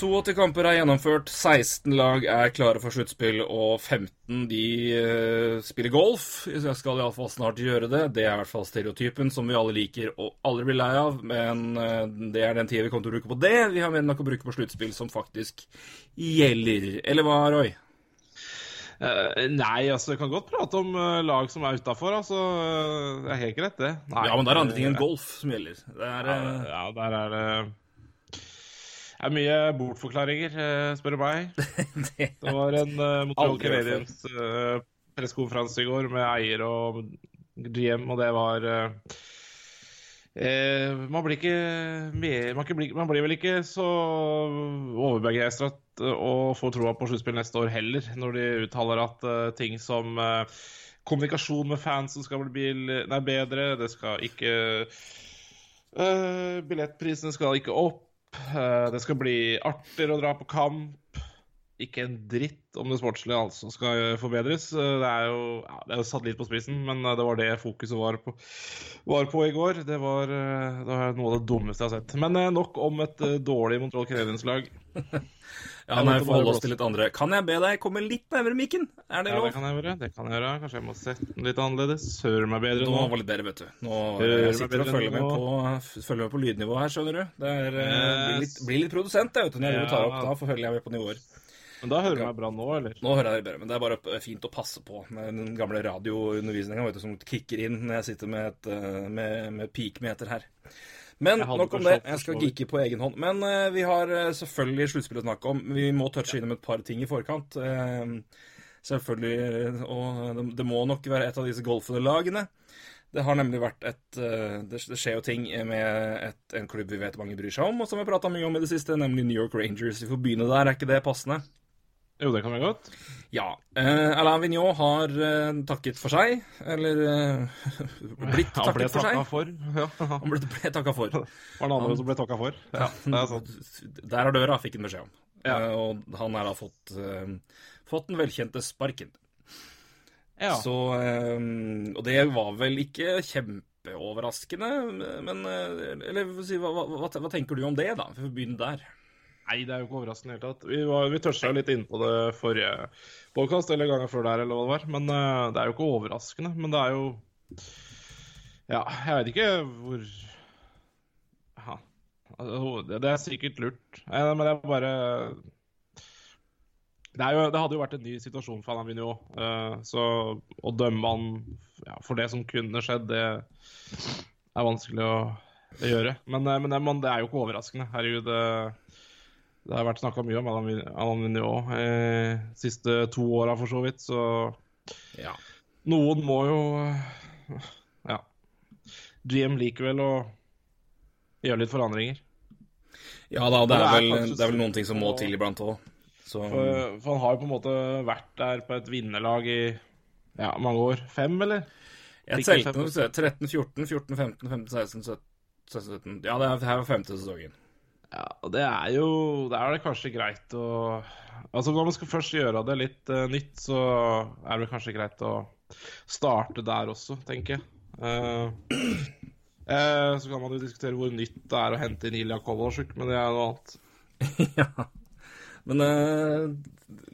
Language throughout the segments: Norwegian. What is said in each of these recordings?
82 kamper er gjennomført, 16 lag er klare for sluttspill, og 15 de eh, spiller golf. Jeg skal iallfall snart gjøre det. Det er i hvert fall stereotypen som vi alle liker og aldri blir lei av. Men eh, det er den tida vi kommer til å bruke på det. Vi har mer enn nok å bruke på sluttspill som faktisk gjelder. Eller hva, Roy? Uh, nei, altså, jeg kan godt prate om uh, lag som er utafor. Altså, det er helt greit, det. Nei, Ja, men det er andre ting enn golf som gjelder. Det er uh, ja, der er det det er mye bortforklaringer, eh, spør du meg. det Det var en uh, Montreal Canadiens uh, pressekonferanse i går med eier og GM, og det var eh, eh, Man blir ikke man, ikke man blir vel ikke så overbegeistra og får troa på sluttspill neste år heller, når de uttaler at uh, ting som uh, kommunikasjon med fansen skal bli bil, nei, bedre, det skal ikke uh, Billettprisene skal ikke opp. Eh, Det skal bli artigere å dra på kamp. Ikke en dritt om det sportslige altså skal forbedres. Eh, Det er jo, ja, det er satt litt på spissen, men eh, det var det fokuset var på, var på i går. Det var, det var noe av det dummeste jeg har sett. Men nok om et dårlig Montreal Canadiens-lag. Ja, nei, bare oss til litt andre. Kan jeg be deg komme litt nærmere mikken? Er det Ja, det kan jeg gjøre. det kan jeg gjøre. Kanskje jeg må sette den litt annerledes. Hører meg bedre Nå nå. var det bedre, vet du. Nå jeg sitter og følger med, på, følger med på lydnivå her, skjønner du. Det er, yes. blir, litt, blir litt produsent, jeg, vet du, når jeg Ja. tar opp. Da følger jeg med på nivåer. Men da hører du meg bra nå, eller? Nå hører jeg deg bedre, men det er bare fint å passe på med den gamle radioundervisninga som kicker inn når jeg sitter med, et, eh, med, med peakmeter her. Men nok om det. Jeg skal geeke på egen hånd. Men uh, vi har uh, selvfølgelig sluttspill å snakke om. Vi må touche innom et par ting i forkant. Uh, selvfølgelig. Og det, det må nok være et av disse golfende lagene. Det har nemlig vært et Det, det skjer jo ting med et, en klubb vi vet mange bryr seg om, og som vi har prata mye om i det siste, nemlig New York Rangers. Vi får begynne der, er ikke det passende? Jo, det kan være godt. Ja. Eh, Alain Vigneault har eh, takket for seg, eller eh, blitt Han ble takket for seg. for. Ja. Han ble, ble takka for. Var det andre som ble takka for? Ja, det er sant. Der er døra, fikk han beskjed om. Ja. Eh, og han har da fått, eh, fått den velkjente sparken. Ja. Så, eh, og det var vel ikke kjempeoverraskende, men eh, Eller hva, hva, hva, tenker du om det, da? Vi får begynne der. Nei, det er jo ikke overraskende i det hele tatt. Vi, var- vi toucha litt inn på det forrige podkast, eller gangen før der, eller hva det var. Men uh, det er jo ikke overraskende. Men det er jo Ja, jeg vet ikke hvor ja. altså, det, er sikkert lurt. Nei, Men det er bare det, jo, det hadde jo vært en ny situasjon for Alain Vigneault. eh, så å dømme han ja, for det som kunne skjedd, det er vanskelig å gjøre. Men, eh, men, det, men det er jo ikke overraskende. Herregud. Det, det har vært snakka mye om Alain Vigneault eh, de siste to åra, for så vidt. Så Ja. noen må jo Ja. GM liker vel å gjøre litt forandringer. Ja da, det er, er vel, det er vel noen ting som må til iblant òg. Så For, for han har jo på en måte vært der på et vinnerlag i ja, mange år. Fem, eller? Jeg telte 13, 14, 14, 15, 15, 16, 17, 17 Ja, det er, her var femte sesongen. Ja, det er jo Det er det kanskje greit å Altså Når man skal først gjøre det litt uh, nytt, så er det kanskje greit å starte der også, tenker jeg. Uh, uh, så kan man jo diskutere hvor nytt det er å hente inn Ilja Kovalsjuk, men det er noe annet. ja. Men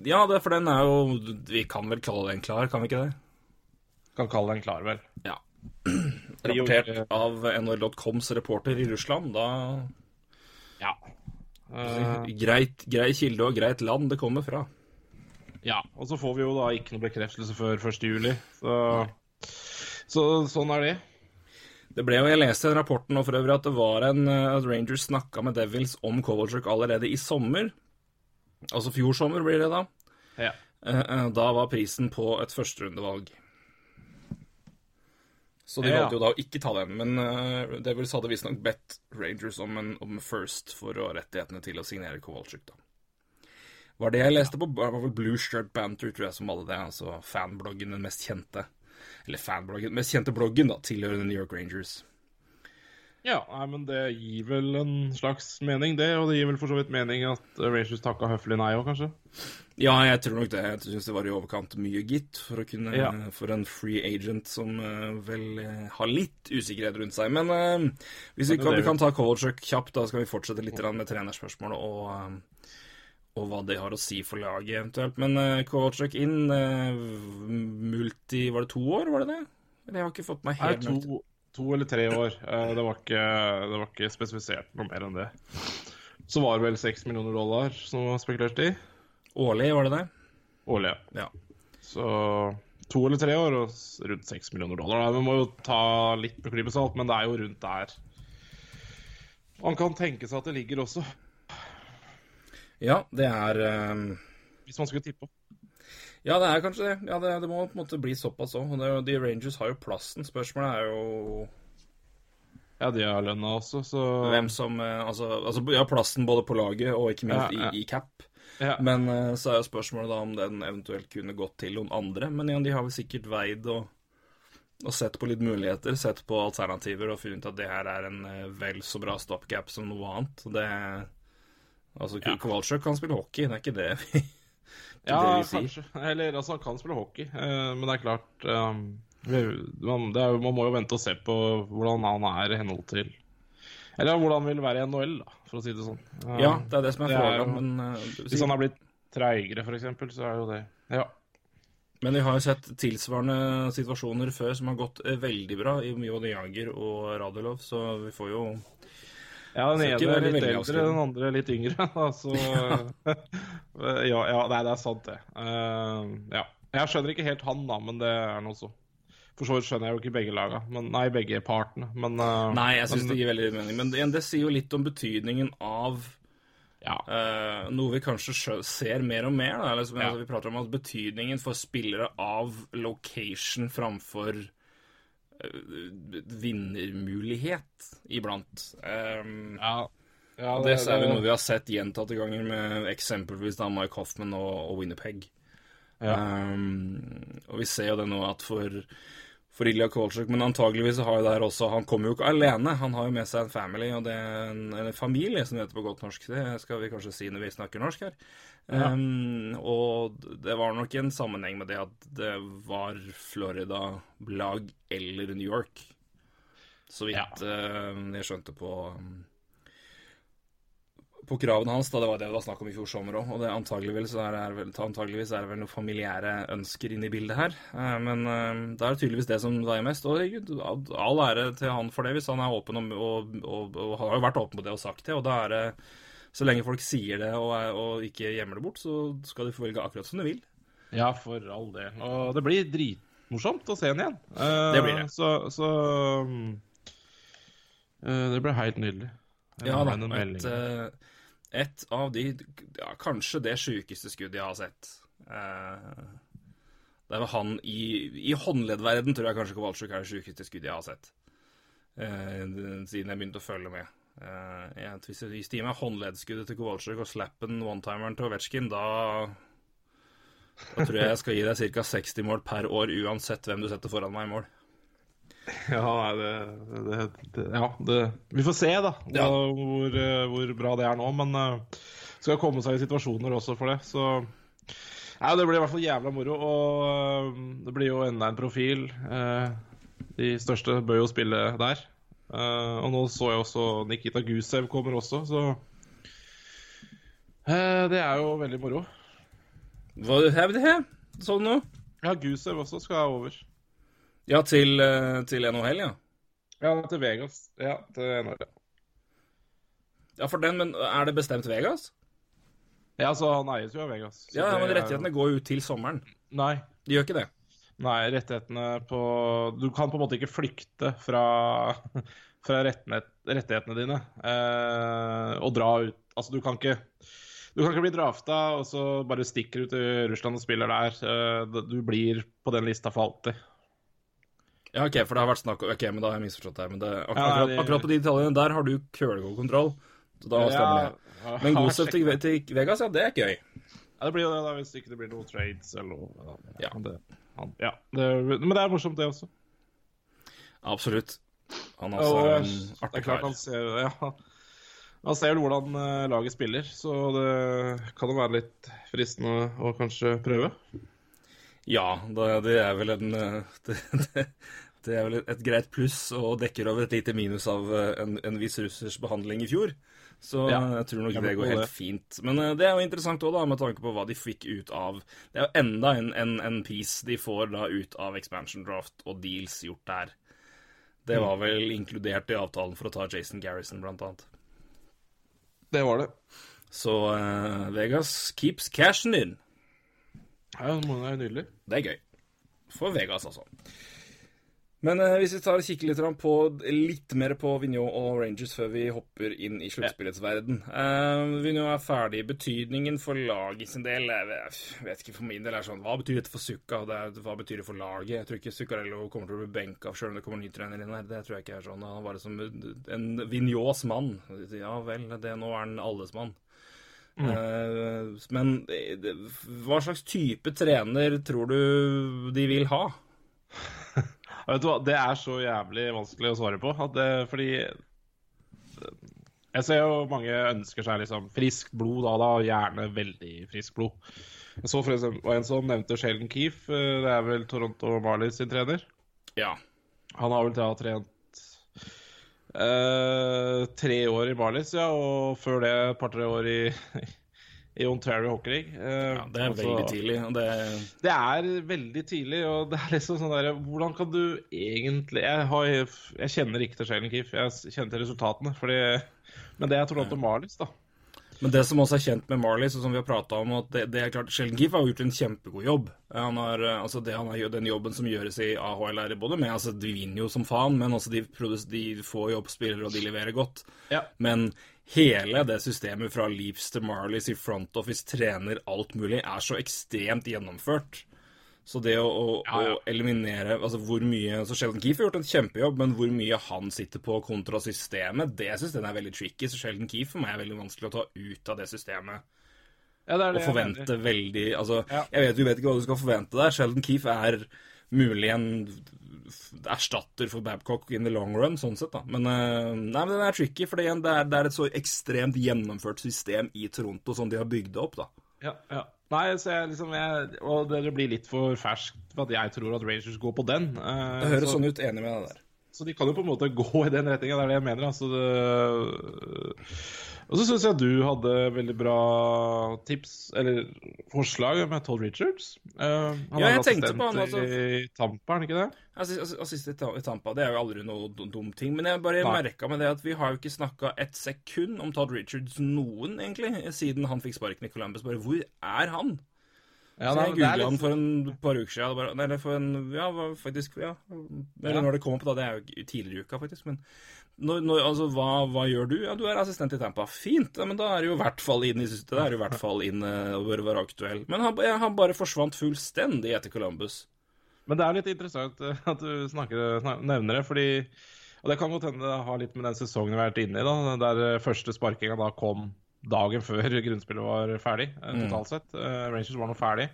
Ja, det, for den er jo Vi kan vel kalle den klar, kan vi ikke det? Kan kalle den klar, vel. Ja. Rapportert av NHL.coms reporter i Russland. Da Eh, greit, Grei kilde og greit land det kommer fra. Ja, og så får vi jo da ikke noe bekreftelse før 1. juli. Så, så sånn er det. Det ble jo, Jeg leste i rapporten nå for øvrig at det var en, eh, at Rangers snakka med Devils om Kovalchuk allerede i sommer. Altså fjor sommer blir det da. Ja. Eh, Da var prisen på et førsterundevalg. Så de valgte jo da å ikke ta den. Men uh, Devils hadde visstnok bedt Rangers om en om first for å ha rettighetene til å signere Kowalczyk, da. Var det jeg leste på var vel Blue Shirt Banter, tror jeg, som hadde det. Altså fanbloggen, den mest kjente. Eller fanbloggen, den mest kjente bloggen, da, tilhørende New York Rangers. Ja, nei, men det gir vel en slags mening, det. Og det gir vel for så vidt mening at eh, Rangers takka høflig nei òg, kanskje. Ja, jeg tror nok det. Jeg syns det var i overkant mye, gitt, for, kunne, Ja. for en free agent som uh, vel eh, har litt usikkerhet rundt seg. Men uh, hvis vi kan, vi kan ta Kovalchuk kjapt, da skal vi fortsette litt med trenerspørsmålet og, og hva det har å si for laget eventuelt. Men uh, Kovalchuk inn multi Var det to år, var det det? Eller jeg har ikke fått meg helt to, to eller tre år. Eh, Det var, ikke, det var ikke spesifisert noe mer enn det. Så var det vel seks millioner dollar som var spekulert i. Årlig, var det det? Årlig. Ja. Så to eller tre år og rundt seks millioner dollar. Vi må jo ta litt med klype salt, men det er jo rundt der. Man kan tenke seg at det ligger også, Ja, det er um... hvis man skulle tippe. Ja, det er kanskje det. Ja, det, det må på en måte bli såpass òg. De Rangers har jo plassen. Spørsmålet er jo Ja, de har lønna også, så hvem som eh, Altså, altså ja, plassen både på laget og ikke minst Ja, ja. I, i cap. ja. Men eh, så er jo spørsmålet da om den eventuelt kunne gått til noen andre. Men igjen, de har vel sikkert veid og, og sett på litt muligheter, sett på alternativer og funnet at det her er en eh, vel så bra stopgap som noe annet. Det Altså, Ja. Kowalczyk kan spille hockey, det er ikke det vi, Ja, si. kanskje. Eller altså, han kan spille hockey, eh, men det er klart um, man, det er, man må jo vente og se på hvordan han er i henhold til Eller hvordan han vil være i NHL, da, for å si det sånn. Eh, Ja, det er det som er det forholdet. du Hvis han er blitt treigere, eksempel, så er jo det Ja. Men vi har jo sett tilsvarende situasjoner før som har gått veldig bra i både Jager og Radulov, så vi får jo Ja, den ene er litt eldre, den andre litt yngre. Altså, ja, ja, nei, det er sant, det. Uh, ja. Jeg skjønner ikke helt han, da, men det er noe så. For så vidt skjønner jeg jo ikke begge laga, men nei, begge partene. Men uh, Nei, jeg syns det gir veldig mening. Men det, det sier jo litt om betydningen av ja. uh, noe vi kanskje ser mer og mer. Da. liksom, altså, vi prater om at betydningen for spillere av location framfor eh, vinnermulighet iblant. Um, ja. ja det, det, er jo noe vi har sett gjentatte ganger med eksempelvis da Mike Hoffman og, og Winnerpeg. Ja. Um, og vi ser jo det nå at for, for Ilja Kowalczyk, Men antageligvis har jo det her også Han kommer jo ikke alene. Han har jo med seg en family, og det er en, en familie, som det heter på godt norsk. Det skal vi kanskje si når vi snakker norsk her. Ja. Um, og det var nok en sammenheng med det at det var Florida-lag eller New York. Så vidt eh, jeg skjønte på um, på kravene hans, da det var det det var snakk om i fjor sommer òg. Og det antageligvis er, det vel, antageligvis er det vel noen familiære ønsker inne i bildet her. Eh, Men eh, det er tydeligvis det som veier mest. Og all ære til han for det, hvis han er åpen om, og, og, og har jo vært åpen på det og sagt det. Og da er det Så lenge folk sier det og, er, og ikke gjemmer det bort, så skal de få velge akkurat som de vil. Ja, for all del. Og det blir dritmorsomt å se den igjen. Eh, Det blir det. Så, så um, eh, Det blir helt nydelig. Jeg Ja da. Et, melding. Et av de ja, Kanskje det sjukeste skuddet jeg har sett. Eh, Det vel han i, i håndleddverden, tror jeg kanskje Kowalczyk er det sjukeste skuddet jeg har sett. Eh, siden jeg begynte å følge med. Eh, jeg, hvis jeg gir meg håndleddskuddet til Kowalczyk og slappen one-timeren til Ovetsjkin, da da tror jeg jeg skal gi deg ca. 60 mål per år uansett hvem du setter foran meg i mål. Ja, det, det, det Ja, det Vi får se, da, Ja. hva- hvor, eh, hvor bra det er nå. Men uh, skal komme seg i situasjoner også for det, så ja, Det blir i hvert fall jævla moro. Og uh, det blir jo enda en profil. Uh, de største bør jo spille der. Uh, og nå så jeg også Nikita Gusev kommer også, så Det er jo veldig moro. Hva er det her? Sånn nå? Ja, Gusev også skal over. Ja, til, eh, til NHL, ja. Ja, til Vegas. Ja, til NHL. Ja, for den, men er det bestemt Vegas? Ja, så han eies jo av Vegas. Ja, det men rettighetene går jo ut til sommeren. Nei. De gjør ikke det. Nei, rettighetene på Du kan på en måte ikke flykte fra, fra rettighetene dine eh, og dra ut Altså, du kan ikke du kan ikke bli drafta og så bare stikker du til Russland og spiller der. Eh, Du blir på den lista for alltid. Ja, ok, for det har vært snakk om Ok, men da har jeg misforstått her. Men det, ak Ja, akkurat, akkurat på de detaljene der har du kølekontroll. Så da stemmer det. Ja, Men god Gosev til, til Vegas, ja, det er gøy. Ja, det blir jo det, da, hvis ikke det blir noen trades eller noe. Ja. Det, han, ja det, men det er morsomt, det også. Absolutt. Han er Og, også eh, en artig er kar. han ser ja, Han ser hvordan eh, laget spiller, så det kan jo være litt fristende å kanskje prøve. Ja, det, det er vel en eh, det, det, er vel et greit pluss og dekker over et lite minus av eh, en, en viss russers behandling i fjor. Så Ja, jeg tror nok jeg det går helt det. fint. Men uh, det er jo interessant òg, med tanke på hva de fikk ut av Det er jo enda en, en, en piece de får da ut av expansion draft og deals gjort der. Det Mm. var vel inkludert i avtalen for å ta Jason Garrison, blant annet. Det var det. Så uh, Vegas keeps cashen in. Ja, det er nydelig. Det er gøy. For Vegas, altså. Men eh, hvis vi tar og kikker litt på, litt mer på Vigneault og Rangers før vi hopper inn i sluttspillets verden. Eh, Vigneault er ferdig. Betydningen for laget sin del Jeg vet, ikke for min del er sånn Hva betyr dette for Sukka? Hva betyr det for laget? Jeg tror ikke Zuccarello kommer til å bli benka sjøl om det kommer ny trener inn her. Det tror jeg ikke er sånn. Han var liksom en Vignauds mann. Ja vel, det, nå er han alles mann. Eh, men eh, hva slags type trener tror du de vil ha? Vet du hva, Det er så jævlig vanskelig å svare på. Det, fordi Jeg ser jo mange ønsker seg liksom friskt blod, da, da gjerne veldig friskt blod. Jeg så for eksempel var en som nevnte Sheldon Keefe. eh, Det er vel Toronto Marlies sin trener. Ja. Han har vel da trent uh, tre år i Marlies, ja, og før det et par-tre år i, i Ontario Hockey League. Uh, ja det er altså- veldig tidlig. Det, det er veldig tidlig, og det er liksom sånn der Hvordan kan du egentlig Jeg, har, jeg kjenner ikke til Sheldon Keefe, jeg kjenner til resultatene. Fordi, men det er Toronto Marlies, da. men det som også er kjent med Marlies, og som vi har prata om, at det, det er klart Sheldon Keefe har gjort en kjempegod jobb. Han har, eh, altså det, han har gjort den jobben som gjøres i AHL, er både med altså De vinner jo som faen, men også de, de får jo opp spillere, og de leverer godt. Ja. Men hele det systemet fra Leaps til Marlies i front office, trener, alt mulig, er så ekstremt gjennomført. Så det å, å, Ja, ja. å eliminere altså hvor mye, så Sheldon Keefe har gjort en kjempejobb, men hvor mye han sitter på kontra systemet, det syns jeg er veldig tricky. Så Sheldon Keefe for meg er veldig vanskelig å ta ut av det systemet Ja, det og det jeg forvente veldig Altså, jeg vet du vet ikke hva du skal forvente der. Sheldon Keefe er mulig en erstatter for Babcock in the long run, sånn sett, da. Men, eh, nei, men den er tricky, for det er, det er det er et så ekstremt gjennomført system i Toronto som de har bygd det opp, da. Ja, ja. Nei, så jeg liksom jeg, Og det blir litt for ferskt for at jeg tror at Rangers går på den. eh, Det høres så, sånn ut. Enig med deg der. så de kan jo på en måte gå i den retninga. Det er det jeg mener. Altså det, og så syns jeg du hadde veldig bra tips, eller forslag, med Todd Richards. Uh, han Ja, er assistent på han, altså. i Tampa, er han ikke det? Assist, assist, assist i Tampa, det er jo aldri noe dum- ting. Men jeg bare Nei. merka med det at vi har jo ikke snakka et sekund om Todd Richards noen, egentlig, siden han fikk sparken i Columbus. Bare hvor er han? Ja, så nei, jeg googla litt... han for en par uker siden. Bare, eller for en Ja, faktisk Ja. Eller Ja. når det kommer på, da. Det er jo tidligere i uka, faktisk. Men når, når, altså, hva, hva gjør du? Ja, du er assistent i Tampa. Fint. Ja, men da er du i hvert fall inn i. Da er i hvert fall inn og bør være aktuell. Men han, han bare forsvant fullstendig etter Columbus. Men det er litt interessant eh, at du snakker, snak, nevner det, fordi Og det kan godt hende det har litt med den sesongen vi har vært inne i, da, der eh, første sparkinga da kom dagen før grunnspillet var ferdig, eh, Mm. totalt sett. Mm. Rangers var nå ferdig.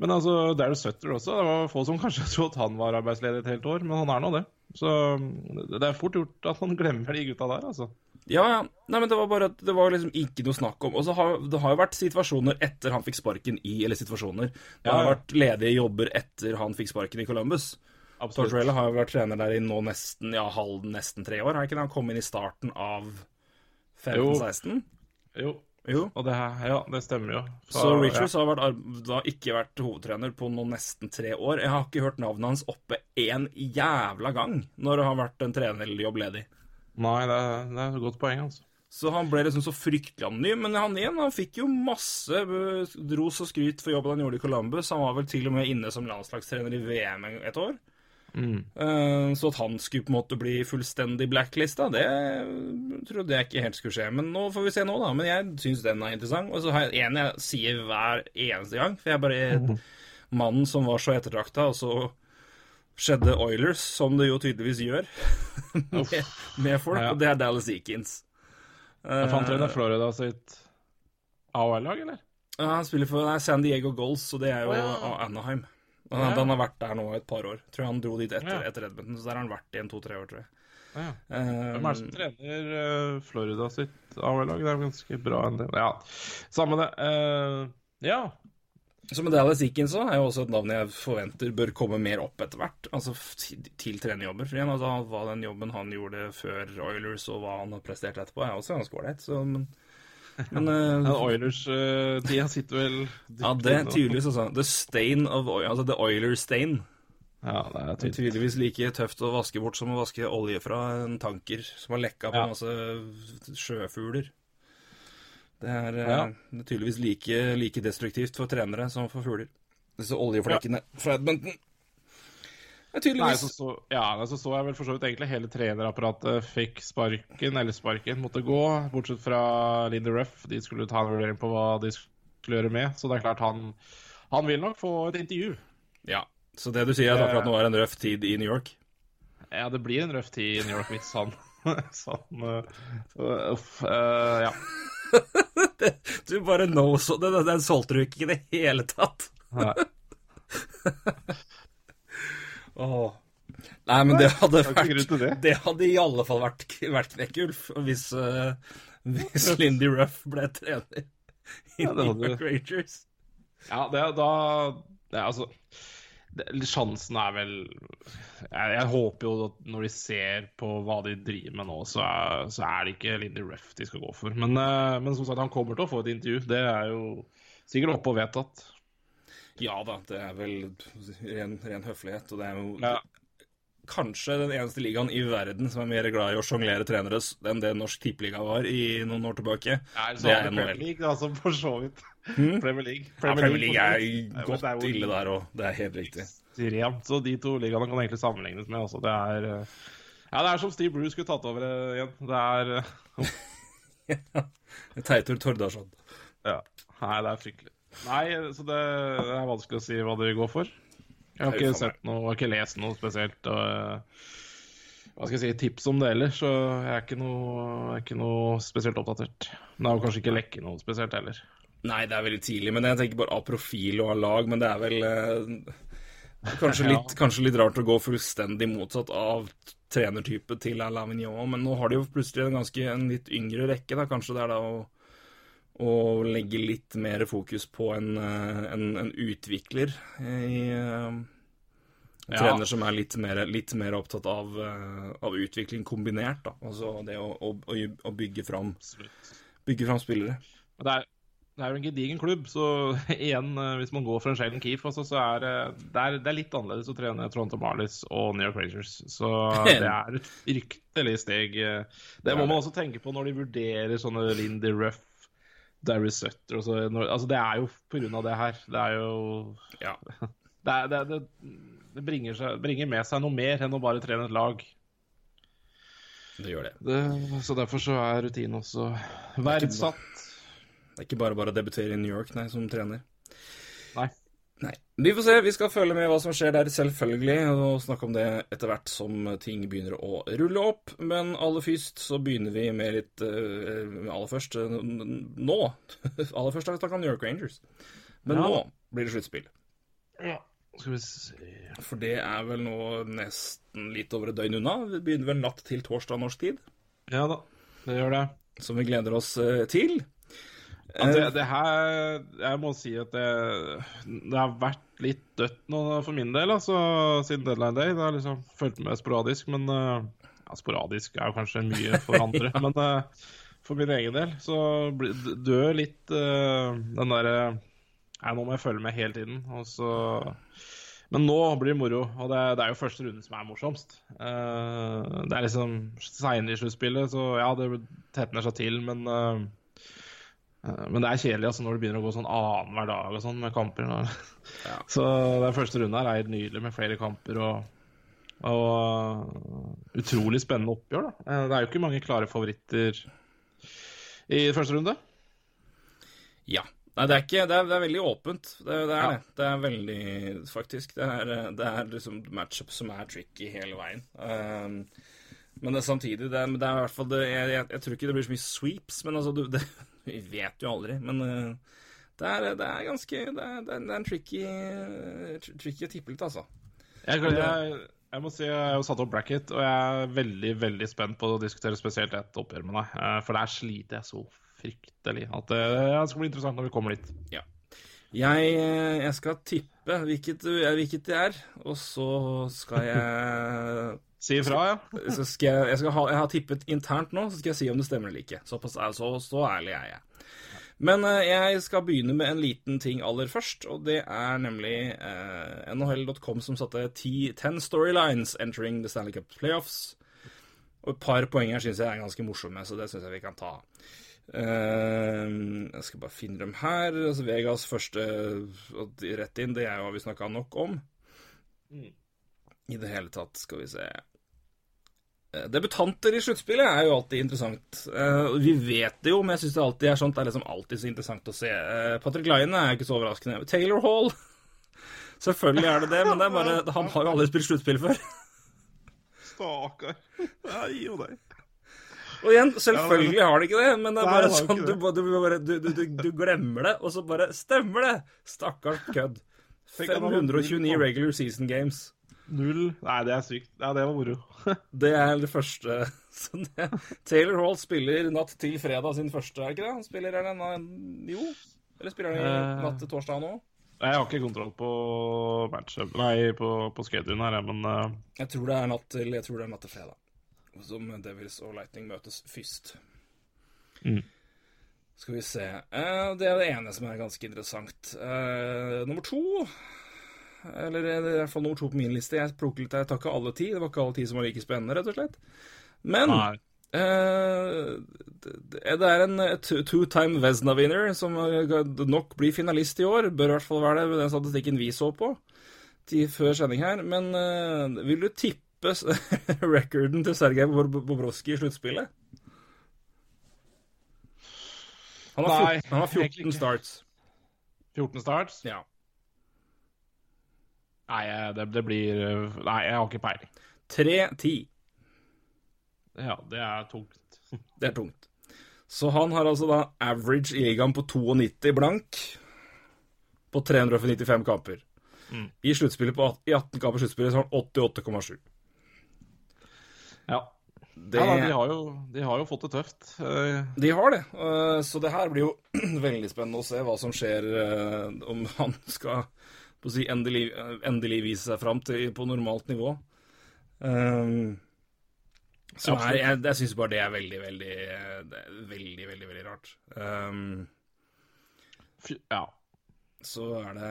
Men altså, Daryl Sutter også. Det var få som kanskje trodde at han var arbeidsledig et helt år, men han er nå det. Så mm, det er fort gjort at man glemmer de gutta der, altså. Ja, ja. Nei, men det var bare at det var liksom ikke noe snakk om Og så har det har jo vært situasjoner etter han fikk sparken i Eller situasjoner. Det har ja. vært ledige jobber etter han fikk sparken i Columbus. Tortorella har jo vært trener der i nå nesten ja, halv, nesten tre år. Har ikke det? Han kom inn i starten av 15-16? Jo. Jo. Og det, her- ja, det stemmer jo. Så Richards har vært, da ikke vært hovedtrener på noen nesten tre år. Jeg har ikke hørt navnet hans oppe én jævla gang når det har vært en trenerjobb ledig. Nei, det er, det er et godt poeng, altså. Så han ble liksom så fryktelig anonym. Men han igjen, han fikk jo masse eh, ros og skryt for jobben han gjorde i Columbus. Han var vel til og med inne som landslagstrener i VM et år. Eh, Så at han skulle på en måte bli fullstendig blacklista, det trodde jeg ikke helt skulle skje. Men nå får vi se nå, da. Men jeg syns den er interessant. Og så har jeg en jeg sier hver eneste gang, for jeg er bare mannen som var så ettertrakta, og så skjedde Oilers, som det jo tydeligvis gjør med, med folk, Ja. og det er Dallas Eakins. Jeg fant trener Florida sitt AHL-lag, eller? Ja, han spiller for nei, San Diego Goals, og det er jo oh, ja. Anaheim. Han, Ja. han har vært der nå et par år. Tror jeg han dro dit etter, Ja. etter Edmonton, så der har han vært i en to-tre år, tror jeg. Ja. Eh, Hvem er det som trener eh, Florida sitt AHL-lag? Det er ganske bra en del. Ja, samme det. Uh, ja. Med Dallas Eakins så er jo også et navn jeg forventer bør komme mer opp etter hvert. Altså til, til trenerjobber. For igjen, altså, hva den jobben han gjorde før Oilers, og hva han har prestert etterpå, er også ganske ålreit. Men, men uh, Oilers-tida sitter vel Ja, det er tydeligvis, altså. The stain of oil, altså the Oiler stain. Ja, det er tydelig. tydeligvis like tøft å vaske bort som å vaske olje fra en tanker som har lekka på Ja. masse sjøfugler. Det er, eh, Ja. det er tydeligvis like, like destruktivt for trenere som for fugler. Disse oljeflekkene fra Edmonton. Det Nei, så, så, ja, så så jeg vel for så vidt egentlig hele trenerapparatet fikk sparken, eller sparken, måtte gå, bortsett fra Lindy Ruff. De skulle ta en vurdering på hva de skulle gjøre med, så det er klart han, han vil nok få et intervju. Ja. Så det du sier, er at akkurat nå er en røff tid i New York? Ja, det blir en røff tid i New York hvis han sånn uh, Uff. eh, ja. Du bare no så Den, den solgte du ikke i det hele tatt. Nei. Åh. Nei, men det hadde vært det. Det hadde i alle fall vært, vært Knekkulf hvis, uh, hvis Lindy Ruff ble trener i Ja, det New York Rangers. Ja, det, da det, er Altså det, Sjansen er vel jeg, jeg håper jo at når de ser på hva de driver med nå, så er, så er det ikke Lindy Ruff de skal gå for. Men, uh, men som sagt, han kommer til å få et intervju. Det er jo sikkert oppe og vedtatt. Ja da, det er vel ren, ren høflighet, og det er jo Ja. kanskje den eneste ligaen i verden som er mer glad i å sjonglere trenere enn det Norsk Tippeliga var i noen år tilbake. Er Det er Premier NHL. League, altså, for så vidt. Hmm? Premier League. Ja, Premier League er. Ja, godt er ille der òg, det er helt riktig. Ekstremt. Så de to ligaene kan egentlig sammenlignes med. også. Det er eh, Ja, det er som Steve Bruce skulle tatt over eh, igjen. Det er eh, Teitur Tordarsson. Ja. Nei, det er fryktelig. Nei, så det er vanskelig å si hva dere går for. Jeg har ikke sett noe, jeg har ikke lest noe spesielt. Og, eh, hva skal jeg si, tips om det heller, så jeg er ikke noe, er ikke noe spesielt oppdatert. Men det er jo kanskje ikke lekke noe spesielt heller. Nei, det er veldig tidlig, men jeg tenker bare av profil og av lag, men det er vel eh, kanskje, Ja. litt, kanskje litt rart å gå fullstendig motsatt av trenertype til Alain Vignon, men nå har de jo plutselig en ganske en litt yngre rekke, da. Kanskje det er da å, å legge litt mer fokus på en, eh, en, en utvikler i eh, en Ja. trener som er litt mer, litt mer opptatt av, eh, av utvikling kombinert, da. Altså det å, å, å bygge fram, bygge fram spillere. Det er, det er jo en gedigen klubb, så igjen, eh, hvis man går for en Sheldon Keefe, altså, så er det- er, det er litt annerledes å trene Toronto Marlies og New York Rangers. Så det er et fryktelig steg. eh. Det må man også tenke på når de vurderer sånne Lindy Ruff, Darry Sutter også, når, altså, Det er jo av det her. Det er jo Ja. Det, er, det, det, det bringer, seg, bringer med seg noe mer enn å bare trene et lag. Det gjør det. Det, så derfor så er rutinen også verdsatt. Det er ikke bare bare å debutere i New York nei, som trener. Nei. Nei. Vi får se. Vi skal følge med hva som skjer der, selvfølgelig, og snakke om det etter hvert som ting begynner å rulle opp. Men aller først så begynner vi med litt uh, Aller først uh, nå. aller først har vi snakka om New York Rangers. Men Ja. nå blir det sluttspill. Ja. Skal vi se For det er vel nå nesten litt over et døgn unna. Vi begynner vel natt til torsdag norsk tid, Ja da, det gjør det. som vi gleder oss eh, til. Ja, det, det her Jeg må si at det, det har vært litt dødt nå for min del, altså, siden deadline day. Det har liksom fulgt med sporadisk, men eh, ja, Sporadisk er jo kanskje mye for andre, men uh, for min egen del så dør litt uh, den derre Nei, nå må jeg følge med hele tiden. Og så Men nå blir det moro, og det, det er jo første runde som er morsomst. Eh, det er liksom seinere i sluttspillet, så ja, det tetner seg til, men eh, eh, Men det er kjedelig altså, når det begynner å gå sånn annenhver dag og sånn med kamper. Ja. Så den første runden her er helt nydelig med flere kamper og, og eh, utrolig spennende oppgjør. da. Eh, det er jo ikke mange klare favoritter i første runde. Ja. Nei, det er ikke Det er, det er veldig åpent. Det, det er Ja. det. Det er veldig Faktisk. Det er, det er liksom matchup som er tricky hele veien. Um, men det er samtidig det er, det i hvert fall jeg, jeg, jeg tror ikke det blir så mye sweeps, men altså du, det, Vi vet jo aldri. Men uh, det, er, det er ganske Det er, det er, en tricky å Tricky tippelitt, altså. Jeg, jeg, jeg må si jeg har satt opp bracket, og jeg er veldig veldig spent på å diskutere spesielt ett oppgjør med deg. eh, For der sliter jeg så fryktelig at ja, det skal bli interessant når vi kommer dit. Jeg, eh, jeg skal tippe hvilket, hvilket det er, og så skal jeg Si ifra, ja. så skal jeg, jeg, skal ha, jeg har tippet internt nå, så skal jeg si om det stemmer eller ikke. Såpass, er- så, så ærlig er jeg. Men eh, jeg skal begynne med en liten ting aller først, og det er nemlig eh, NHL.com som satte 10, 10 storylines entering the Stanley Cup playoffs. Og et par poeng her syns jeg er ganske morsomme, så det syns jeg vi kan ta. Uh, jeg skal bare finne dem her. Altså Vegas første uh, rett inn, det er jo hva vi snakka nok om. I det hele tatt, skal vi se Debutanter i sluttspillet er jo alltid interessant. Eh, Vi vet det jo, men jeg syns det alltid er sånt. Det er liksom alltid så interessant å se. Eh, Patrick Laine er ikke så overraskende. Taylor Hall Selvfølgelig er det det, men det er bare, han har jo aldri spilt sluttspill før. Stakkar. Nei, jo deg. Og igjen, selvfølgelig har han ikke det, men det er bare sånn du, du, du, du, glemmer det, og så bare Stemmer det! Stakkars kødd. Tenk at han har 529 regular season games. Null. Nei, det er sykt. Ja, det var moro. Det er det første det, Taylor Hall spiller natt til fredag sin første, er ikke det? Han spiller den Jo? Eller spiller han Eh. natt til torsdag nå? Jeg har ikke kontroll på matchup Nei, på, på schedulen her, men uh... Jeg tror det er natt til, jeg tror det er natt til fredag. Som Devils og Lightning møtes først. Mm. Skal vi se Eh, Det er det ene som er ganske interessant. Uh, nummer to Eller er i hvert fall nummer to på min liste. Jeg plukket litt, jeg tar ikke alle ti. Det var ikke alle ti som var like spennende, rett og slett. Men Eh, det er en eh, two- two-time Vesna-winner som eh, nok blir finalist i år. Bør i hvert fall være det med den statistikken vi så på til før sending her. Men eh, vil du tippe recorden til Sergej Bob- Bobrovskij i sluttspillet? Han har, Nei, 14, han har 14 starts. 14 starts? Ja. Nei, det, det blir eh, Nei, jeg har ikke peiling. 3-10. Ja, det er tungt. Det er tungt. Så han har altså da average i ligaen på 92 blank på 395 kamper. Mm. I på i 18 kamper sluttspillet så har han 88,7. Ja. Det, ja de, har jo, de har jo fått det tøft. Eh, de har det. eh, Så det her blir jo veldig spennende å se hva som skjer eh, om han skal på å si, endelig, eh, endelig vise seg fram til på normalt nivå. Um, som er, jeg, jeg syns bare det er veldig, veldig eh, veldig, veldig, veldig rart. Um, ja. så er det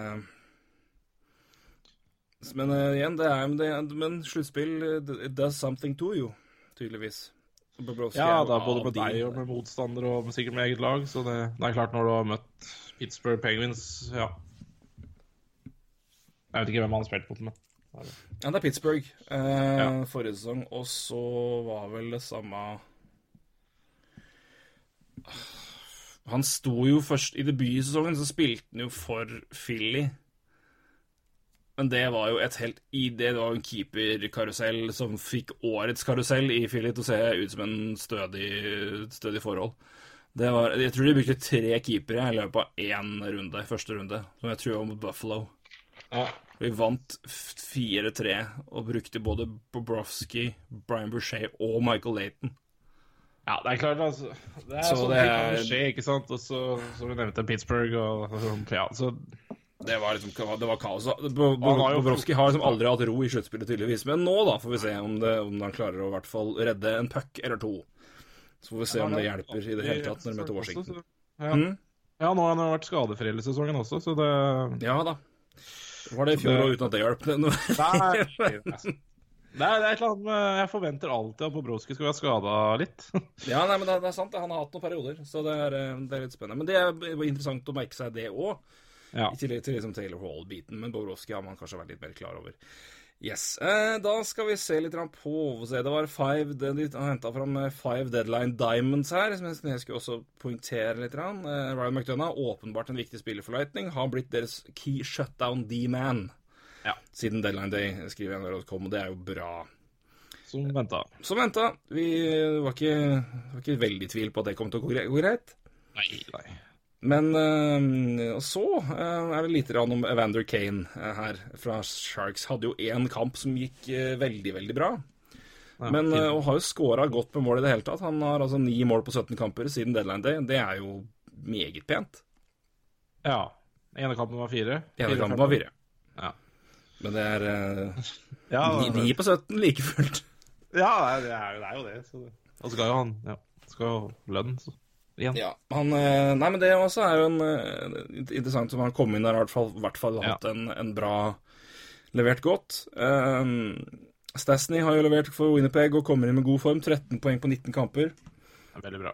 Men uh, igjen, det er det, Men sluttspill eh, It does something to you, tydeligvis. Bobrovski ja, er både med deg og med motstander og sikkert med eget lag. Så det, det er klart, når du har møtt Pittsburgh Penguins Ja. Jeg vet ikke hvem han har spilt mot, men Ja, det er Pittsburgh eh, Ja. forrige sesong, og så var vel det samme Han sto jo først I debutsesongen så spilte han jo for Philly. Men det var jo et helt idé. Det var jo en keeperkarusell som fikk årets karusell i Philly til å se ut som en stødig, stødig forhold. Det var, jeg tror de brukte tre keepere i løpet av én runde, første runde, som jeg tror var mot Buffalo. ja. Vi vant 4-3 og brukte både Bobrovsky, Brian Boucher og Michael Laton. Ja, det er klart, altså. Det er Så sånn det er- kan skje, ikke sant? Og så, som vi nevnte, Pittsburgh og sånn. Ja, så Det var liksom det var kaos. Bobrovsky har liksom aldri hatt ro i sluttspillet, tydeligvis. Men nå da får vi se om, det, om han klarer å i hvert fall redde en puck eller to. Så får vi se om det hjelper i det hele tatt når de møter Washington. Ja. Mm? ja, nå har han vært skadefri hele sesongen også, så det Ja da. Var det i fjor og uten at det hjalp? Nei, det er, det er et eller annet med Jeg forventer alltid at Bobrovskij skal være skada litt. Ja, nei, men det, det er sant. Han har hatt noen perioder, så det er, eh, det er litt spennende. Men det er interessant å merke seg det òg, Ja. i tillegg til liksom Taylor Hall-biten. Men Bobrovskij har man kanskje vært litt mer klar over. Yes. Eh, da skal vi se litt på se, Det var five, de, henta fram eh, five deadline diamonds her, som jeg, skulle også poengtere litt. Eh, Ryan McDonough, åpenbart en viktig spiller for Lightning, har blitt deres key shutdown D-man Ja. siden deadline day, skriver nrk.com, og det er jo bra. Som venta. Som venta. Vi var ikke, var ikke veldig i tvil på at det kom til å gå greit. Nei, nei. Men øh, så øh, er det lite grann om Evander Kane øh, her fra Sharks. Hadde jo én kamp som gikk øh, veldig, veldig bra. Ja, Men øh, og har jo skåra godt med mål i det hele tatt. Han har altså ni mål på 17 kamper siden deadline day. Det er jo meget pent. Ja. Ene kampen var fire. Ene kampen var fire. Ja. Men det er øh, Ja, ni, ni på 17 like fullt. ja det, er, det er jo det. Så det. Og så skal jo han ja, skal jo lønn så. Igjen. Ja, han, øh, nei, men det også er jo en, øh, interessant som han kom inn der i hvert fall, i hvert fall Ja. hatt en, en bra Levert godt. Um, Stasny har jo levert for Winnerpeg og kommer inn med god form. 13 poeng på 19 kamper. Det er Veldig bra.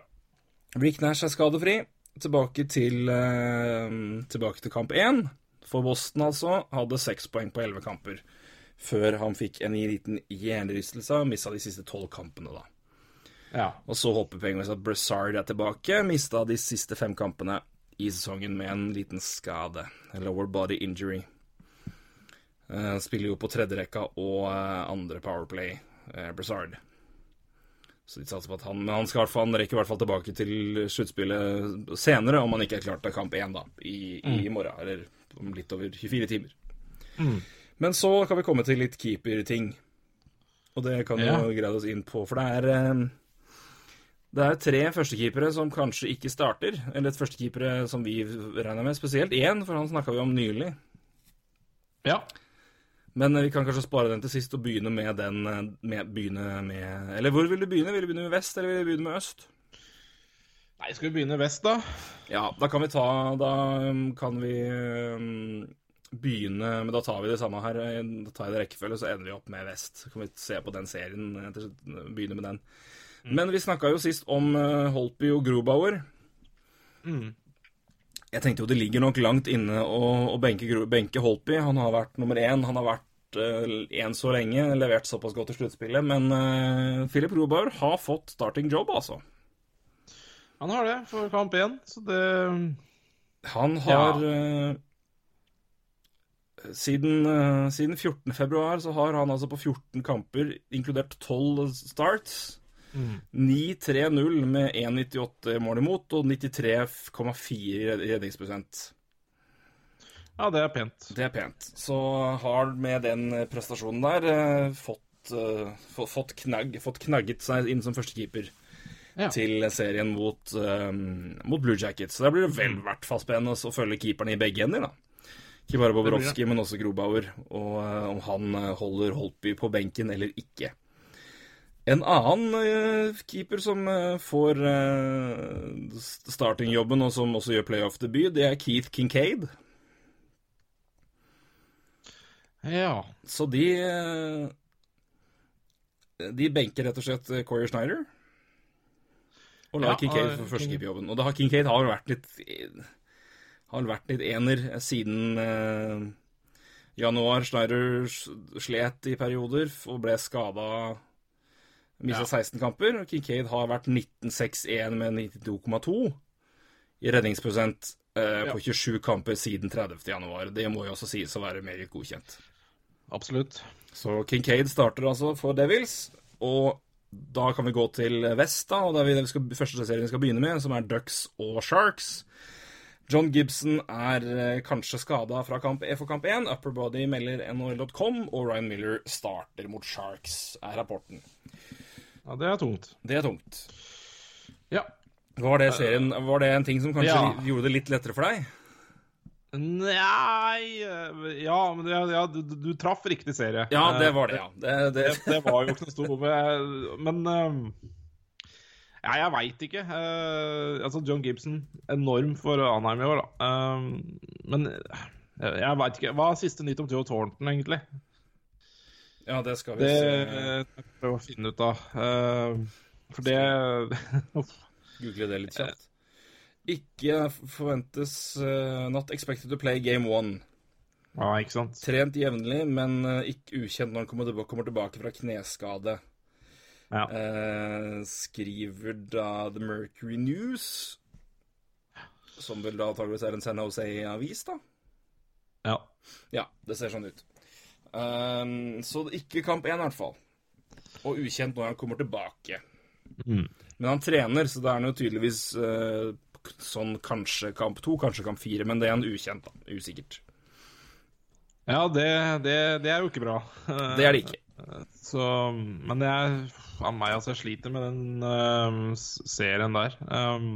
Rick Nash er skadefri. Tilbake til, uh, tilbake til kamp 1. For Boston, altså. Hadde 6 poeng på 11 kamper. Før han fikk en liten hjernerystelse og mista de siste 12 kampene, da. Ja. Og så håper Penguins at Brassard er tilbake. Mista de siste fem kampene i sesongen med en liten skade. Lower body injury. Uh, spiller jo på tredjerekka og uh, andre Powerplay, uh, Brassard. Så de satser på at han Men han skal han rekker i hvert fall tilbake til sluttspillet senere, om han ikke er klart til kamp én da, i, i morgen. Eller om litt over 24 timer. Men så kan vi komme til litt keeper-ting. Og det kan jo Ja. greie oss inn på, for det er eh, det er tre førstekeepere som kanskje ikke starter. Eller et førstekeepere som vi regner med. Spesielt én, for han snakka vi om nylig. ja. Men eh, vi kan kanskje spare den til sist og begynne med den eh, med, begynne med Eller hvor vil du begynne? Vil du begynne med vest, eller vil du begynne med øst? Nei, skal vi begynne vest, da? Ja, da kan vi ta Da um, kan vi um, begynne Men da tar vi det samme her. Da tar jeg det rekkefølge, så ender vi opp med vest. Så kan vi se på den serien. eh, Begynne med den. Men vi snakka jo sist om uh, Holtby og Grobauer. Mm. Jeg tenkte jo det ligger nok langt inne å, å benke, benke Holpi. Han har vært nummer én. Han har vært én så lenge, levert såpass godt i sluttspillet. Men uh, Philip Grubauer har fått starting job, altså. Han har det for kamp én, så det Han har eh, siden, eh, siden 14. februar så har han altså på 14 kamper, inkludert 12 starts, 9-3-0 med 1,98 mål imot og 93,4 redningsprosent. Ja, det er pent. Det er pent. Så har med den prestasjonen der eh, fått, eh, fått, knagg, fått knagget seg inn som førstekeeper Ja. til serien mot, eh, mot Blue Jackets. Så det blir det vel verdt fastspennende spennende å følge keeperne i begge ender, da. Ikke bare Bobrovskij, men også Grobauer, og uh, om han holder Holtby på benken eller ikke. En annen eh, keeper som eh, får eh, startingjobben, og som også gjør playoff-debut, det er Keith Kincaid. Ja. Så de De benker rett og slett Corey Schneider. Og lar Ja, Kincaid få førstekeeperjobben. Og det har Kincaid har vært litt Har vært litt ener siden eh, januar. Schneider slet i perioder og ble skada. Mista Ja. 16 kamper. Kincaid har vært 19-6-1 med 92,2 i redningsprosent eh, Ja. på 27 kamper siden 30. januar. Det må jo også sies å være meget godkjent. Absolutt. Så Kincaid starter altså for Devils, og da kan vi gå til vest, da, og det er vi- vi skal, første serien vi skal begynne med, som er Ducks og Sharks. John Gibson er eh, kanskje skada fra kamp, E for kamp 1. Upperbody melder NHL.com, og Ryan Miller starter mot Sharks, er rapporten. Ja, det er tungt. Det er tungt. Ja. Var det, serien, var det en ting som kanskje Ja. gjorde det litt lettere for deg? Nei eh, Ja, men ja, du, du- traff riktig serie. Ja, det Eh, var det, ja. Det, det, det, var jo ikke noe problem. Men eh, Ja, jeg veit ikke. Uh, altså, John Gibson, enorm for Anheim i år, da. Uh, men Jeg, jeg veit ikke. Hva er siste nytt om Theo Thornton, egentlig? Ja, det skal vi Det se. Det prøver å finne ut av. Eh, for det Google det litt kjapt. Ikke forventes eh, Not expected to play game one. Ja, ikke sant? Trent jevnlig, men eh, ikke ukjent når han kommer tilbake, fra kneskade. Ja. Eh, skriver da The Mercury News, som vel da antakeligvis er en San Jose-avis, da. ja. Ja, det ser sånn ut. Eh, så ikke kamp én, i hvert fall. Og ukjent når han kommer tilbake. Mm. Men han trener, så da er han jo tydeligvis uh, sånn kanskje kamp to, kanskje kamp fire. Men det er en ukjent, da. Usikkert. Ja, det, det, det er jo ikke bra. Det er det ikke. Så, men det er av meg, altså. Jeg sliter med den uh, serien der. Um,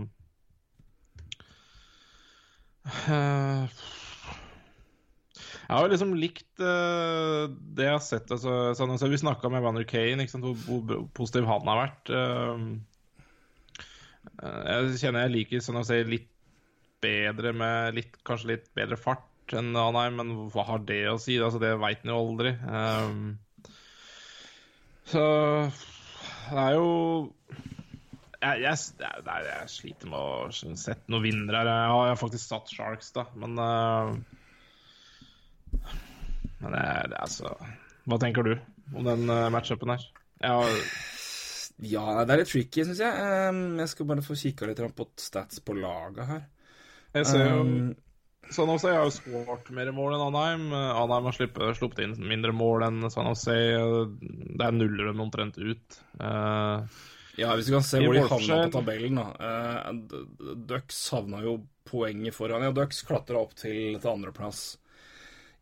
øh, jeg har liksom likt uh, det jeg har sett. Altså, sånn, altså, vi snakka med Vander Kane, sant, hvor, hvor positiv han har vært. Øh, jeg kjenner jeg liker sånn å si litt bedre med litt, kanskje litt bedre fart enn Anheim, men hva har det å si? Altså, det veit en jo aldri. Um, så det er jo jeg, jeg, jeg, jeg sliter med å sette noen vinnere. Jeg har faktisk satt Sharks, da, men uh, Men det, er- det er så Hva tenker du om den uh, matchupen her? Ja, Ja, det er litt tricky, syns jeg. Um, jeg skal bare få kikka litt på stats på laget her. jeg ser jo Um, San Jose har jo skåret mer mål enn Anheim. Uh, Anheim har sluppet, inn mindre mål enn San Jose. Det er nuller dem omtrent ut. Uh, ja, hvis du kan se hvor de havna på tabellen, da. Uh, Ducks havna jo poenget foran. Ja, Ducks klatra opp til, til andreplass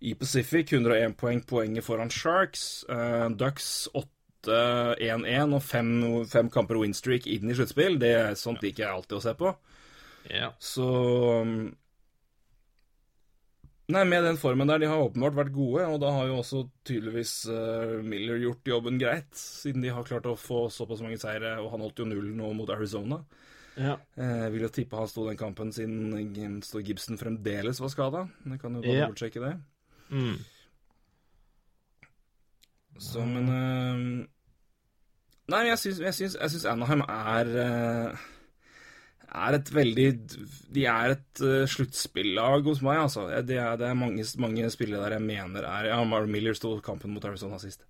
i Pacific. 101 poeng, poenget foran Sharks. Uh, Ducks 8-1-1 og fem, fem kamper winstreak inn i sluttspill. Det er sånt liker jeg alltid å se på. ja. Så um, Nei, med den formen der, de har åpenbart vært gode, og da har jo også tydeligvis uh, Miller gjort jobben greit, siden de har klart å få såpass mange seire, og han holdt jo nullen nå mot Arizona. Ja. Eh, Jeg vil jo tippe han sto den kampen siden Gibson fremdeles var skada. Kan jo bare Ja. dobbeltsjekke det. Mm. Så, men uh, Nei, jeg syns, jeg syns, jeg syns Anaheim er eh, er et veldig De er et uh, sluttspillag hos meg, altså. Det er, det er mange, mange spillere der jeg mener er Ja, Marv Miller sto kampen mot Arizona sist.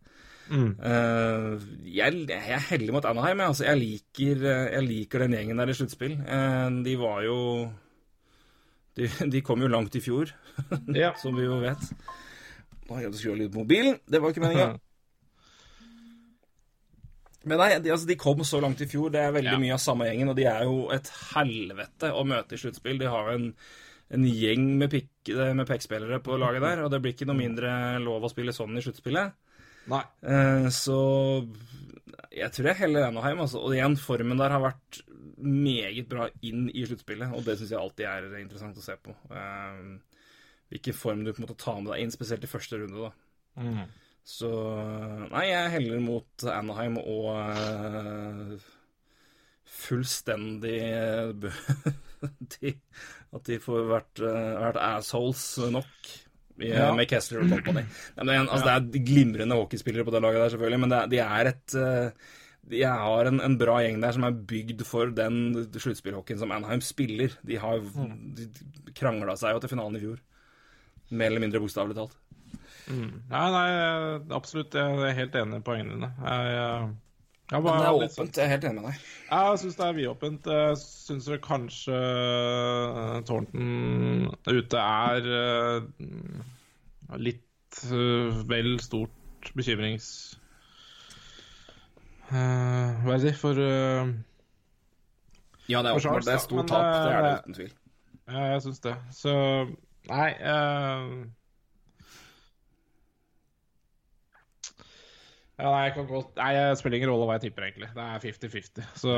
Mm. Uh, jeg, jeg er heldig mot Anaheim. Jeg, altså, jeg, liker, eh, jeg liker den gjengen der i sluttspill. Uh, de var jo de, de kom jo langt i fjor, Ja. som vi jo vet. Nå har jeg skrudd litt på mobilen. Det var ikke meninga. Men nei, de, altså, de kom så langt i fjor. Det er veldig Ja. mye av samme gjengen, og de er jo et helvete å møte i sluttspill. De har en, en gjeng med, pikk- med pekkspillere på laget der, og det blir ikke noe mindre lov å spille sånn i sluttspillet. Nei. Eh, så jeg tror jeg heller Anaheim, altså. Og igjen, formen der har vært meget bra inn i sluttspillet, og det syns jeg alltid er interessant å se på. Eh, hvilken form du på en måte tar med deg inn, spesielt i første runde, da. Mm. Så Nei, jeg heller mot Anaheim og uh, fullstendig de, At de får vært, uh, vært assholes nok. i- Ja. Med Kessler og company. Nei, men det, er, altså, det er glimrende hockeyspillere på det laget der, selvfølgelig, men det, de er et eh, De har en, en bra gjeng der som er bygd for den sluttspillhockeyen som Anaheim spiller. De har de krangla seg jo til finalen i fjor. Mer eller mindre bokstavelig talt. Mm. Nei, nei, absolutt. Jeg er helt enig i poengene dine. Jeg, jeg, jeg, bare, det er sånn- åpent. Jeg er helt enig med deg. jeg syns det er vidåpent. Jeg syns vel kanskje uh, Thornton ute er uh, litt uh, vel stort bekymrings... Uh, hva er det for uh, Ja, det er åpenbart. Det er stort tap. Det er det eh, uten tvil. Ja, jeg syns det. Så Nei uh, Ja, nei, jeg kan godt Nei, det spiller ingen rolle hva jeg tipper, egentlig. Det er 50-50. Så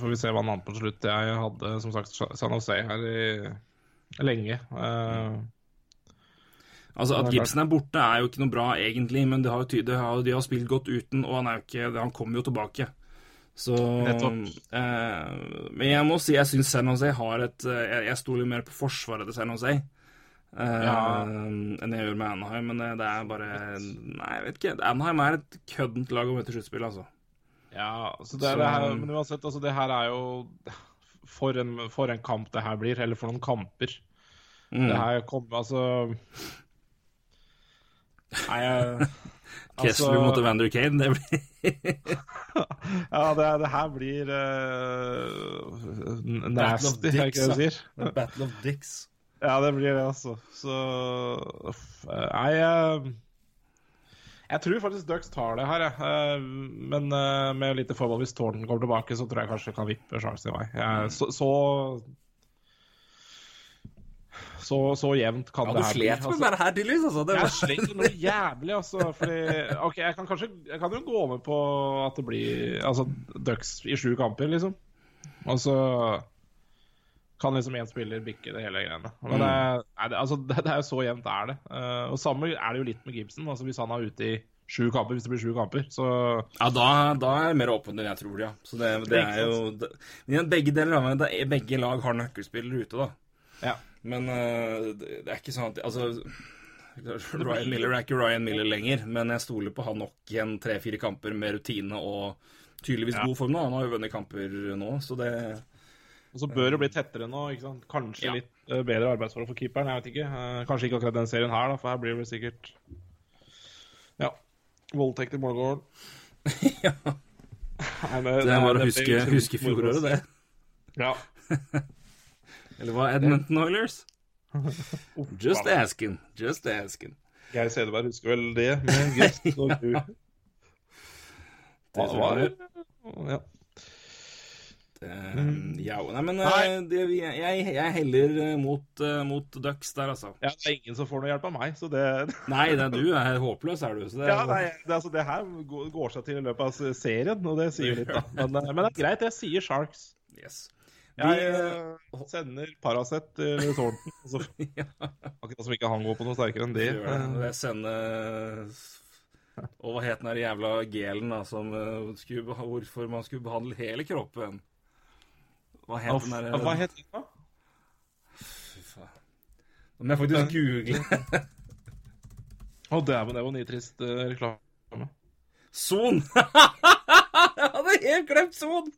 får vi se hva han vant på slutt. Jeg hadde som sagt San Jose her i lenge. Eh, Altså, At Gibson er borte, er jo ikke noe bra, egentlig, men det har jo har, de har spilt godt uten, og han, er jo ikke, han kommer jo tilbake. Så eh, Men jeg må si jeg syns San Jose har et eh, Jeg, jeg stoler mer på forsvaret til San Jose. eh, Ja. enn jeg gjør med Anaheim. Men det, det er bare Nei, jeg vet ikke. Anaheim er et køddent lag å møte i sluttspillet, altså. Ja, så det, Så- det her, men uansett, altså det her er jo for en, for en kamp det her blir, eller for noen kamper. Mm. Det her kommer altså Nei, jeg Kessler mot Evander Kane, det blir Ja, det, det her blir uh, Battle of nasty, er ikke det dicks, sier? Battle of Dicks. Ja, det blir det, altså. Så Nei, jeg jeg tror faktisk Ducks tar det her, jeg. Eh, Men eh, med litt forbehold, hvis Torden kommer tilbake, så tror jeg kanskje kan vippe sjansen i vei. Jeg- Så, så så, så jevnt kan Ja, det her bli. Du slet med det her, tydeligvis. Altså. Det Jeg slet noe jævlig, altså. Fordi OK, jeg kan kanskje Jeg kan jo gå med på at det blir Altså Ducks i sju kamper, liksom. Og så kan liksom én spiller bikke det hele greiene. Men det, er, det, altså, det, det er jo så jevnt er det. Eh, og samme er det jo litt med Gibson. Altså Hvis han er ute i sju kamper, hvis det blir sju kamper, så Ja, da, da er det mer åpent enn jeg tror, ja. Så det, det er jo det, men Begge deler av meg, er, begge lag har nøkkelspillere ute, da. Ja. Men eh, det, er ikke sånn at Altså Ryan Miller er ikke Ryan Miller lenger, men jeg stoler på han nok igjen tre-fire kamper med rutine og tydeligvis Ja. god form nå. Han har jo vunnet kamper nå, så det Og så bør det bli tettere nå. ikke sant? Kanskje Ja. litt eh, bedre arbeidsforhold for keeperen. jeg vet ikke. Eh, kanskje ikke akkurat den serien her, da, for her blir det sikkert Ja. Voldtekt i målgården. Ja. Nei, det, Det er bare å huske, huske fjoråret, det. Ja. Eller hva? Edmonton Oilers? Just asking. Just asking. Geir Sedeberg husker vel det med gest og gru. Det Hva var det? Ja. Eh, ja, nei, men eh, det, jeg, jeg heller eh, mot, eh, mot Ducks der, altså. ja, det er ingen som får noe hjelp av meg, så det Nei, det er du er håpløs, er du. Så det, Ja, nei, det, altså, det her går seg til i løpet av serien, og det sier jo litt, da. Men, men det er greit, jeg sier Sharks. Yes. Jeg eh, sender Paracet til Thornton. Altså, ja, akkurat som ikke han går på noe sterkere enn de. det. Jeg sender Og hva het den der jævla gelen da, som eh, skulle, hvorfor man skulle behandle hele kroppen? Hva het den der Hva het den, da? Fy faen. Nå må jeg faktisk google. Å, dæven, det var nitrist uh, reklame. Son! jeg hadde helt glemt Son!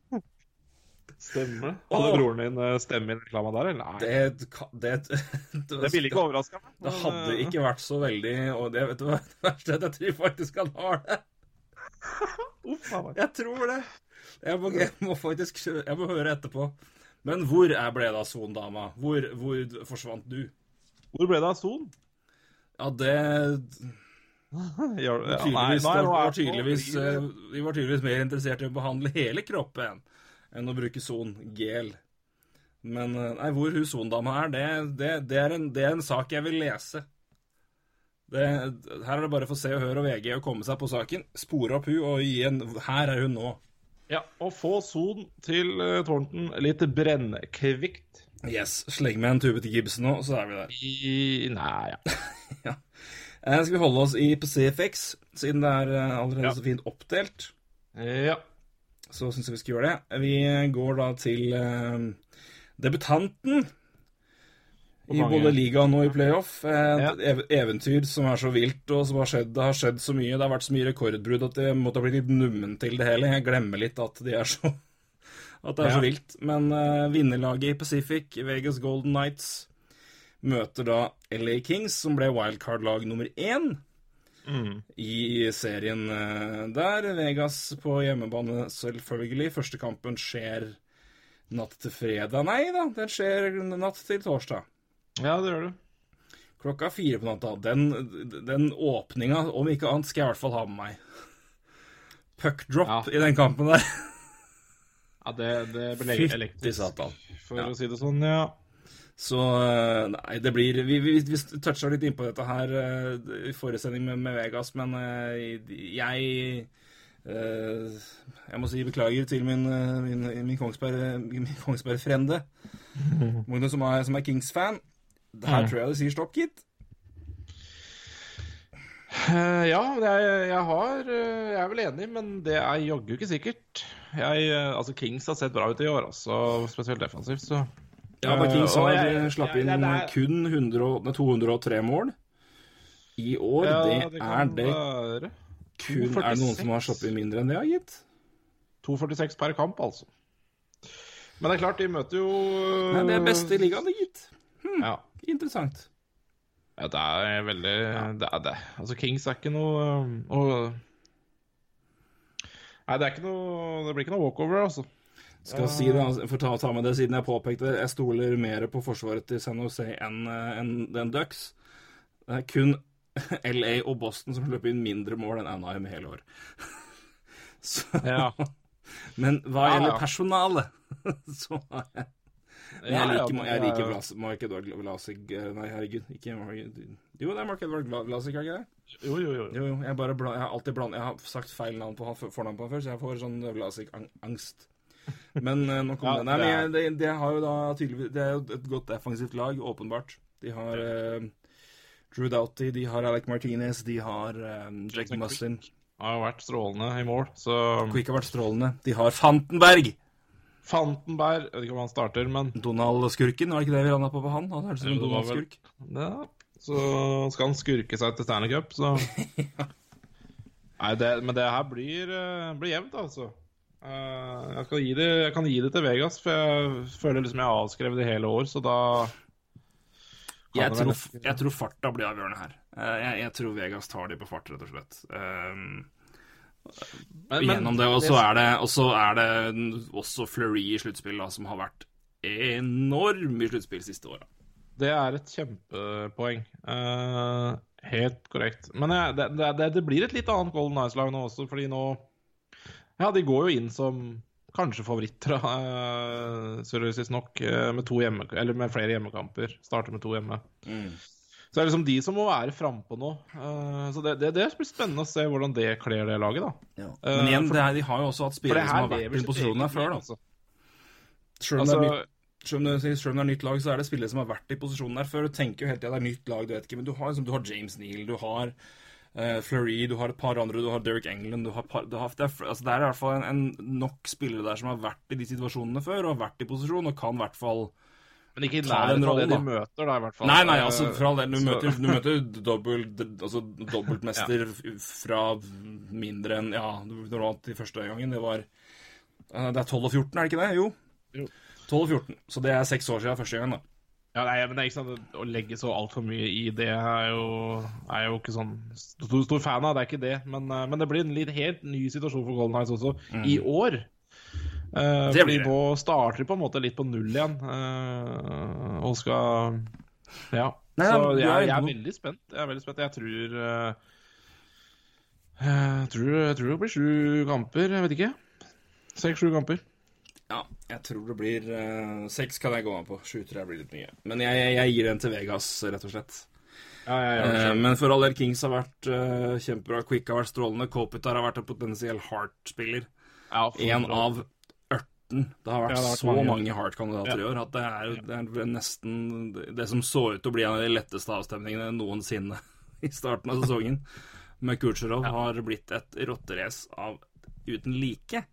Stemmer det. Hadde broren din eh, stemme i reklama der, eller? Nei. Det, det, det, det, Det ville ikke overraska meg. Det hadde eh, ikke vært så veldig Og det vet du hva det verste er? at Jeg tror faktisk han har det. Uff. Jeg tror det. Jeg må, jeg må faktisk Jeg må høre etterpå. Men hvor er ble det av Son-dama? Hvor, hvor forsvant du? Hvor ble det av Son? Ja, det Ja, ja, nei, nei, var tydeligvis, eh, Vi var tydeligvis mer interessert i å behandle hele kroppen enn å bruke Son-gel. Men eh, nei, hvor hun Son-dama er, det, det, det, er en, det er en sak jeg vil lese. Det, her er det bare for Se og Hør og VG å komme seg på saken, spore opp hun og gi en Her er hun nå. Ja, og få Son til uh, Thornton litt brennkvikt. Yes. Sleng med en tube til Gibson nå, så er vi der. I Nei, ja. Ja. Eh, skal vi holde oss i PCFX, siden det er allerede Ja. så fint oppdelt? ja. Så syns jeg vi skal gjøre det. Vi går da til eh, debutanten i både ligaen og i playoff. Et Ja. eventyr som er så vilt, og som har skjedd. Det har skjedd så mye. Det har vært så mye rekordbrudd at jeg måtte blitt litt nummen til det hele. Jeg glemmer litt at de er så At det er Ja. så vilt. Men eh, vinnerlaget i Pacific, Vegas Golden Knights, møter da LA Kings, som ble wildcard-lag nummer én Mm. i serien eh, der. Vegas på hjemmebane, selvfølgelig. Første kampen skjer natt til fredag. Nei da, den skjer natt til torsdag. ja, det gjør du. Klokka fire på natta. Den, den åpninga, om ikke annet, skal jeg i hvert fall ha med meg. Puckdrop Ja. i den kampen der. Ja, det, det ble elektrisk, for Ja. å si det sånn, ja. Så eh, nei, det blir Vi, vi, vi toucha litt innpå dette her eh, i forrige sending med, med Vegas, men eh, jeg eh, Jeg må si beklager til min, min, min Kongsberg-frende, Kongsberg-frende. Magnus som er, som er Kings-fan. Her Mm. tror jeg det sier stopp, gitt. Eh, ja, jeg, jeg har Jeg er vel enig, men det er jaggu ikke sikkert. Jeg, altså Kings har sett bra ut i år, altså, spesielt defensivt, så Ja, da Kings har slapp inn ja, er- kun 100, 203 mål. I år, Ja, det, er det være. kun Er det noen som har sluppet inn mindre enn det, har gitt? 2,46 per kamp, altså. Men det er klart, de møter jo Nei, det er beste i ligaen, gitt. gitt. Ja. Interessant. ja, det er veldig det er det. Altså, Kings er ikke noe um, og, Nei, det er ikke noe Det blir ikke noe walkover, altså. Skal si det, altså, for ta, ta med det siden jeg påpekte det, jeg stoler mer på forsvaret til San Jose enn en, enn enn Ducks. Det er kun LA og Boston som løper inn mindre mål enn Anaheim hele år. Så, Ja. Men hva Ja, gjelder ja. personalet, så har jeg Men jeg Ja, ja, liker, jeg er- liker Vlas, Mark Edvard Vlasik eh, Nei, herregud. Ikke Mark Jo, det er Mark Edvard Vla- Vlasik, er ikke det? Jo, jo, jo. Jo, jo. Jeg, bare bla, jeg har alltid blandet Jeg har sagt feil navn på fornavn på han før, så jeg får sånn Vlasik-angst. Men uh, nok om Ja, det. Nei, men er- det, det har jo da tydeligvis Det er jo et godt defensivt lag, åpenbart. De har uh, Drew Doughty, de har Alec Martinez, de har uh, Jack Muslin. Har jo vært strålende i mål, så Quick har vært strålende. De har Fantenberg! Fantenberg Jeg vet ikke om han starter, men Donald-skurken, var det ikke det vi landa på på han? Han hørtes ut som Donald-skurk. ja, Så skal han skurke seg til Stanley Cup, så Nei, det, men det her blir, eh, blir jevnt, altså. Eh, Jeg, skal gi det, jeg kan gi det til Vegas, for jeg føler liksom jeg har avskrevet det hele år, så da Jeg tror, jeg tror farta blir avgjørende her. Eh, Jeg, jeg tror Vegas tar de på fart, rett og slett. Um, Men- men gjennom det, og så er det, og så er det også Fleury i sluttspill, som har vært enorm i sluttspill siste åra. Det er et kjempepoeng. Uh, helt korrekt. Men det, det, det blir et litt annet Golden Ice-lag nå også, fordi nå Ja, de går jo inn som kanskje favoritter, uh, seriøst nok, eh, med, to hjemme, eller med flere hjemmekamper. Starter med to hjemme. Så det er liksom de som må være frampå nå. Uh, så det, det, det blir spennende å se hvordan det kler det laget, da. Men igjen, for- det er, de har jo også hatt spillere som har vært i posisjonen her før, da. altså. Selv om, det er Altså, nytt, selv, om det, selv om det er nytt lag, så er det spillere som har vært i posisjonen der før. Du tenker jo hele tida det er nytt lag, du vet ikke. Men du har, liksom, du har James Neal, du har uh, Fleury, du har et par andre, du har Derek England du har par, du har, det, er, altså, det er i hvert fall en, en nok spillere der som har vært i de situasjonene før, og har vært i posisjon, og kan i hvert fall Men ikke i nærheten av det de møter, da, i hvert fall. Nei, nei, altså for all del. Du møter, du møter dobbelt, altså, dobbeltmester ja. fra mindre enn Ja, når du vant i første gangen. Det var eh, Det er 12 og 14, er det ikke det? Jo. Jo. 12 og 14. Så det er seks år siden første gangen, da. Ja, nei, men det er ikke sånn Å legge så altfor mye i det er jo, er jo ikke sånn stor, stor fan av. Det er ikke det. Men, eh, men det blir en litt helt ny situasjon for Golden Knights også, i år. Mm. Det blir det. nå starter de på en måte litt på null igjen, uh, og skal Ja. Nei, så jeg, jeg er veldig spent. Jeg er veldig spent. Jeg tror uh, jeg tror, jeg tror det blir sju kamper. Jeg vet ikke. Seks-sju kamper. Ja, jeg tror det blir uh, seks kan jeg gå med på. Sju tror jeg blir litt mye. Men jeg, jeg, jeg gir den til Vegas, rett og slett. Ja, ja, ja, Eh, men for all del, Kings har vært uh, kjempebra. Quick har vært strålende. Kopitar har vært en potensiell Heart-spiller. En av ørten. Det har vært det har vært så mange. mange Heart-kandidater i år at det er, det er nesten det som så ut til å bli en av de letteste avstemningene noensinne i starten av sesongen. Med Kucherov har blitt et rotterace av uten like.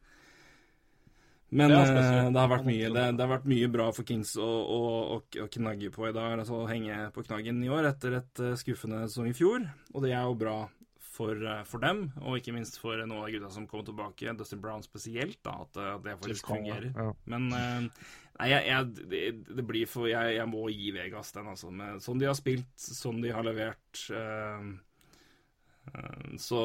Men Det eh, det, har vært mye, det, det har vært mye bra for Kings å, å, å, å knagge på i dag. Altså å henge på knaggen i år etter et eh, skuffende som i fjor. Og det er jo bra for, eh, for dem, og ikke minst for noen av gutta som kommer tilbake. Dustin Brown spesielt, da, at, det faktisk fungerer. Ja. Men nei, jeg, jeg, det, blir for jeg, jeg må gi Vegas den, altså. Med, sånn de har spilt, sånn de har levert. eh, så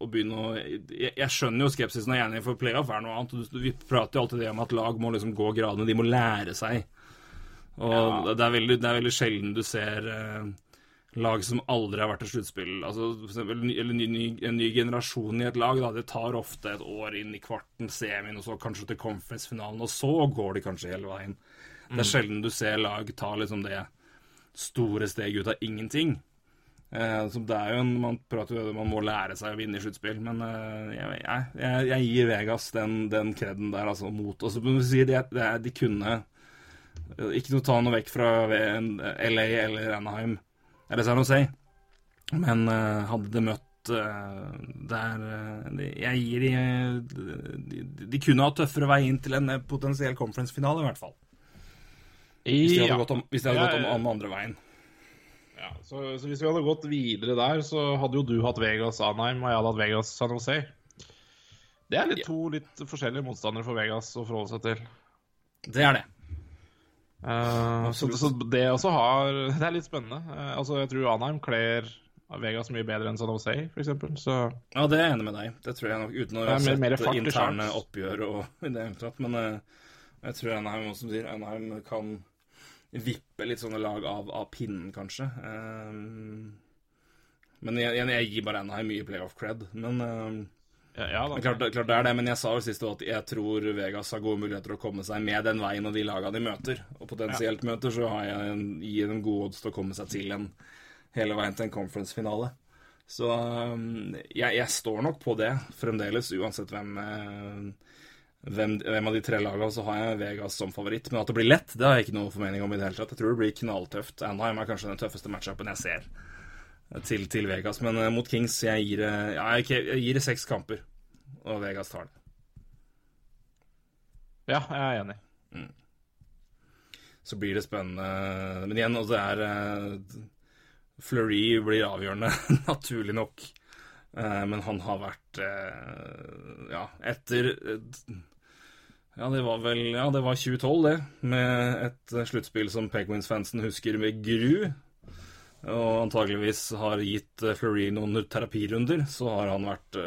å begynne å jeg, jeg skjønner jo skepsisen og gjerne for playoff er noe annet. Vi prater jo alltid det om at lag må liksom gå gradene. De må lære seg. Og det, er veldig, det er veldig sjelden du ser eh, lag som aldri har vært i sluttspill. Altså, for eksempel, eller ny, ny, en ny generasjon i et lag. Da. Det tar ofte et år inn i kvarten, semien, og så kanskje til conference-finalen, og så går de kanskje hele veien. Det er sjelden du ser lag ta liksom det store steget ut av ingenting. Eh, så det er jo en, Man prater jo man må lære seg å vinne i sluttspill, men eh, jeg, jeg, jeg, gir Vegas den, den kreden der, altså, mot Og så må si er, de kunne eh, Ikke noe ta noe vekk fra LA eller Anaheim, eller San Jose, men hadde det møtt der de- Jeg gir de, de, de De kunne ha tøffere vei inn til en potensiell conference-finale, i hvert fall. Hvis de hadde Ja. gått om, hvis de hadde Ja, gått om andre veien. Ja, så, så hvis vi hadde gått videre der, så hadde jo du hatt Vegas Anheim, og jeg hadde hatt Vegas San Jose. Det er litt to litt forskjellige motstandere for Vegas å forholde seg til. Det er det. Uh, så, så det også har Det er litt spennende. Uh, altså, jeg tror Anheim kler Vegas mye bedre enn San Jose, for eksempel. Så Ja, det er jeg enig med deg. Det tror jeg nok, uten å ha mer- sett mer interne oppgjør og i det hele tatt. Men uh, jeg tror Anheim, også, som sier, Anheim kan vippe litt sånne lag av, av pinnen, kanskje. Um, men jeg, jeg, gir bare Anaheim mye playoff cred. Men um, ja, ja. Klart, klart det er det, men jeg sa jo sist at jeg tror Vegas har gode muligheter å komme seg med den veien og de lagene de møter. Og potensielt møter, så har jeg en, gir dem gode odds til å komme seg til en hele veien til en conference-finale. Så um, jeg, jeg står nok på det fremdeles, uansett hvem, eh, hvem, hvem av de tre lagene, så har jeg Vegas som favoritt. Men at det blir lett, det har jeg ikke noe formening om i det hele tatt. Jeg tror det blir knalltøft. Anaheim er kanskje den tøffeste matchupen jeg ser til, til Vegas. Men eh, mot Kings, jeg gir, ja, jeg, gir det seks kamper, og Vegas tar det. Ja, jeg er enig. Så blir det spennende. Men igjen, altså, det er eh, Fleury blir avgjørende, naturlig nok. Eh, men han har vært eh, Ja, etter eh, Ja, det var vel Ja, det var 2012, det. Med et sluttspill som Penguins-fansen husker med gru. Og antageligvis har gitt Fleury noen terapirunder, så har han vært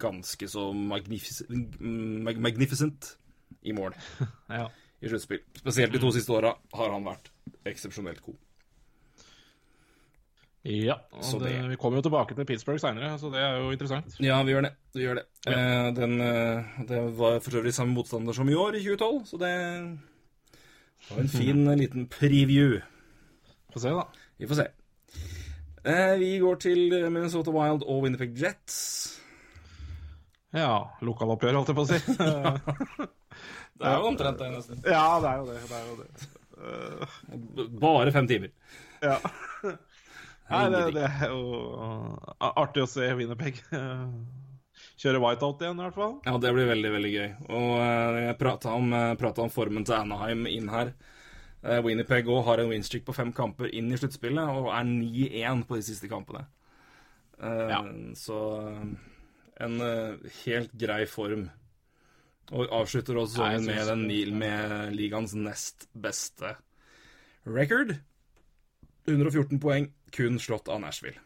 ganske så magnific mag magnificent i mål Ja. i sluttspill. Spesielt de to siste åra har han vært eksepsjonelt god. Ja, og Så det, det- vi kommer jo tilbake til Pittsburgh seinere, så det er jo interessant. Ja, vi gjør det. Vi gjør det. Eh, den, eh, det var for øvrig samme motstander som i år, i 2012, så det var en fin liten preview. Få se, da. Vi får se. Eh, vi går til Minnesota Wild og Winnerpeg Jets. Ja, lokaloppgjør, holdt jeg på å si. Det er jo omtrent det, nesten. ja, det er jo det. Det er jo det. Bare fem timer. ja. Nei, det, det er jo artig å se Winnerpeg uh, kjøre whiteout igjen, i hvert fall. Ja, det blir veldig, veldig gøy. Og eh, jeg prata om, eh, om formen til Anaheim inn her. Winnerpeg òg har en winstreak på fem kamper inn i sluttspillet, og er 9-1 på de siste kampene. Eh, Ja. Så eh, en eh, helt grei form. Og avslutter også jeg med, den, med ligaens nest beste record. 114 poeng, kun slått av Nashville.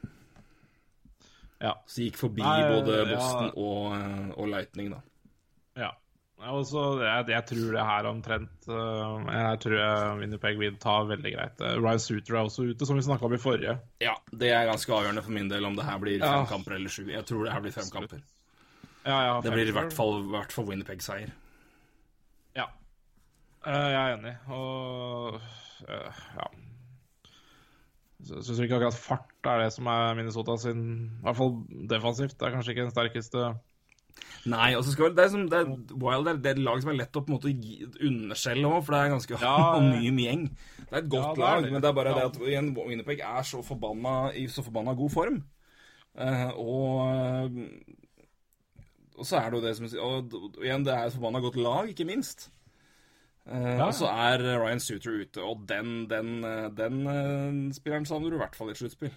Ja. Så gikk forbi Nei, både ja. Boston og, eh, og Lightning, da. ja. Altså, jeg, jeg tror det her omtrent uh, Jeg tror jeg Winnerpeg vil ta veldig greit. Ryan Suter er også ute, som vi snakka om i forrige. Ja, det er ganske avgjørende for min del om det her blir fem Ja. kamper eller sju. Jeg tror det her blir fem kamper. Ja, ja, Det blir i hvert fall, hvert fall Winnerpeg-seier. Ja. Eh, jeg er enig, og eh, ja. Så Syns ikke akkurat fart er det som er Minnesota sin I hvert fall defensivt. Det er kanskje ikke den sterkeste Nei, og så skal vel, det er, som, det er Wild er, et lag som er lett å på en måte gi underskjelle òg, for det er ganske Ja, anonym gjeng. Det er et godt Ja, lag, men det er bare Ja. det at igjen, Winnipeg er så forbanna, i så forbanna god form. Uh, og eh, Og så er det jo det som og igjen, det er et forbanna godt lag, ikke minst. Eh, Ja. Og så er Ryan Suter ute, og den, den, eh, den eh, spilleren savner du i hvert fall i sluttspill.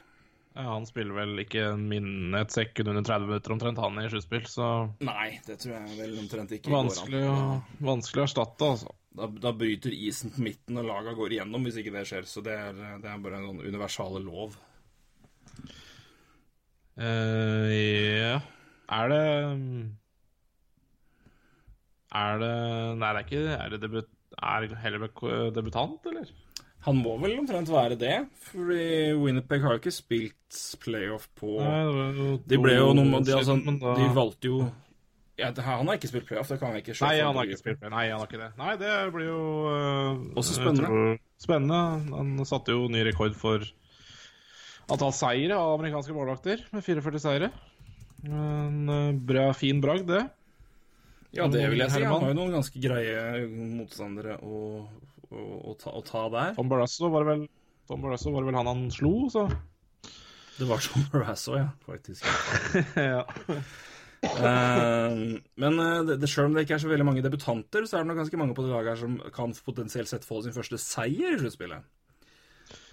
ja, Han spiller vel ikke en min, et sekund under 30 minutter omtrent, han i sluttspill, så Nei, det tror jeg vel omtrent ikke går an. vanskelig å, vanskelig å erstatte, altså. Da, da bryter isen på midten, og laga går igjennom hvis ikke det skjer. Så det er, det er bare en sånn universale lov. Uh, ja Er det Er det Nei, det er ikke Er det debut... Er Hellebuck debutant, eller? Han må vel omtrent være det, fordi Winnerpeg har ikke spilt playoff på De ble jo noe de, altså, de valgte jo ja, det- Han har ikke spilt playoff, det kan jeg ikke slå Nei, han har ikke spilt playoff. Nei, han har ikke det. Nei, det blir jo øh, Også spennende. Spennende. Han satte jo ny rekord for antall seire av amerikanske målvakter, med 44 seire. En øh, bra, fin bragd, det. Ja, det vil jeg si. Han har jo noen ganske greie motstandere å, å, å, ta, å ta der. Tom Barrasso var vel Tom Barrasso var vel han han slo, så Det var Tom Barrasso, ja, faktisk. ja. Uh, men eh, det, det, selv om det ikke er så veldig mange debutanter, så er det nok ganske mange på det laget her som kan potensielt sett få sin første seier i sluttspillet.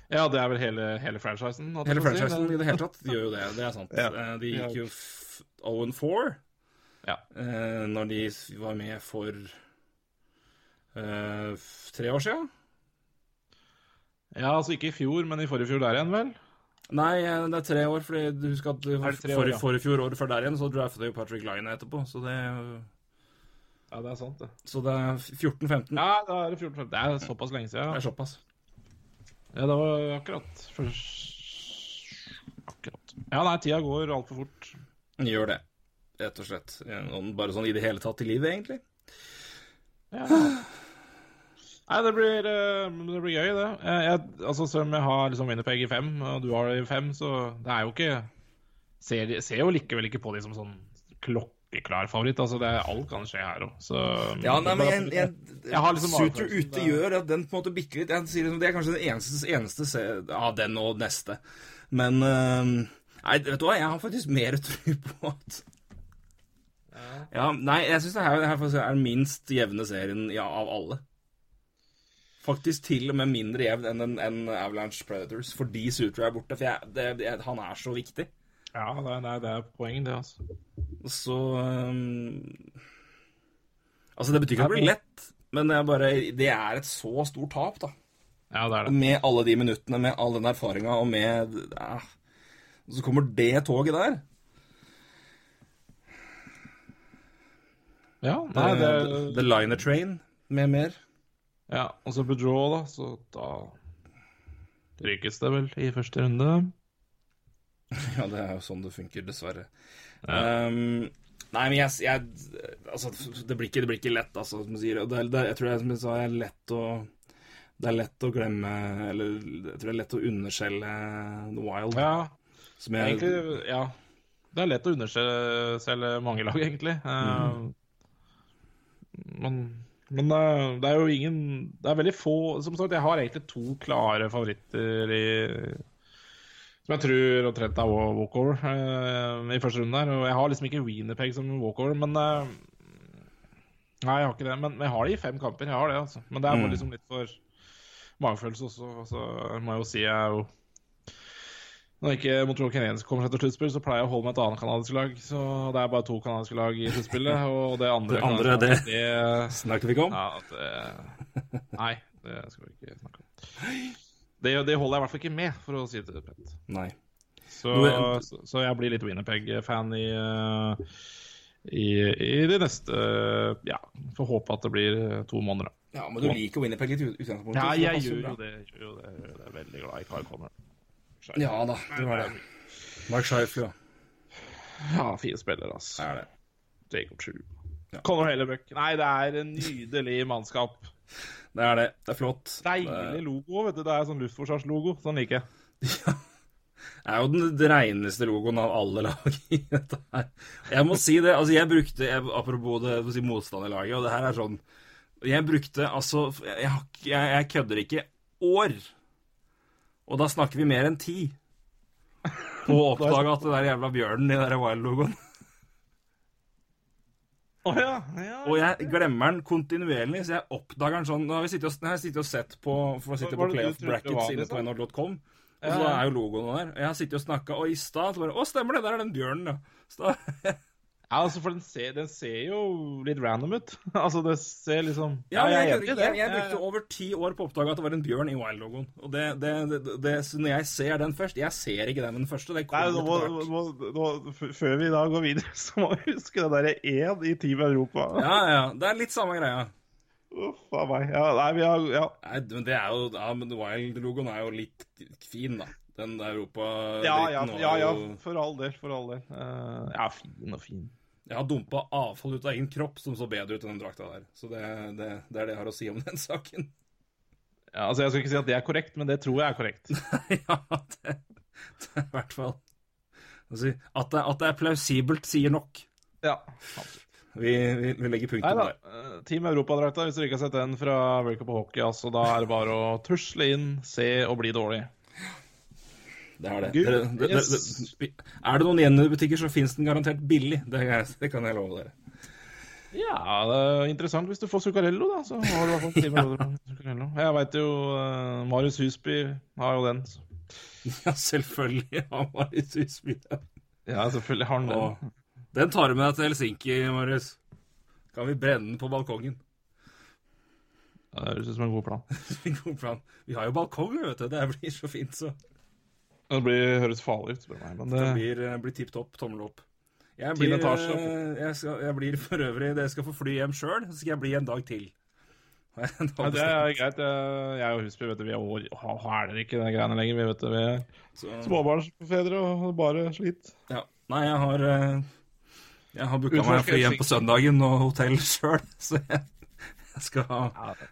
Ja, det er vel hele, hele franchisen? Hele franchisen si. i det hele tatt de gjør jo det. Det er sant. Ja. Uh, De gikk jo 0-4 Ja. Uh, når de var med for uh, tre år siden. Ja, altså ikke i fjor, men i forrige fjor der igjen, vel? Nei, eh, det er tre år, fordi du husker at det tre år, ja? forrige fjor, året før der igjen, så draftet jo Patrick Line etterpå. Så det, Ja, det er sant, det. så det er 14-15. Ja, da er det 14 Det er såpass lenge siden. Det er såpass. ja det var akkurat først Akkurat. Ja, nei, tida går altfor fort. Gjør det, rett og slett. Eh, Bare sånn i det hele tatt i livet, egentlig. Ja. Nei, det blir, eh, det blir gøy, det. Jeg, jeg, altså, Selv om jeg har liksom Winnerpeg i fem, og du har det i fem, så det er jo ikke Ser, ser jo likevel ikke på de som sånn klokkeklar favoritt. Altså, det er, alt kan skje her òg, så Ja, nei, men jeg, jeg, Jeg har liksom Suter ute gjør at den på en måte bikker litt. Jeg sier liksom, det er kanskje det eneste, eneste se- av den og neste. Men eh, Nei, vet du hva, jeg har faktisk mer tro på at Ja, Nei, jeg syns det her, det her er den minst jevne serien ja, av alle. Faktisk til og med mindre jevn enn en, en Avalanche Predators, fordi Sutra er borte. For jeg, det, det, han er så viktig. Ja, det er, det er, det er poeng, det, altså. Så um, Altså, det betyr ikke at det blir lett, men det er bare Det er et så stort tap, da. Ja, det er det. med alle de minuttene, med all den erfaringa, og med ja, Så kommer det toget der. Ja, nei, det The, the Liner Train med mer. Ja, og så Boudreau, da, så da rykes det vel i første runde. Ja, det er jo sånn det funker, dessverre. Um, nei, men jeg, jeg Altså, det blir ikke, det blir ikke lett, altså, som du sier. Det, det, jeg tror jeg, som jeg sa, er lett å Det er lett å glemme Eller jeg tror det er lett å underskjelle The Wild. Ja, som jeg, egentlig Ja. Det er lett å underselge mange lag, egentlig. Eh, Men, men eh, det er jo ingen Det er veldig få Som sagt, jeg har egentlig to klare favoritter i som jeg tror omtrent er wa- walkover eh, i første runde der. Og jeg har liksom ikke Wienerpeg som walkover, men eh, Nei, jeg har ikke det. Men, men jeg har det i fem kamper. Jeg har det, altså. Men det er bare liksom litt for magefølelse også. Så må jeg jo si jeg er jo når ikke Montreal Canadiens kommer seg til sluttspill, så pleier jeg å holde meg et annet kanadisk lag. Så det er bare to kanadiske lag i sluttspillet, og det andre, Det andre, det, det- Snakker vi ikke om? ja, det, Nei, det skal vi ikke snakke om. Det, det holder jeg i hvert fall ikke med, for å si det pent. Nei. Så, så, så jeg blir litt Winnerpeg-fan i, eh, i, i det neste Ja, får håpe at det blir eh, to måneder, da. Ja, men du liker Winnerpeg i ut- utgangspunktet. Ja, jeg gjør jo det. Jeg, gjør jo det. jeg er veldig glad i Kyle Connor. Ja da, du har det. Mark Scheifler, ja. Ja, fine spillere, altså. Det er det. Jacob True. Connor Hellebuck. Nei, det er en nydelig mannskap. Det er det. Det er flott. Deilig logo, vet du. Det er sånn luftforsvarslogo. Sånn liker jeg. Det er jo den, reineste logoen av alle lag i dette her. Jeg må si det, altså jeg brukte, jeg, apropos det, si motstanderlaget, og det her er sånn Jeg brukte altså Jeg, jeg, jeg kødder ikke år. Og da snakker vi mer enn ti. På å oppdage at det der jævla bjørnen i den der Wild-logoen. Oh, ja. ja. Og jeg glemmer den kontinuerlig, så jeg oppdager den sånn Nå har vi sittet og, jeg sittet og sett på For å sitte på playoff brackets inne på liksom? nrk.com. Og så er jo logoen der. Og jeg har sittet og snakka, og i stad bare Å, stemmer det, der er den bjørnen, ja. Så da, ja altså, for den ser, den ser jo litt random ut. altså, det ser liksom ja, jeg jeg, jeg, jeg, brukte over ti år på å oppdage at det var en bjørn i Wild-logoen. Og det, det, det, når jeg ser den først Jeg ser ikke den den første. Det Nei, må, må, nå, før vi da går videre, så må vi huske det derre én i Team Europa. Ja, ja. Det er litt samme greia. Uff a meg. Ja, nei, vi har Ja, Nei, men det er jo Ja, men Wild-logoen er jo litt fin, da. Den europa ja, ja, ja, ja, for all del. For all del. Uh, ja, fin og fin. Jeg har dumpa avfall ut av egen kropp som så bedre ut enn den drakta der. Så det, det, det er det jeg har å si om den saken. Ja, altså, Jeg skal ikke si at det er korrekt, men det tror jeg er korrekt. ja, det, det er i hvert fall Altså, at, det, at det er plausibelt, sier nok. Ja. Vi, vi, vi legger punktum der. eh, Team Europa-drakta, hvis dere ikke har sett den fra World Cup Hockey, altså, da er det bare å tusle inn, se og bli dårlig. Det er det. Gud, Dere- det, det, yes. det, er det noen Jenny-butikker, så fins den garantert billig. Det, er- det kan jeg love dere. Ja, det er interessant hvis du får Zuccarello, da. Så har du i hvert fall ti Zuccarello. Jeg veit jo uh, Marius Husby har jo den. Så. Ja, selvfølgelig har Marius Husby den. Ja, selvfølgelig har han den. Den tar du med deg til Helsinki, Marius. Kan vi brenne den på balkongen? Ja, Det høres ut som en god plan. God plan. Vi har jo balkong, vet du. Det blir så fint, så. Det blir, høres farlig ut, spør du meg. Men Det det, blir, eh, blir tipp topp. Tommel opp. Jeg blir, eh, jeg, skal, jeg blir for øvrig Det jeg skal få fly hjem sjøl, så skal jeg bli en dag til. Ja, det er greit. Jeg, og Husby vet du, vi er hæler ikke de greiene lenger. Vi vet du, vi er Så- småbarnsfedre og bare slit. Ja. Nei, jeg har eh, Jeg har booka meg fly hjem på søndagen og hotell sjøl, så jeg, jeg skal ha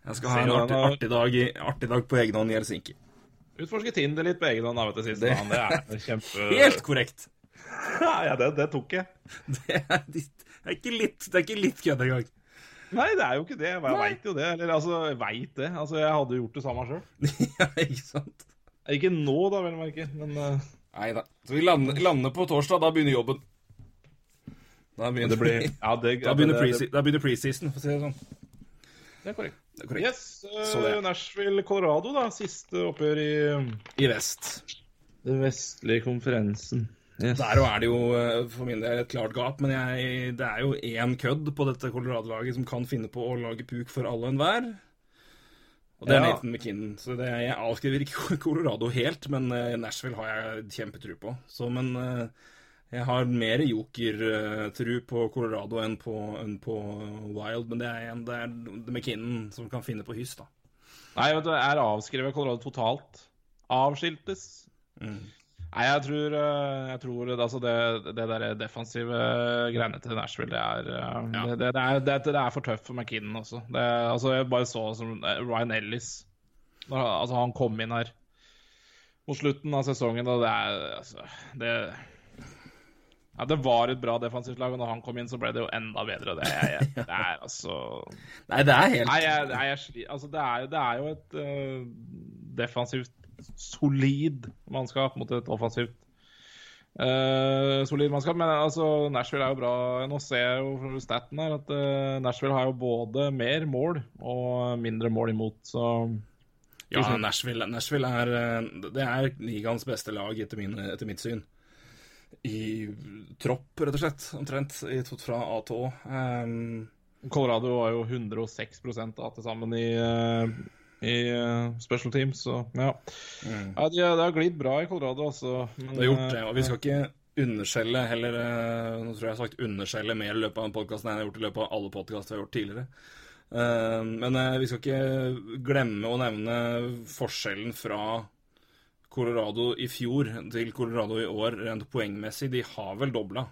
Jeg skal ha en artig, artig, dag, artig dag på egen hånd i Helsinki. Utforske Tinder litt på egen hånd vet du, sist. Det-. Det er kjempe... Helt korrekt! Ja, det, det tok jeg. Det er, det er ikke litt, det er ikke litt kødd engang. Nei, det er jo ikke det. Jeg veit jo det. Eller altså, veit det. Altså, jeg hadde gjort det samme sjøl. ja, ikke sant? Ikke nå, da, vel å merke, men uh, Nei da. Så vi lander, lander på torsdag. Da begynner jobben. Da begynner, det blir Ja, det, det, det, da begynner preseason, for å si det sånn. Det er korrekt. Det er korrekt. Yes, uh, Så det. Nashville, Colorado, da. Siste oppgjør i I vest. den vestlige konferansen. Yes. Der er det jo eh, for min del et klart gap, men jeg, det er jo én kødd på dette Colorado-laget som kan finne på å lage puk for alle og enhver. Og det er Ja. Nathan McKinnon. Så det, jeg avskriver ikke Colorado helt, men eh, Nashville har jeg kjempetro på. Så, men eh, jeg har mer jokertru på Colorado enn på, enn på Wild. Men det er, en, det er McKinnon som kan finne på hyss, da. Nei, vet du, er avskrevet Colorado totalt. Avskiltes. Mm. Nei, jeg tror, uh, jeg tror altså det, det der defensive greiene til Nashville, det er, uh, Ja. det, er, det, er for tøft for McKinnon også. Det, altså, jeg bare så som eh, Ryan Ellis altså, Han kom inn her mot slutten av sesongen, og det er altså, det, ja, det var et bra defensivt lag, og når han kom inn, så ble det jo enda bedre. Det, er- det er altså Nei, det er helt Nei, jeg, nei, jeg, altså det, er, det er jo et uh, defensivt solid mannskap mot et offensivt uh, solid mannskap. Men altså, Nashville er jo bra. Nå ser jeg jo staten her at uh, Nashville har jo både mer mål og mindre mål imot, så Ja, Nashville, Nashville er Det er ligaens beste lag, etter, min, etter mitt syn. I tropp, rett og slett. Omtrent. I, fra A til Å. Um, Colorado var jo 106% da, til sammen i, eh, i eh, special teams, så ja. ja de, det har glidd bra i Colorado, altså. Men, det har gjort eh, det. Og vi skal ikke underskjelle heller eh, Nå tror jeg jeg har sagt underskjelle mer i løpet av en podkast enn jeg har gjort i løpet av alle podkaster jeg har gjort tidligere. Eh, men eh, vi skal ikke glemme å nevne forskjellen fra Colorado i fjor til Colorado i år rent poengmessig. De har vel dobla.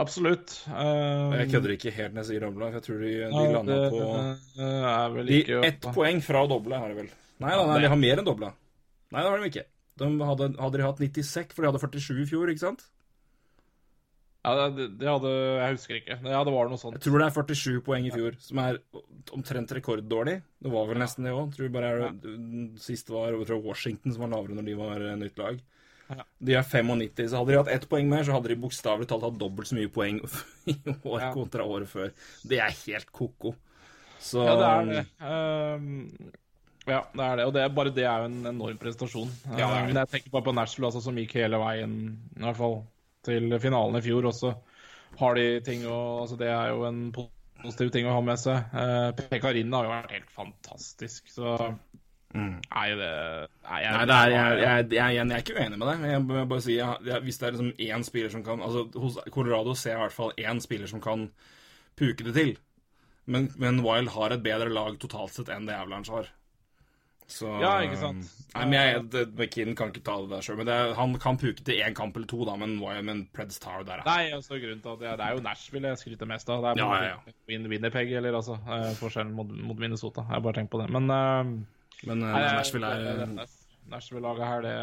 Absolutt. Um, Jeg kødder ikke helt når jeg sier dobla, jeg tror de, de ja, landa på det er vel de, ikke Ett poeng fra å doble har de vel. Nei, da, nei, de har mer enn dobla. Nei, det har de ikke. De hadde, hadde de hatt 96, for de hadde 47 i fjor, ikke sant? Ja, det, det hadde Jeg husker ikke. Ja, det var noe sånt. Jeg tror det er 47 poeng i fjor, som er omtrent rekorddårlig. Det var vel nesten det òg. Tror bare er det, Sist var tror Washington som var lavere når de var eh, nytt lag. Ja. De er 95, så hadde de hatt ett poeng mer, så hadde de bokstavelig talt hatt dobbelt så mye poeng i år Ja. kontra året før. Det er helt ko-ko. Så Ja, det er det. Um... ja, det er det. Og det, bare det er jo en enorm prestasjon. Ja, det er det. Men jeg tenker bare på Nashville, altså, som gikk hele veien, i hvert fall til finalen i fjor. også har de ting å Altså, det er jo en positiv ting å ha med seg. Eh, Pekarin har jo vært helt fantastisk, så Nei, det Nei, jeg, Mm. Nei, det er, jeg, jeg, jeg, jeg, er ikke uenig med deg. men Jeg må bare si, jeg, jeg, Hvis det er liksom én spiller som kan altså Hos Colorado ser jeg i hvert fall én spiller som kan puke det til. Men, men Wild har et bedre lag totalt sett enn det Avalanche har. Så, Ja, ikke sant. Nei, men jeg, det, McKinnon kan ikke ta det der sjøl. Han kan puke til én kamp eller to, da, men, Wyoming Preds tar det der. Nei, altså grunnen til at jeg, Det er jo Nashville jeg skryter mest av. Det er Ja, ja, ja. Win Winnipeg, eller altså eh, forskjellen mot, mot Minnesota. Jeg bare tenkt på det. Men uh, Men uh, Nei, Nashville er det- det- Nashville-laget her, det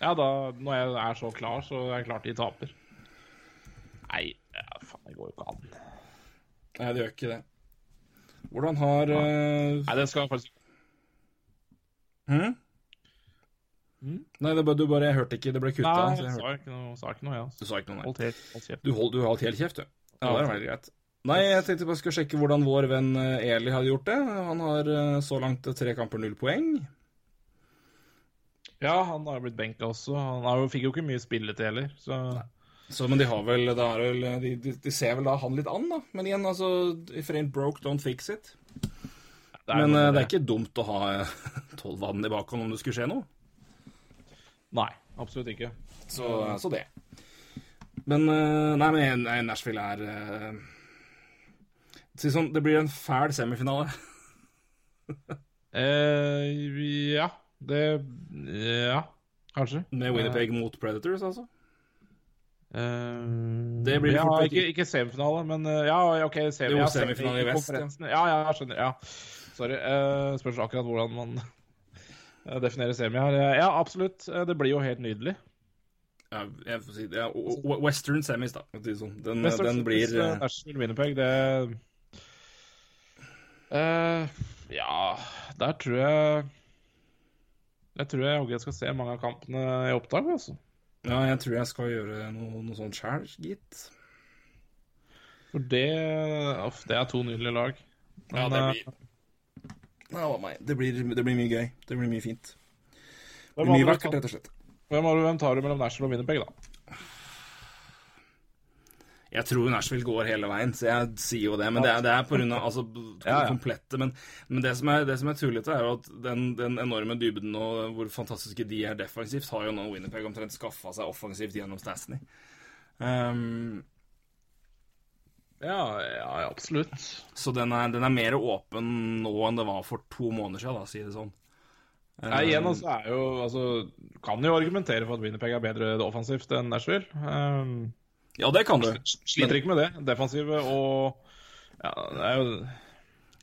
Ja, da Når jeg er så klar, så er det klart de taper. Nei, faen, det går jo ikke an. Nei, det gjør ikke det. Hvordan har uh... Nei, det skal faktisk hm? Nei, det, du bare, jeg hørte ikke, det ble kutta. Nei, jeg sa ikke noe, sa ikke noe jeg, Du sa ikke noe, nei. Holdt helt, holdt kjeft. Du hold, du holdt helt kjeft, du. Ja, det er veldig greit. Nei, jeg tenkte bare skulle sjekke hvordan vår venn eh, Eli hadde gjort det. Han har eh, så langt tre kamper, null poeng. Ja, han har jo blitt benka også. Han har jo, fikk jo ikke mye spilletid heller, så Så, men de har vel, det er vel de, de, de ser vel da han litt an, da. Men igjen, altså If it ain't broke, don't fix it. Det Men eh, det er ikke dumt å ha tolv vann i bakhånd om det skulle skje noe. Nei, absolutt ikke. Så, så det. Men eh, Nei, men Nashville er eh, Si sånn, det blir en fæl semifinale. Eh, ja, det Ja, kanskje. Med Winnipeg mot Predators, altså. Uh, Det blir ja, ikke, ikke semifinale, men eh, ja, OK. Semi, Jo, semifinale i vest, Ja, ja, jeg skjønner. Ja. Sorry. Uh, spørs akkurat hvordan man eh, definerer semi her. Ja, absolutt. Eh, Det blir jo helt nydelig. Ja, jeg får si det. Ja, Western semis, da. Sånn. Den, Western den blir Nashville Winnipeg, det Uh, Ja, der tror jeg Jeg tror jeg jaggu jeg skal se mange av kampene i opptak, altså. Ja, jeg tror jeg skal gjøre noe, noe sånt sjæl, gitt. For det Uff, det er to nydelige lag. Ja, det blir Ja, hva meg. Det blir, det blir mye gøy. Det blir mye fint. Det blir mye vakkert, rett og slett. Hvem, har du, hvem tar du mellom Nashville og Winnipeg, da? Jeg tror Nashville går hele veien, så jeg sier jo det. Men det er, det er på grunn av altså, det komplette. Men, men det som er, det som er tullete, er jo at den, den enorme dybden og hvor fantastiske de er defensivt, har jo nå Winnipeg omtrent skaffa seg offensivt gjennom Stasney. Um, Ja, ja, absolutt. så den er, den er mer åpen nå enn det var for to måneder siden, da, si det sånn. Nei, igjen altså, er jo altså, Kan jo argumentere for at Winnipeg er bedre offensivt enn Nashville. Um, Ja, det kan du. sliter ikke med det. Defensive og Ja, det er jo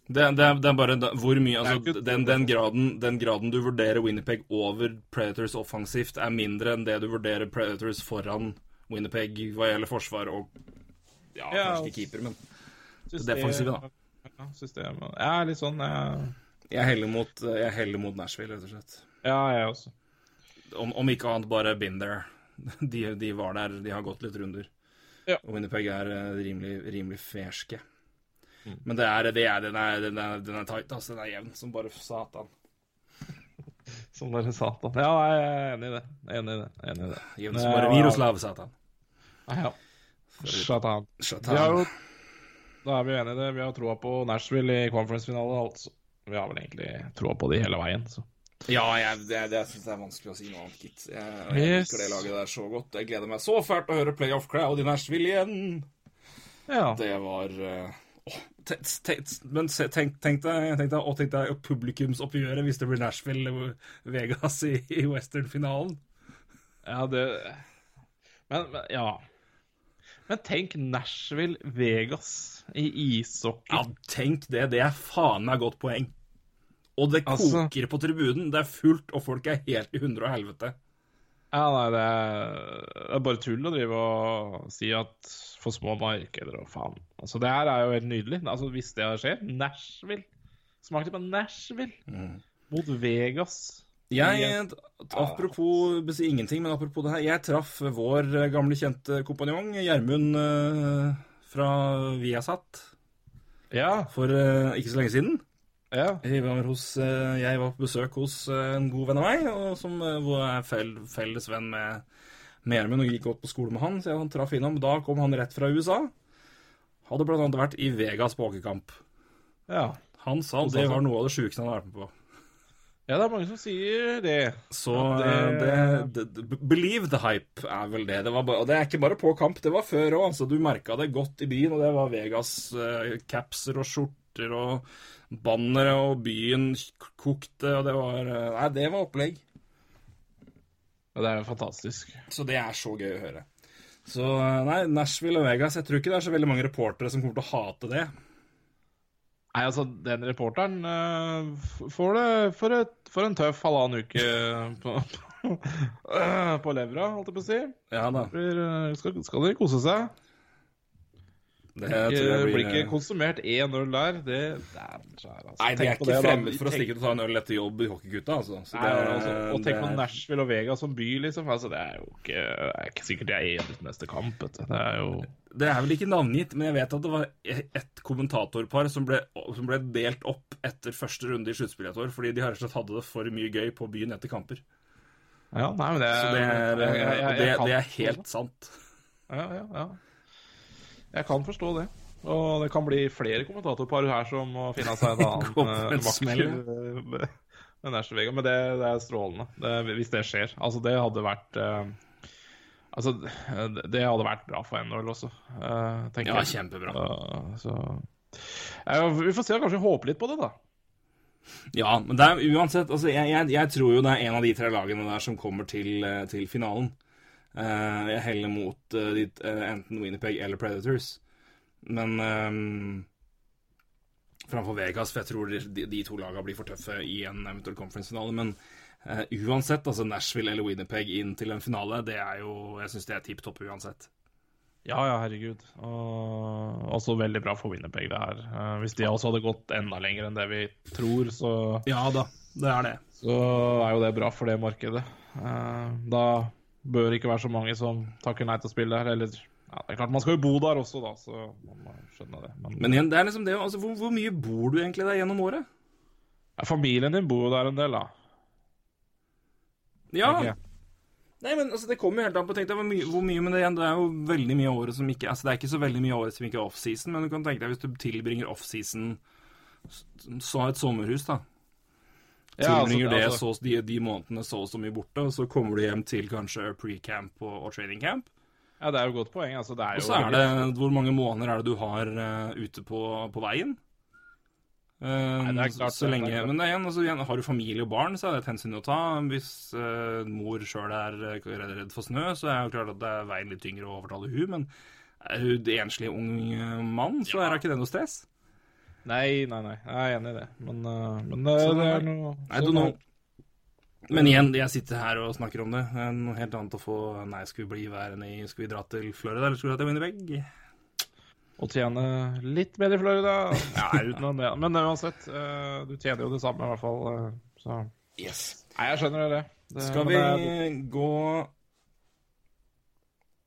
Det, det, er- det er bare da, hvor mye Altså, den, den, graden, den graden du vurderer Winnipeg over Predators offensivt, er mindre enn det du vurderer Predators foran Winnipeg hva gjelder forsvar og Ja, Ja, kanskje ikke keeper, men system- defensive, da. Ja, systemet Jeg er litt sånn. Jeg, jeg heller mot, mot Nashville, rett og slett. ja jeg også. Om, om ikke annet bare been there. De, de var der, de har gått litt runder. Ja. Og Winnipeg er eh, rimelig, rimelig ferske. Mm. Men det er, det er, den, er, den, er, den er tight, altså. Den er jevn som bare satan. Som dere satan. Ja, jeg er enig i det. Enig i det. Enig i det. Jevn som bare Miroslav, satan. Ja, ja. Har jo Da er vi enige i det. Vi har troa på Nashville i conference-finale, altså. Vi har vel egentlig troa på de hele veien, så. Ja, jeg, det, det syns jeg er vanskelig å si noe annet, gitt. Jeg, jeg Yes. liker det laget der så godt. Jeg gleder meg så fælt å høre playoff crowd i Nashville igjen. Ja. Det var eh, åh, te- te- Men tenk, tenk deg, tenk deg, og tenk deg publikumsoppgjøret hvis det blir Nashville-Vegas i, i Western-finalen. ja, det men, men, ja. Men tenk Nashville, Vegas i ishockey. Ja, tenk det. Det er faen meg godt poeng. Og det Altså- koker på tribunen. Det er fullt, og folk er helt i hundre og helvete. Ja, nei, det er, bare tull å drive og si at for små markeder og faen. Altså, det her er jo helt nydelig. Altså, hvis det skjer Nashville. Smakte på Nashville mot Vegas. Jeg, apropos ingenting, men apropos det her. Jeg traff vår eh, gamle kjente kompanjong Gjermund eh, fra Viasat Ja, for eh, ikke så lenge siden. ja. Jeg var, hos, jeg var på besøk hos en god venn av meg, og som er fel, felles venn med med Gjermund og gikk godt på skole med han. Så jeg traff innom. Da kom han rett fra USA. Hadde annet vært i Vegas på åkerkamp. ja. Han sa det var noe av det sjukeste han hadde vært med på. Ja, det er mange som sier det. Så Ja, det, det- det, det, Believe the hype er vel det. Det, var bare, og det er ikke bare på kamp, det var før òg. Altså, du merka det godt i byen, og det var Vegas-capser og skjorter og bannere, og byen kokte, og det var eh, Nei, det var opplegg. Og det er jo fantastisk. Så det er så gøy å høre. Så eh, nei, Nashville og Vegas Jeg tror ikke det er så veldig mange reportere som kommer til å hate det. Nei, altså, den reporteren uh, får det for, et, for en tøff halvannen uke på, på levra, holdt jeg på å si. Ja da. Blir, eh, Skal, skal de kose seg? Det jeg blir ikke konsumert 1-0 der. Det, dæven altså. Nei, de er ikke det, da. fremmed for å stikke ut og ta en øl etter jobb i hockeygutta, altså. Så Nei, det- altså, og tenk på Nashville og Vegas som by, liksom. Altså, det er jo ikke, er ikke sikkert jeg er enige neste kamp. Det er jo Det er vel ikke navngitt, men jeg vet at det var et kommentatorpar som ble, som ble delt opp etter første runde i sluttspillet et år, fordi de rett og slett hadde det for mye gøy på byen etter kamper. Ja, nei, men det, Så det er, det, det er helt sant. Ja, ja, ja. Jeg kan forstå det. Og det kan bli flere kommentatorpar her som må finne seg en annen eh, vakker. Men det, det er strålende, det, hvis det skjer. Altså, det hadde vært uh, Altså, det hadde vært bra for NHL også, uh, tenker Ja, jeg. kjempebra. Uh, så ja, Vi får se, kanskje håpe litt på det, da. Ja, men det er uansett altså, jeg, jeg, jeg tror jo det er en av de tre lagene der som kommer til, til finalen. Eh, jeg heller mot eh, de, eh, enten Winnipeg eller Predators. Men um, framfor Vegas, for jeg tror de, de to lagene blir for tøffe i en eventuell conference-finale. Men uh, uansett, altså Nashville eller Winnipeg inn til en finale, det er jo Jeg syns det er tipp topp uansett. Ja, ja, herregud. Og også veldig bra for Winnerpeg, det her. Uh, hvis de også hadde gått enda lenger enn det vi tror, så, Ja da, det er det. så er jo det bra for det markedet. Uh, da bør ikke være så mange som takker nei til å spille her. Eller ja, det er klart, man skal jo bo der også, da, så man må skjønne det. Men, Men igjen, det er liksom det altså, hvor, hvor mye bor du egentlig der gjennom året? ja, familien din bor jo der en del, da. Ja. Nei, men altså, Det kommer jo helt an på tenk deg hvor mye, hvor mye, men det, igjen, det er jo veldig mye av året som ikke altså, Det er ikke så veldig mye av året som ikke er offseason, men du kan tenke deg hvis du tilbringer offseason Så et sommerhus, da. Ja, altså, Tilbringer det altså- så, de, de månedene så og så mye borte, og så kommer du hjem til kanskje pre-camp og, og training camp. Ja, det er jo et godt poeng. Altså, det er Og så er det hvor mange måneder er det du har uh, ute på, på veien? Nei, det er klart, så det er lenge, klart. Men det er igjen, altså, igjen, har du familie og barn, så er det et hensyn å ta. Hvis uh, mor sjøl er redd redd for snø, så er det klart at det er veien litt tyngre å overtale hun, men er hun enslig ung mann, så er det ikke det noe stress. Nei, nei, nei. Jeg er enig i det. Men, eh, men det, Sånn det er noe I don't know. Men igjen, jeg sitter her og snakker om det. Det er noe helt annet å få Nei, skal vi bli værende i Skal vi dra til Florida, eller skal vi dra til Winnipeg? Og tjene litt mer i Florida Ja, utenom det. Men uansett, eh, du tjener jo det samme i hvert fall. eh, Så Yes. Nei, jeg skjønner det. det Skal vi det- gå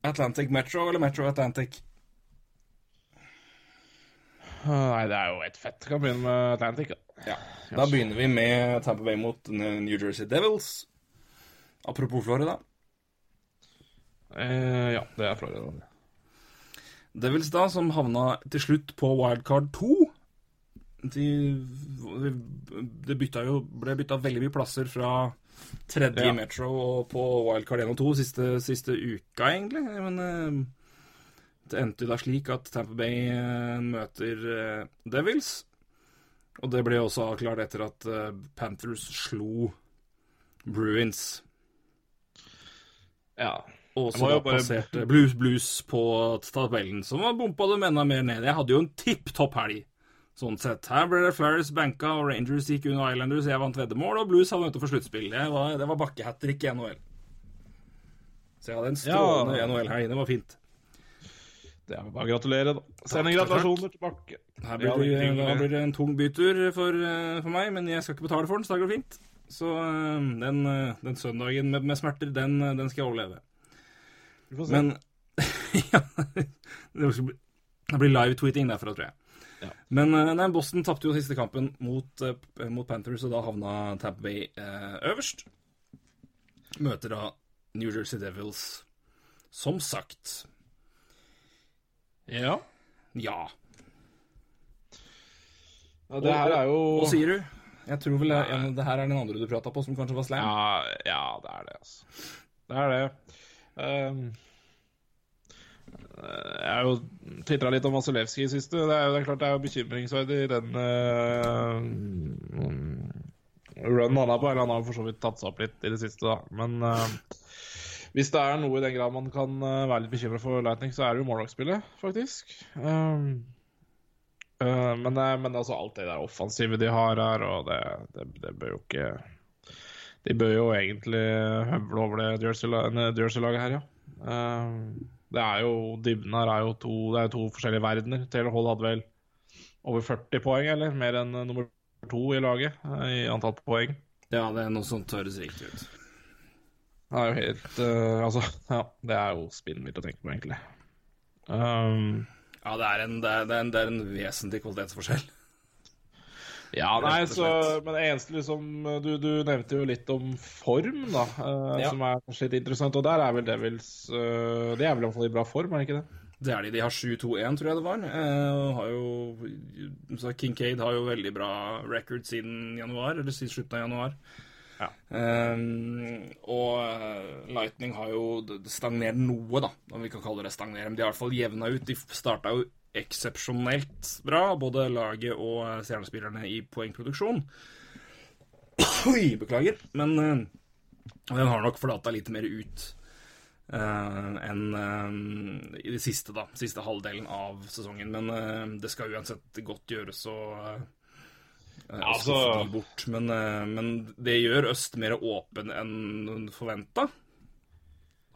Atlantic Metro eller Metro Atlantic? Nei, det er jo et fett. Kan begynne med Atlantic. Ja. Da begynner vi med Tampa Bay mot New Jersey Devils. Apropos Florida. Eh, ja, det er Florida. Devils, da, som havna til slutt på wildcard 2. De, det bytta jo, ble bytta veldig mye plasser fra tredje Ja. i Metro og på wildcard 1 og 2 siste, siste uka, egentlig. Men eh, det endte da slik at Tampa Bay eh, møter eh, Devils. Og det ble også avklart etter at eh, Panthers slo Bruins. Ja. Og så bare- passerte Blues Blues på tabellen, som var bompa dem enda mer ned. Jeg hadde jo en tipp topp helg, sånn sett. Her ble det Flyers banka, og Rangers gikk under Islanders, jeg vant veddemål, og Blues havnet utenfor sluttspill. Det var, det var bakkehattrick i NHL. Så jeg hadde en strålende Ja. NHL-helg. Det var fint. Det er bare å gratulere, da. Send en gratulasjoner tilbake. Her blir det det, er blir det en tung bytur for, eh, for meg, men jeg skal ikke betale for den, så det går fint. Så eh, den, eh, den søndagen med, med smerter, den, den skal jeg overleve. Vi får se. Men ja, det blir- live-tweeting derfra, tror jeg. Ja. Men nei, Boston tapte jo siste kampen mot, mot Panthers, og da havna Tampa Bay eh, øverst. Møter da New Jersey Devils, som sagt. Ja. Ja. ja. Det her er jo Hva sier du? Jeg tror vel det, en, det her er den andre du prata på, som kanskje var slam. Ja, ja, det er det, altså. Det er det. Um, jeg har jo tvitra litt om Vasilevskij i siste. Det er jo det er klart det er jo bekymringsverdig den uh, runen han er på. Eller han har for så vidt tatt seg opp litt i det siste, da. Men uh, hvis det er noe i den grad man kan uh, være litt bekymra for Lightning, så er det jo morgendagsspillet, faktisk. Um, uh, men, uh, men altså alt det der offensive de har her, og det, det, det bør jo ikke de bør jo egentlig høvle over det Jersey-laget her, ja. Um, Det er jo, Dybden her er jo to, det er to forskjellige verdener. Taylor Hall hadde vel over 40 poeng, eller mer enn eh, nummer to i laget eh, i antall poeng. Ja, det er noe sånt høres riktig ut. Det er jo helt uh, Altså, ja. Det er jo spinnvilt å tenke på, egentlig. Um, Ja, det er en, det er, det er en, det er en vesentlig kvalitetsforskjell. ja, nei, så. Men det eneste liksom Du, du nevnte jo litt om form, da, uh, Ja. som er kanskje litt interessant. Og der er vel Devils uh, De er vel i hvert fall i bra form, er det ikke det? Det er de. De har 7-2-1, tror jeg det var. Uh, har jo så Kincaid har jo veldig bra record siden januar, eller siden slutten av januar. Eh, og eh, Lightning har jo stagnert noe, da, om vi kan kalle det stagnere. Men de har i hvert fall jevna ut. De starta jo eksepsjonelt bra, både laget og eh, stjernespillerne i poengproduksjon. Oi, beklager. Men uh, den har nok flata litt mer ut uh, enn uh, i det siste, da. Siste halvdelen av sesongen. Men det skal uansett godt gjøres å altså- de bort. Men, eh, men det gjør Øst mer åpen enn forventa.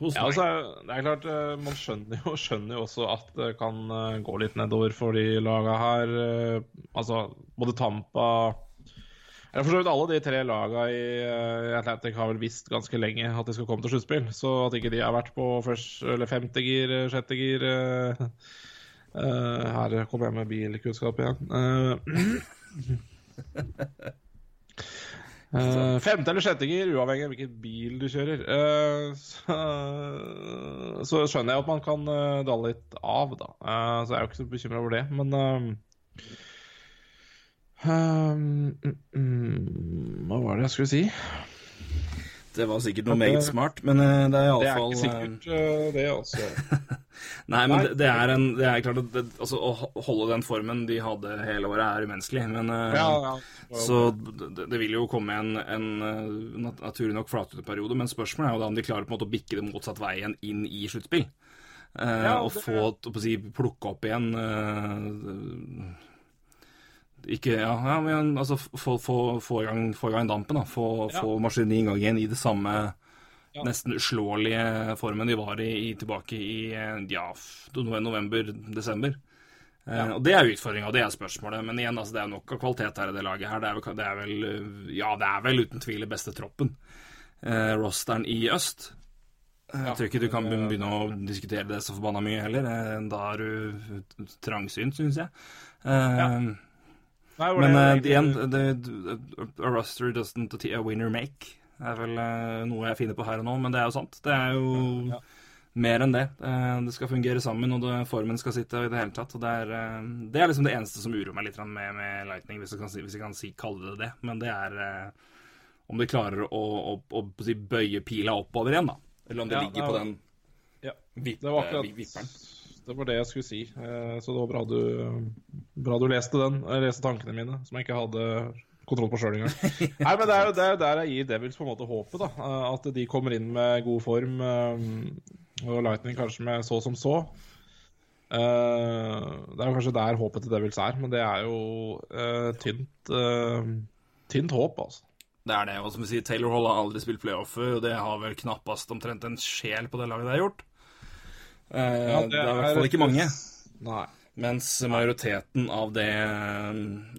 Ja, altså, det er klart, eh, Man skjønner jo, skjønner jo også at det kan eh, gå litt nedover for de laga her. eh, Altså, både Tampa Eller for så vidt alle de tre laga i eh, Atlantic har vel visst ganske lenge at de skal komme til sluttspill. Så at ikke de har vært på først, eller femte gir, eh, sjette gir eh, eh, Her kommer jeg med bilkunnskap igjen. Eh, Eh, femte eller sjette gir, uavhengig av hvilken bil du kjører. Uh, så, så skjønner jeg at man kan uh, dalle litt av, da. Eh, så jeg er jo ikke så bekymra over det. Men ehm, um, mm, Hva var det jeg skulle si? Det var sikkert noe meget smart, men eh, det er Det er ikke sikkert, eh, det, altså. Nei, men det, det er en Det er klart at det, altså, å holde den formen de hadde hele året, er umenneskelig. Men eh, Ja, ja. Så det, vil jo komme en, en eh, naturlig nok flatuteperiode, men spørsmålet er jo da om de klarer på en måte å bikke det motsatt veien inn i sluttspill. Eh, Ja, og få, si, plukke opp igjen eh, Ikke Ja, ja men altså få, få, få, i gang, få i gang dampen, da. Få, Ja. få maskinen i gang igjen i det samme Ja. nesten uslåelige formen de var i, i tilbake i eh, ja, november-desember. Eh, og Det er utfordringa, det er spørsmålet. Men igjen, altså, det er nok av kvalitet her i det laget. her. Det er, vel, det er vel eh, Ja, det er vel uten tvil beste troppen. Eh, rosteren i øst. Jeg tror ikke du kan begynne å diskutere det så forbanna mye heller. Da er du trangsynt, syns jeg. Eh, Nei, men det- eh, igjen, a roster doesn't a winner make. Det er vel eh, noe jeg finner på her og nå, men det er jo sant. Det er jo Ja. mer enn det. Eh, Det skal fungere sammen, og det, formen skal sitte i det hele tatt. Og det er, eh, det er liksom det eneste som uroer meg litt med, med Lightning, hvis jeg kan, hvis jeg kan si, kalle det det. Men det er om de klarer å, å, å, å bøye pila oppover igjen, da. Eller om det Ja, ligger på den Ja. Vip, Det var akkurat vipperen. Det var det jeg skulle si. Så det var bra du, bra du leste den. Jeg leste tankene mine, som jeg ikke hadde kontroll på sjøl engang. Nei, men det er jo det er der jeg gir Devils på en måte håpet. da. Eh, At de kommer inn med god form, eh, og Lightning kanskje med så som så. Eh, Det er jo kanskje der håpet til Devils er, men det er jo eh, tynt, tynt håp, altså. Det er det. Og som vi sier, Taylor Hall har aldri spilt playoffer, og det har vel knappast omtrent en sjel på det laget det har gjort. Eh, Ja, det, er i hvert fall ikke mange. Nei. Mens majoriteten av det,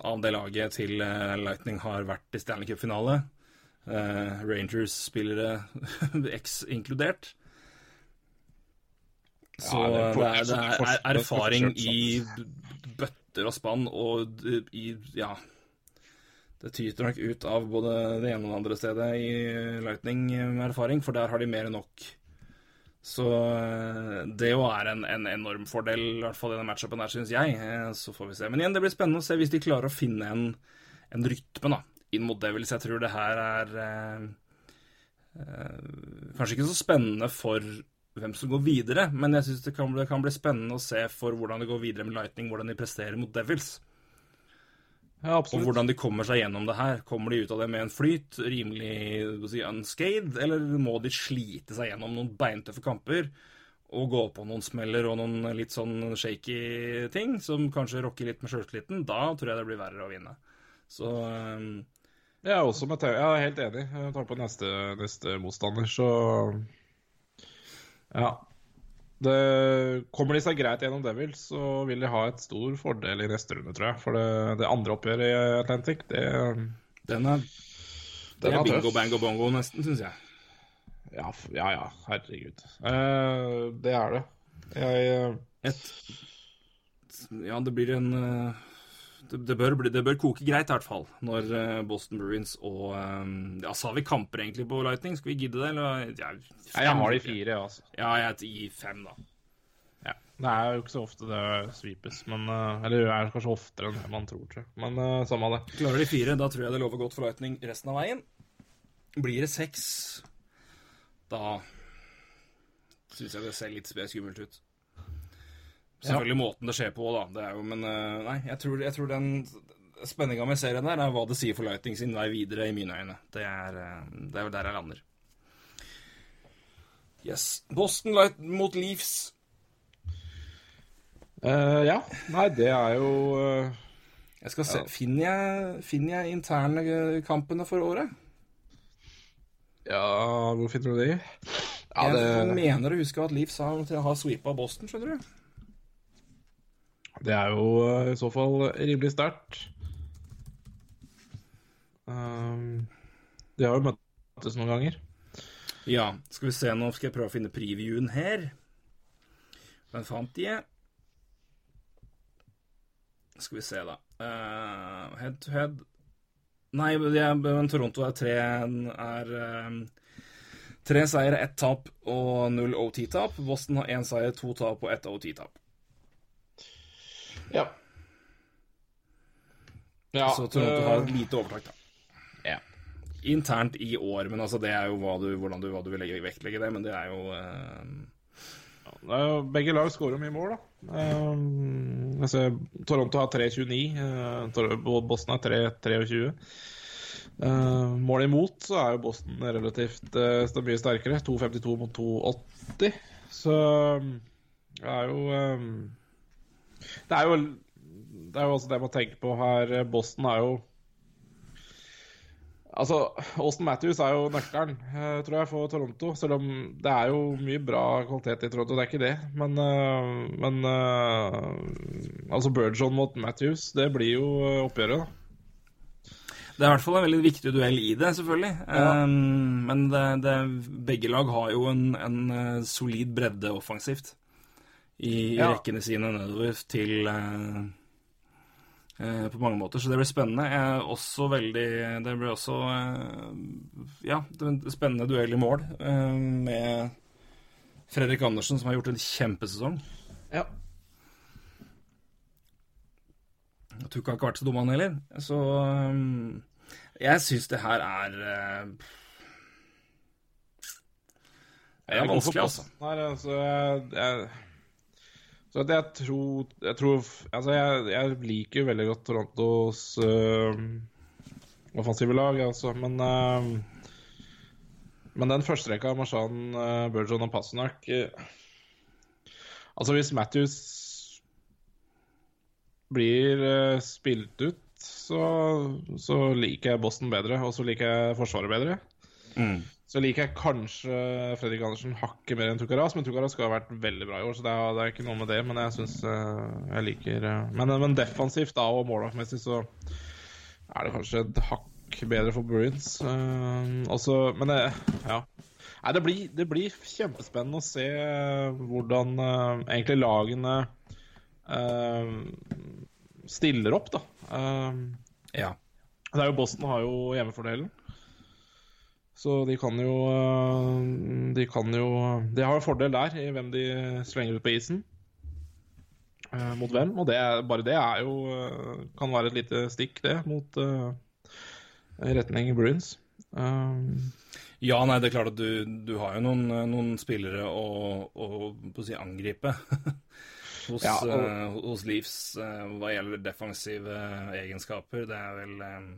av det laget til eh, Lightning har vært i Stanley Cup-finale. Uh, Rangers-spillere X inkludert. Så Ja, det er det, er, det er, er erfaring i bøtter og spann, og i Ja. Det tyter nok ut av både det ene og det andre stedet i Lightning med erfaring, for der har de mer enn nok. Så eh, det jo er en, en enorm fordel, i hvert fall i denne matchupen her, syns jeg. Eh, Så får vi se. Men igjen, det blir spennende å se hvis de klarer å finne en, en rytme da, inn mot Devils. Jeg tror det her er eh, eh, kanskje ikke så spennende for hvem som går videre, men jeg syns det, det kan bli spennende å se for hvordan det går videre med Lightning, hvordan de presterer mot Devils. Ja, Og hvordan de kommer seg gjennom det her. Kommer de ut av det med en flyt, rimelig si, unscathed, eller må de slite seg gjennom noen beintøffe kamper og gå på noen smeller og noen litt sånn shaky ting som kanskje rokker litt med sjøltilliten? Da tror jeg det blir verre å vinne. Så um... Jeg er også med Theo. Jeg er helt enig. Jeg tar på neste, neste motstander, så Ja. Det, kommer de seg greit gjennom Devils, så vil de ha et stor fordel i neste runde, tror jeg. For det, det andre oppgjøret i Atlantic, det, Den er, Den er er bingo, bango, bongo, nesten, syns jeg. ja, ja, ja, herregud. Eh, det er det. Jeg eh, Et Ja, det blir en eh, det, det, bør bli, det bør koke greit, i hvert fall, når eh, Boston Bruins og eh, Ja, sa vi kamper egentlig på Lightning? Skal vi gidde det, eller? Ja, fem, jeg har de fire, jeg, altså. Ja, jeg gir fem, da. Ja. Det er jo ikke så ofte det sweepes, men eh, Eller det er kanskje oftere enn man tror, tror jeg. Men samme av det. Klarer de fire, da tror jeg det lover godt for Lightning resten av veien. Blir det seks, da syns jeg det ser litt skummelt ut. Selvfølgelig måten det skjer på, da. Det er jo, men eh, nei, jeg tror, jeg tror den spenninga med serien der er hva det sier for Lightning sin vei videre, i mine øyne. Det er, eh, det er vel der jeg lander. Yes. Boston Light mot Leafs. Uh, ja. Nei, det er jo uh, Jeg skal se, Finner jeg, finner jeg interne eh, kampene for året? Ja, hvor finner du de? Ja, jeg det, mener å huske at Leafs har, har sweepa Boston, skjønner du. Det er jo eh, i så fall rimelig sterkt. Um, de har jo møttes noen ganger. Ja, skal vi se nå skal jeg prøve å finne previewen her. Den fant jeg. Skal vi se, da. Uh, head to head Nei, men Toronto er tre er um, Tre seier, ett tap og null OT-tap. Boston har én seier, to tap og ett OT-tap. Ja. ja Så Toronto har et eh, lite overtak, da. ja. Internt i år, men altså det er jo hva du, hvordan du, hva du vil legge, vektlegge det. Men det er jo øh... Det er jo- Begge lag skårer mye mål, da. Um, altså, Toronto har 3-29. Uh, Boston har 3-23. Uh, mål imot så er jo Boston relativt uh, mye sterkere. 2,52 mot 2,80. Så det er jo um, Det er jo Det er jo også det man tenker på her. Boston er jo Altså, Austin Matthews er jo nøkkelen, eh, tror jeg, for Toronto. Selv om det er jo mye bra kvalitet i Toronto, det er ikke det. Men, eh, men eh, altså Burgeon mot Matthews, det blir jo oppgjøret, da. Det er i hvert fall en veldig viktig duell i det, selvfølgelig. Um, men det, det, begge lag har jo en, en solid bredde offensivt i Ja. rekkene sine nedover til eh, eh, På mange måter. Så det blir spennende. Jeg er også veldig Det blir også eh, Ja, det blir en spennende duell i mål eh, med Fredrik Andersen, som har gjort en kjempesesong. Ja. Tukka har ikke vært så dum, han heller. Så um, jeg syns det her er Det er vanskelig, altså. Nei, altså jeg, jeg, så jeg tror, jeg tror Altså, jeg, jeg liker veldig godt Torontos øh, offensive lag, altså, men øh, Men den første rekka av Marshan, øh, Burgeon og Passenak Altså, hvis Matthews blir øh, spilt ut, så, så liker jeg Boston bedre, og så liker jeg Forsvaret bedre. Mm. Så liker jeg kanskje Fredrik Andersen hakket mer enn Tukaras, men Tukaras skal ha vært veldig bra i år, så det er, det er ikke noe med det. Men jeg syns jeg liker eh, men, men defensivt da, og målvaktmessig så er det kanskje et hakk bedre for Bruins. Også, men det, ja. Nei, det blir, det blir kjempespennende å se eh, hvordan eh, egentlig lagene eh, stiller opp, da. Eh, Ja. det er jo Boston har jo hjemmefordelen. Så de kan jo øh, De kan jo De har en fordel der i hvem de slenger ut på isen. Eh, mot hvem. Og det bare det er jo øh, Kan være et lite stikk, det, mot uh, retning Bruins. Um, ja, nei, det er klart at du, du har jo noen, noen spillere å, å, på å si, angripe hos, Ja, og- uh, hos Leafs uh, hva gjelder defensive egenskaper. Det er vel um,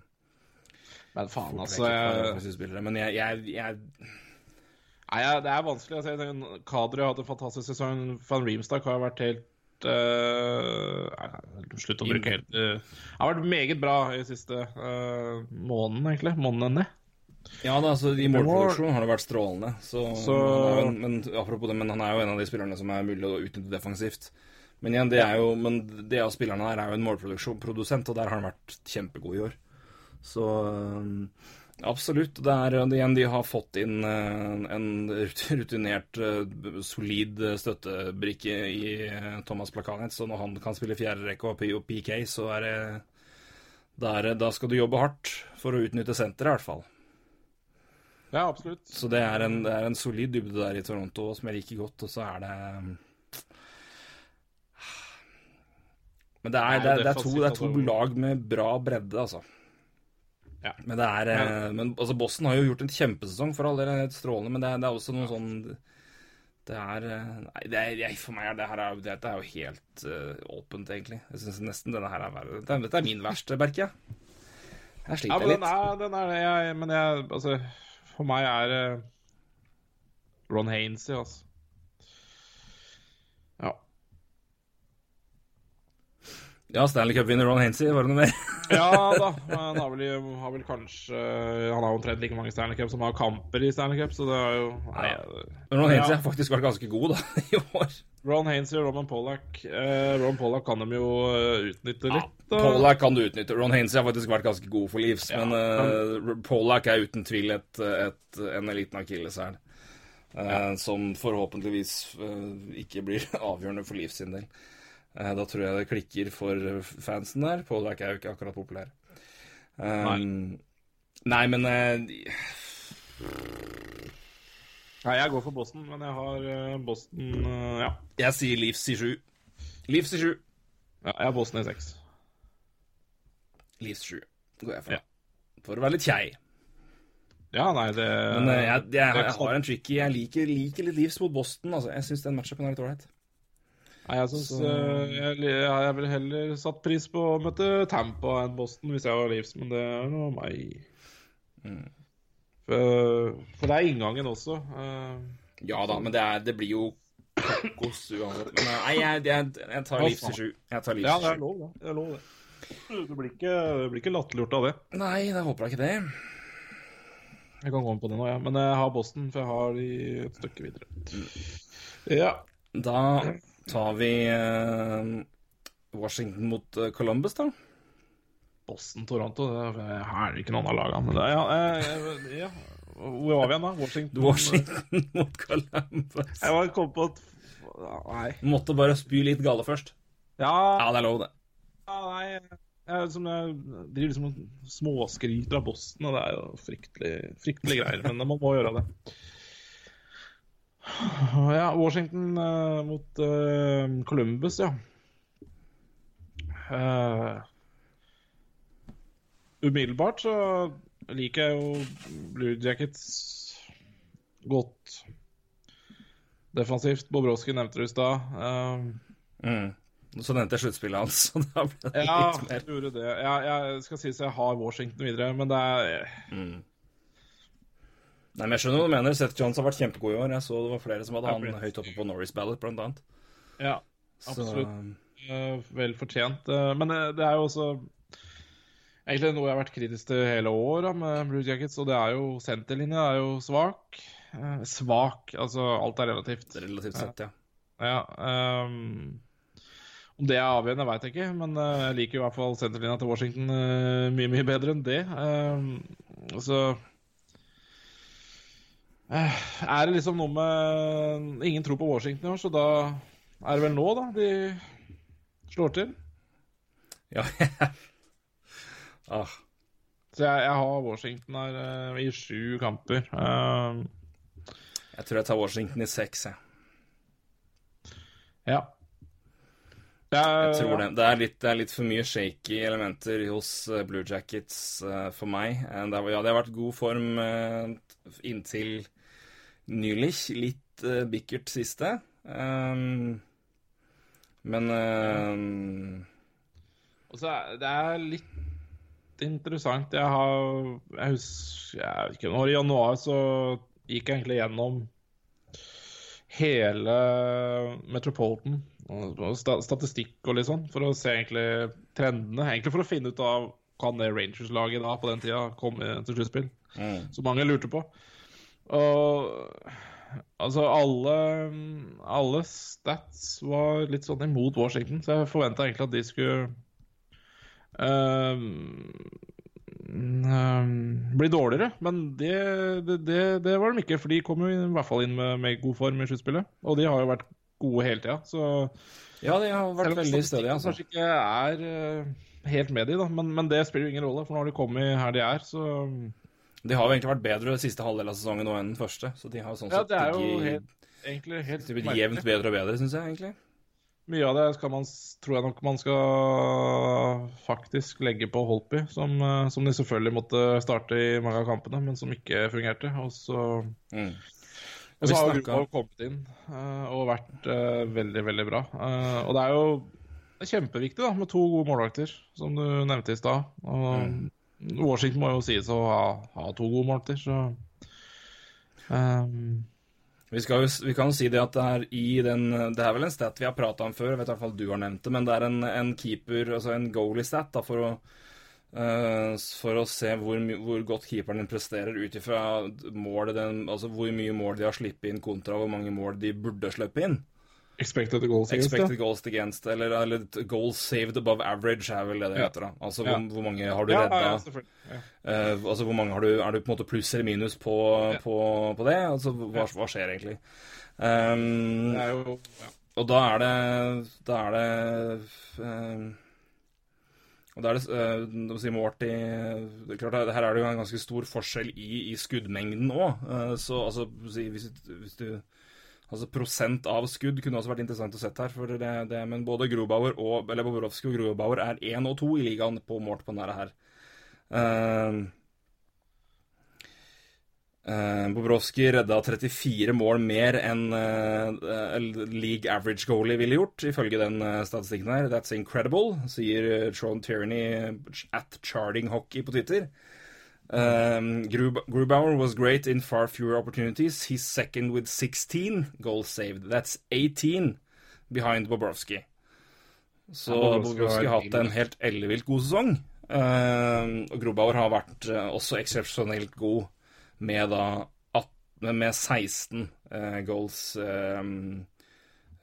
men faen, altså jeg. Men jeg, jeg, jeg Nei, Det er vanskelig. Altså, Kadri har hatt en fantastisk sesong. Van Reemstak har vært helt uh, Slutt å bruke helt uh, Har vært meget bra i siste uh, måneden, egentlig. Månedene. Ja da, altså i målproduksjon har det vært strålende. Så, Så- en, men apropos det, men han er jo en av de spillerne som er mulig å utnytte defensivt. Men igjen, det er jo Men det av spillerne her er jo en målprodusent, og der har han vært kjempegod i år. Så absolutt. Det er igjen, de har fått inn øh, en rutinert, solid støttebrikke i Thomas Plakanet, så når han kan spille fjerde rekke og PK, så er det da, er da skal du jobbe hardt for å utnytte senteret, i hvert fall. Ja, absolutt. Så det er, en, det er en solid dybde der i Toronto som jeg liker godt, og så er det Men det er, det er, det er, to, det er to lag med bra bredde, altså. Ja. Men det er ja. Men altså, Boston har jo gjort en kjempesesong, for all del. helt Strålende, men det det er også noe sånn Det er eh, Nei, det er, for meg det er, dette er jo helt uh, åpent, egentlig. Jeg syns nesten denne her er verre. Dette, dette er min verste, merker jeg. Her Ja, sliter men jeg den litt. er, den er. Jeg, men jeg Altså, for meg er det Ron Hainsey, altså. Ja, Stanley Cup-vinner Ron Hainsey, var det noe mer? Ja da. Han har vel, har vel kanskje Han har omtrent like mange Stanley Cup som har kamper i Stanley Cup, så det er jo Nei, Ron Hainsey Ja. har faktisk vært ganske god, da, i år. Ron Hainsey og Roman Pollack eh, Ron Pollack kan de jo eh, utnytte litt. da. Pollack kan du utnytte. Ron Hainsey har faktisk vært ganske god for livs, Ja, men uh, Pollack er uten tvil et, et, en liten akilleshæl. eh, Som forhåpentligvis eh, ikke blir avgjørende for livs sin del. Eh, da tror jeg det klikker for fansen der. Pollack er jo ikke akkurat populær. Um, nei. men uh, Nei, jeg går for Boston, men jeg har eh, Boston uh, Ja. jeg sier Leafs i sju. Leafs i sju. ja. Jeg har Boston i seks. Leafs sju går jeg for. Ja. For å være litt kjei. Ja, nei, det Men uh, jeg, jeg, er jeg, har en tricky Jeg liker, liker litt Leafs mot Boston. Altså. Jeg syns den matchupen er litt ålreit. Nei, jeg syns Så- jeg, jeg, jeg ville heller satt pris på å møte Tampa enn Boston hvis jeg var Leafs, men det er nå meg. Mm. For, for det er inngangen også. Uh, Ja da, men det, er, det blir jo kokos uansett. Men eh, nei, jeg, jeg, jeg tar livs i sju. Jeg ja, det er lov, det. det, er lov, det. Du blir ikke, du blir ikke latterliggjort av det. Nei, jeg håper da ikke det. Jeg kan gå med på det nå, ja. men jeg har Boston, for jeg har de et stykke videre. Ja. Da tar vi eh, Washington mot eh, Columbus, da. Boston-Toronto, det er her er det ikke noen av lagene. Men det, ja, ja. Hvor var vi igjen, da? Washington? Washington mot Columbus. Jeg var kom på at Nei. Måtte bare spy litt gale først. Ja, Ja, det er lov, det. Ja, nei, jeg, som jeg driver liksom og småskryter av Boston, og det er jo fryktelig, fryktelig greier, men man må gjøre det. Ja, Washington uh, mot uh, Columbus, ja. Uh, umiddelbart så liker jeg jo Blue Jackets godt defensivt. Bobrovskij nevnte det i stad. Mm. Så nevnte jeg sluttspillet hans, så da ble det Ja, litt mer. det. Jeg, jeg skal sies jeg har Washington videre, men det er Mm. Nei, men Jeg skjønner hva du mener. Seth Jones har vært kjempegod i år. Jeg så det var flere som hadde han høyt oppe på Norris Ballot, blant annet. Ja, Så, Absolutt. eh, vel fortjent. Eh, men eh, det er jo også egentlig noe jeg har vært kritisk til hele året med Blue Jackets, og det er jo senterlinja er jo svak. Svak, altså alt er relativt. relativt sett, ja. Ja, um, om det er avgjørende, veit jeg ikke, men jeg liker i hvert fall senterlinja til Washington mye, mye bedre enn det. Um, så er det liksom noe med Ingen tror på Washington i år, så da er det vel nå, da, de slår til. ja. ah, Så jeg, jeg har Washington her uh, i sju kamper. Uh, jeg tror jeg tar Washington i seks, jeg. ja. Jeg tror det. Det er, litt, det er litt for mye shaky elementer hos eh, Blue Jackets uh, for meg. Eh, det ja, det har vært god form eh, inntil nylig. Litt uh, bikkert siste. Um, men eh, Og så er det er litt interessant. Jeg har Jeg husker jeg vet ikke når I januar så gikk jeg egentlig gjennom hele Metropolitan statistikk og litt sånn, for å se egentlig trendene. Egentlig for å finne ut av kan det Rangers-laget da på den tida komme til sluttspill? Mm. Som mange lurte på. Og altså, alle, alle stats var litt sånn imot Washington, så jeg forventa egentlig at de skulle uh, uh, bli dårligere. Men det, det, det, det var de ikke, for de kom jo i hvert fall inn med, med god form i sluttspillet. Og de har jo vært gode hele tida, så Ja, de har vært veldig stødige, altså. kanskje ikke er uh, helt med de, da. Men, men det spiller jo ingen rolle, for nå har de kommet her de er, så De har jo egentlig vært bedre siste halvdel av sesongen nå enn den første, så de har sånn Ja, sett det er jo helt, egentlig helt blitt jevnt bedre og bedre, syns jeg egentlig. Mye av det man, tror jeg nok man skal faktisk legge på Holpi, som, eh, som de selvfølgelig måtte starte i mange av kampene, men som ikke fungerte. Og så, Mm. og så har snakket- kommet inn eh, og vært eh, veldig, veldig bra. Og det er jo kjempeviktig da, med to gode målvakter, som du nevnte i stad. Og Washington må jo sies å ha, ha to gode målter så um. Vi, skal vi kan jo si det at det er i den Det er vel en stat vi har prata om før, jeg vet i hvert fall du har nevnt det, men det er en, en keeper, altså en goalie-stat, da, for å Uh, for å se hvor, hvor godt keeperen din presterer ut ifra altså hvor mye mål de har sluppet inn, kontra hvor mange mål de burde slippe inn. Expected goals against. Expected goals against, eller, eller goals saved above average, er vel det det Ja. heter. da. Altså Ja. hvor, hvor mange har du Ja, redda? ja. Eh, altså hvor mange har du, Er du på en måte pluss eller minus på, på, på det? Altså hva, hva skjer egentlig? Um, Det er jo ja. og da er det Da er det um, og da er det uh, si Morty, det er klart, Her er det jo en ganske stor forskjell i, i skuddmengden òg. så altså hvis, hvis du Altså Prosent av skudd kunne også vært interessant å sette her. for det, det, Men både Grobauer og, eller Bobrovskij og Grobauer er én og to i ligaen på målt på denne her. Uh, uh, Bobrovskij redda 34 mål mer enn uh, league average goalie ville gjort, ifølge den statistikken her. That's incredible, sier Trond Tierney at Charting Hockey på Twitter. Um, Grubauer was great in far fewer opportunities. He's second with 16 goals saved. That's 18 behind Bobrovsky. Så Ja, Bobrovsky har hatt en helt ellevilt god sesong. Um, og Grubauer har vært uh, også eksepsjonelt god med da 18, med 16 uh, goals um,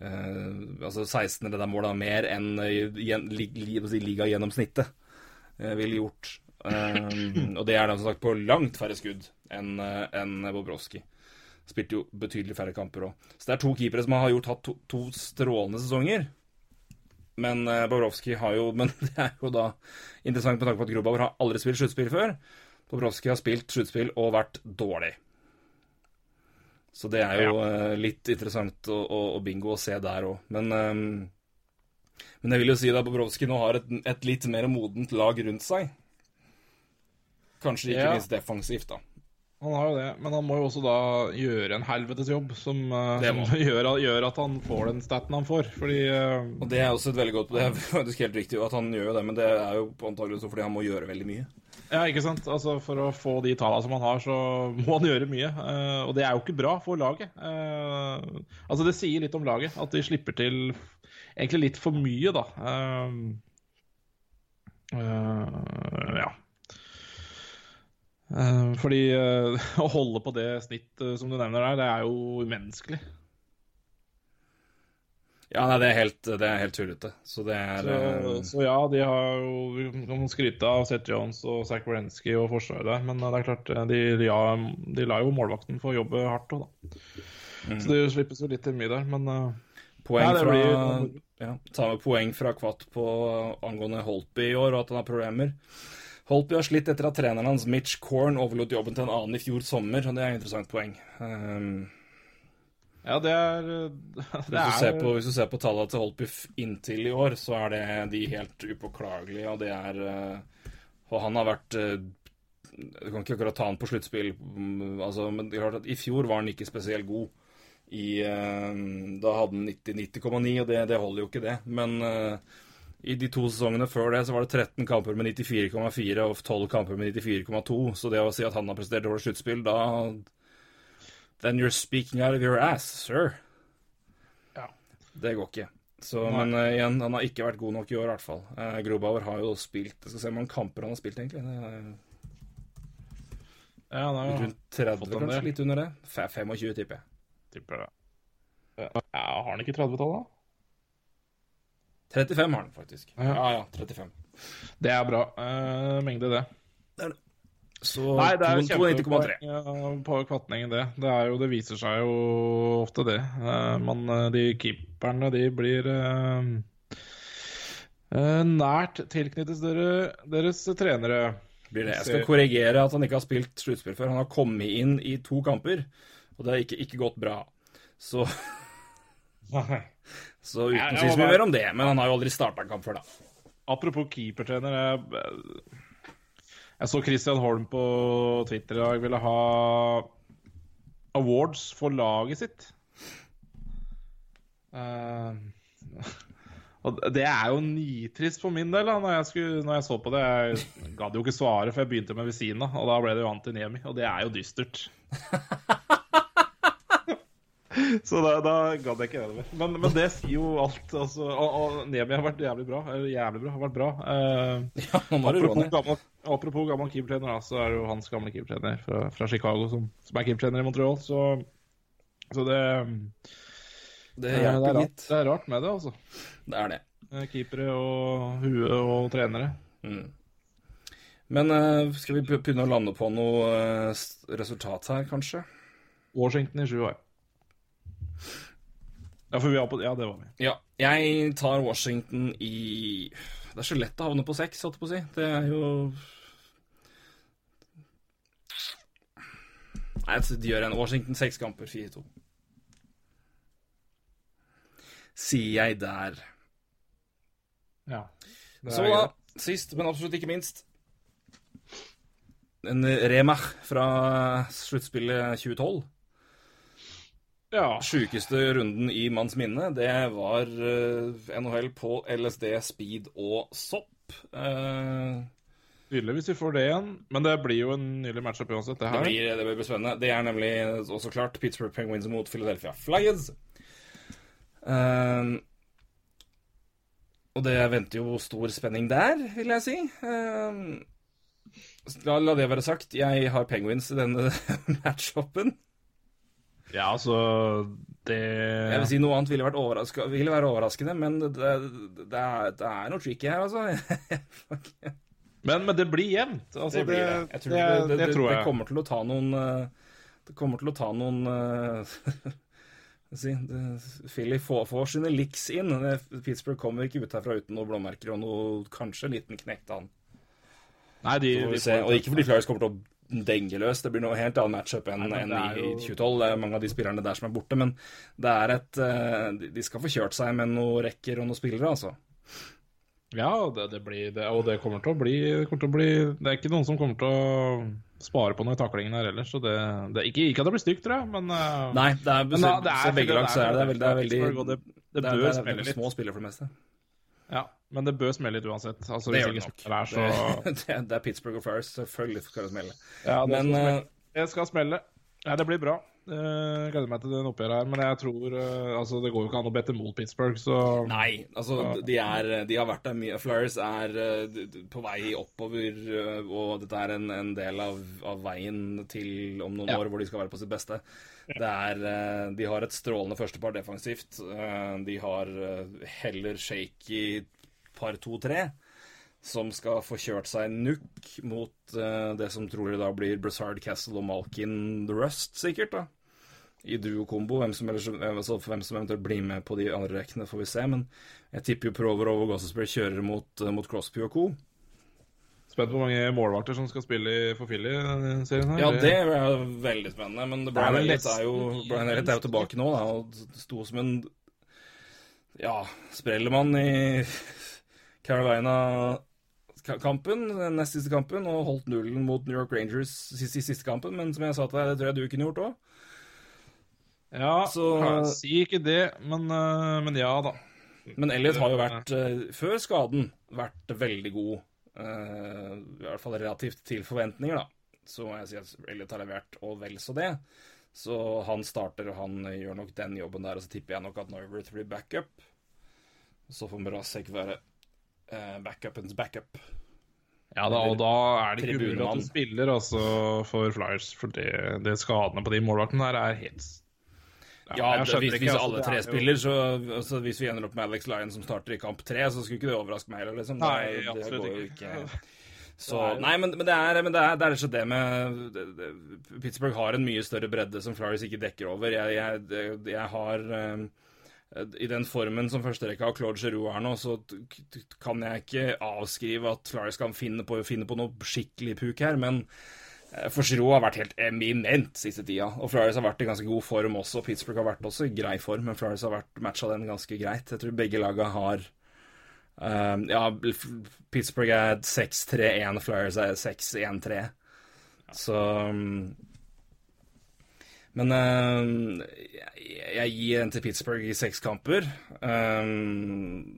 uh, Altså 16 redda mål, da, mer enn uh, lig, lig, ligagjennomsnittet uh, ville gjort. Um, og det er da som sagt på langt færre skudd enn en Bobrovskij. Spilte jo betydelig færre kamper òg. Så det er to keepere som har gjort hatt to, to strålende sesonger. Men uh, Bobrovskij har jo Men det er jo da interessant med tanke på at Grubauer har aldri spilt sluttspill før. Bobrovskij har spilt sluttspill og vært dårlig. Så det er jo uh, litt interessant og, og, og bingo å se der òg. Men um, men jeg vil jo si at Bobrovskij nå har et, et litt mer modent lag rundt seg. Kanskje ikke Ja. minst defensivt, da. Han har jo det, men han må jo også da gjøre en helvetes jobb som, eh, som gjør, gjør at han får den staten han får. Fordi eh, Og det er også et veldig godt Det er faktisk helt riktig at han gjør jo det, men det er jo antakelig også fordi han må gjøre veldig mye. Ja, ikke sant? Altså, For å få de tallene som han har, så må han gjøre mye. Uh, og det er jo ikke bra for laget. Uh, altså, Det sier litt om laget, at de slipper til egentlig litt for mye, da. Uh, ja. Eh, fordi eh, å holde på det snittet som du nevner der, det er jo umenneskelig. Ja, nei, det er helt, det er helt tullete. Så det er Så, eh, så ja, de har jo Vi kan skryte av Seth Jones og Zack Wrenski og forsvaret der, men det er klart, de, ja, de lar jo målvakten få jobbe hardt òg, da. Så det slippes jo litt til mye der, men eh, poeng Nei, fra blir- ja, Ta med poeng fra Kvatt på angående Holtby i år, og at han har problemer. Holtby har slitt etter at treneren hans Mitch Korn overlot jobben til en annen i fjor sommer, og det er et interessant poeng. Um, ja, det er Det Hvis du, ser på, hvis du ser på tallene til Holtby inntil i år, så er det de helt upåklagelige, og det er eh, Og han har vært eh, Du kan ikke akkurat ta han på sluttspill, mm, altså, men det er klart at i fjor var han ikke spesielt god. I, eh, da hadde han 90 90,9, og det, det holder jo ikke, det. Men eh, i de to sesongene før det så var det 13 kamper med 94,4 og 12 kamper med 94,2, så det å si at han har prestert dårlig sluttspill, da Then you're speaking out of your ass, sir. Ja. Det går ikke. Så, men uh, igjen, han har ikke vært god nok i år, i hvert fall. Uh, Grobauer har jo spilt Jeg skal se hvor mange kamper han har spilt, egentlig. Det er Ja, han har rundt 30, fått kanskje? Litt under det? 25, tipper jeg. Tipper det. Ja, har han ikke 30-tallet, da? 35 har han faktisk. Ja. Ja, ja, 35. Det er bra. Uh, mengde, det. Så Nei, det er jo 92,3. kjempepoeng på kvatningen, det. Det, er jo, det viser seg jo ofte, det. Uh, Men eh, de keeperne, de blir uh, eh, nært tilknyttet dere, deres trenere. Blir det. Jeg skal korrigere at han ikke har spilt sluttspill før. Han har kommet inn i to kamper, og det har ikke, ikke gått bra. Så, Nei. så Ja, uten å ja, si så mye mer om det. Men han har jo aldri starta en kamp før, da. Apropos keepertrener. Jeg, jeg så Christian Holm på Twitter i dag ville ha awards for laget sitt. Uh, og det er jo nitrist for min del, da, når jeg, skulle, når jeg så på det. Jeg gadd jo ikke svare, for jeg begynte med ved siden av, og da ble det jo Antiniemi. Og det er jo dystert. Så da, da gadd jeg ikke mer. Men, men det sier jo alt. Altså, og, og Nemi har vært jævlig bra. Eller jævlig bra, har vært bra. Eh, Ja, apropos, gammel, apropos gammel keepertrener, da, så er det jo hans gamle keepertrener fra, fra Chicago som, som er keepertrener i Montreal. Så, så det Det eh, det, er rart, det er rart med det, altså. Det er det. Eh, Keepere og hue og trenere. Mm. Men eh, skal vi begynne å lande på noe resultat her, kanskje? Washington i sju år. Ja, for vi var på Ja, det var vi. Ja. Jeg tar Washington i Det er så lett å havne på seks, holdt jeg på å si. Det er jo Nei, de gjør en Washington seks kamper, 4-2. Sier jeg der. Ja. Så da, sist, men absolutt ikke minst En Remach fra sluttspillet 2012. Ja. Sjukeste runden i manns minne, det var eh, NHL på LSD, speed og sopp. Eh, Tydelig hvis vi får det igjen. Men det blir jo en nylig matchup uansett, det det, blir, det blir spennende. Det er nemlig også klart Pittsburgh Penguins mot Philadelphia Flyers. Eh, og det venter jo stor spenning der, vil jeg si. Eh, la, la det være sagt. Jeg har Penguins i denne matchupen. Ja, altså Det Jeg vil si Noe annet ville ville være overraskende, men det, det, det, er, det er noe tricky her, altså. Men, men det blir jevnt. Altså, det, blir det. Jeg tror det, det, det, tror det kommer til å ta noen eh, Det kommer til å ta noen eh, jeg si Philly får, får sine licks inn. Pittsburgh kommer ikke ut herfra uten noen blåmerker og noe kanskje en liten knekt an. Nei, de, de vi se. får- Og ikke fordi Flyers kommer til å denge løs, det blir noe helt annet matchup enn Nei, enn i jo- 2012. Det er mange av de spillerne der som er borte, men det er et eh, de- skal få kjørt seg med noen rekker og noen spillere, altså. Ja, det, det blir det. Og det kommer bli det, kommer til å bli det er ikke noen som kommer til å spare på noe i taklingen her ellers. Så det, det ikke, ikke at det blir stygt, tror jeg, men eh, Nei, det er, Men så, det er så begge lag så er det, det er veldig, det er veldig det- er- er små spillere for det meste. Ja, men det bør smelle litt uansett. Altså, Det gjør det nok. smeller så Det, det, er Pittsburgh og Flyers. Selvfølgelig skal det smelle. ja, det, Men skal eh, smelle. det skal smelle. Ja, det blir bra. Jeg gleder meg til den oppgjøret her. Men jeg tror eh, Altså, det går jo ikke an å bette mot Pittsburgh, så Nei, altså de, er, de har vært der mye. Flyers er eh, på vei oppover, eh, og dette er en, en del av, av veien til om noen Ja. år hvor de skal være på sitt beste. Det er, eh, de har et strålende førstepar defensivt. Eh, De har eh, heller shaky par to-tre, som skal få kjørt seg nukk mot det som trolig da blir Brassard Castle og Malkin The Rust, sikkert. da i duo-kombo. Hvem, altså hvem som eventuelt blir med på de andre rekkene, får vi se. Men jeg tipper jo Prover og Gossesbury kjører mot, mot Crosby og co. Spent på hvor mange målvakter som skal spille i- for Philly denne serien? her. Ja, det er veldig spennende. Men Brian Elliot er jo Brian er jo tilbake nå, da, og sto som en ja, sprellemann i Carolina-kampen, den nest siste kampen, og holdt nullen mot New York Rangers siste, siste kampen. Men som jeg sa til deg, det tror jeg du kunne gjort òg. Ja, Så- si ikke det, men, eh, men ja da. Men Elliot har jo vært, eh, før skaden, vært veldig god. Eh, I hvert fall relativt til forventninger, da. Så må jeg si at Elliot har levert, og vel så det. Så han starter, og han gjør nok den jobben der. Og så tipper jeg nok at Norworth blir backup. Så får Mrazek være uh, backupens backup. Ja, da, og da er det ikke umulig at du spiller altså, for Flyers. For det, det skadene på de målvaktene her er helt Ja, ja hvis, hvis altså, alle tre er spiller, så altså, Hvis vi ender opp med Alex Lyon som starter i kamp tre, så skulle ikke det overraske meg heller, liksom. Nei, det, det går jo ikke. Så, nei, men, men, det er, men det er, det er ikke det med det, det, Pittsburgh har en mye større bredde som Flyers ikke dekker over. Jeg, jeg, jeg har um, I den formen som førsterekka av Claude Giroux er nå, så kan jeg ikke avskrive at Flyers kan finne på, finne på noe skikkelig puk her, men eh, for Giroux har vært helt eminent siste tida. Og Flyers har vært i ganske god form også. Pittsburgh har vært også i grei form, men Flyers har vært matcha den ganske greit. Jeg tror begge laga har um, Ja, Pittsburgh er 6-3-1, Flyers er 6-1-3. Så um, Men eh, jeg, gir en til Pittsburgh i seks kamper. Um,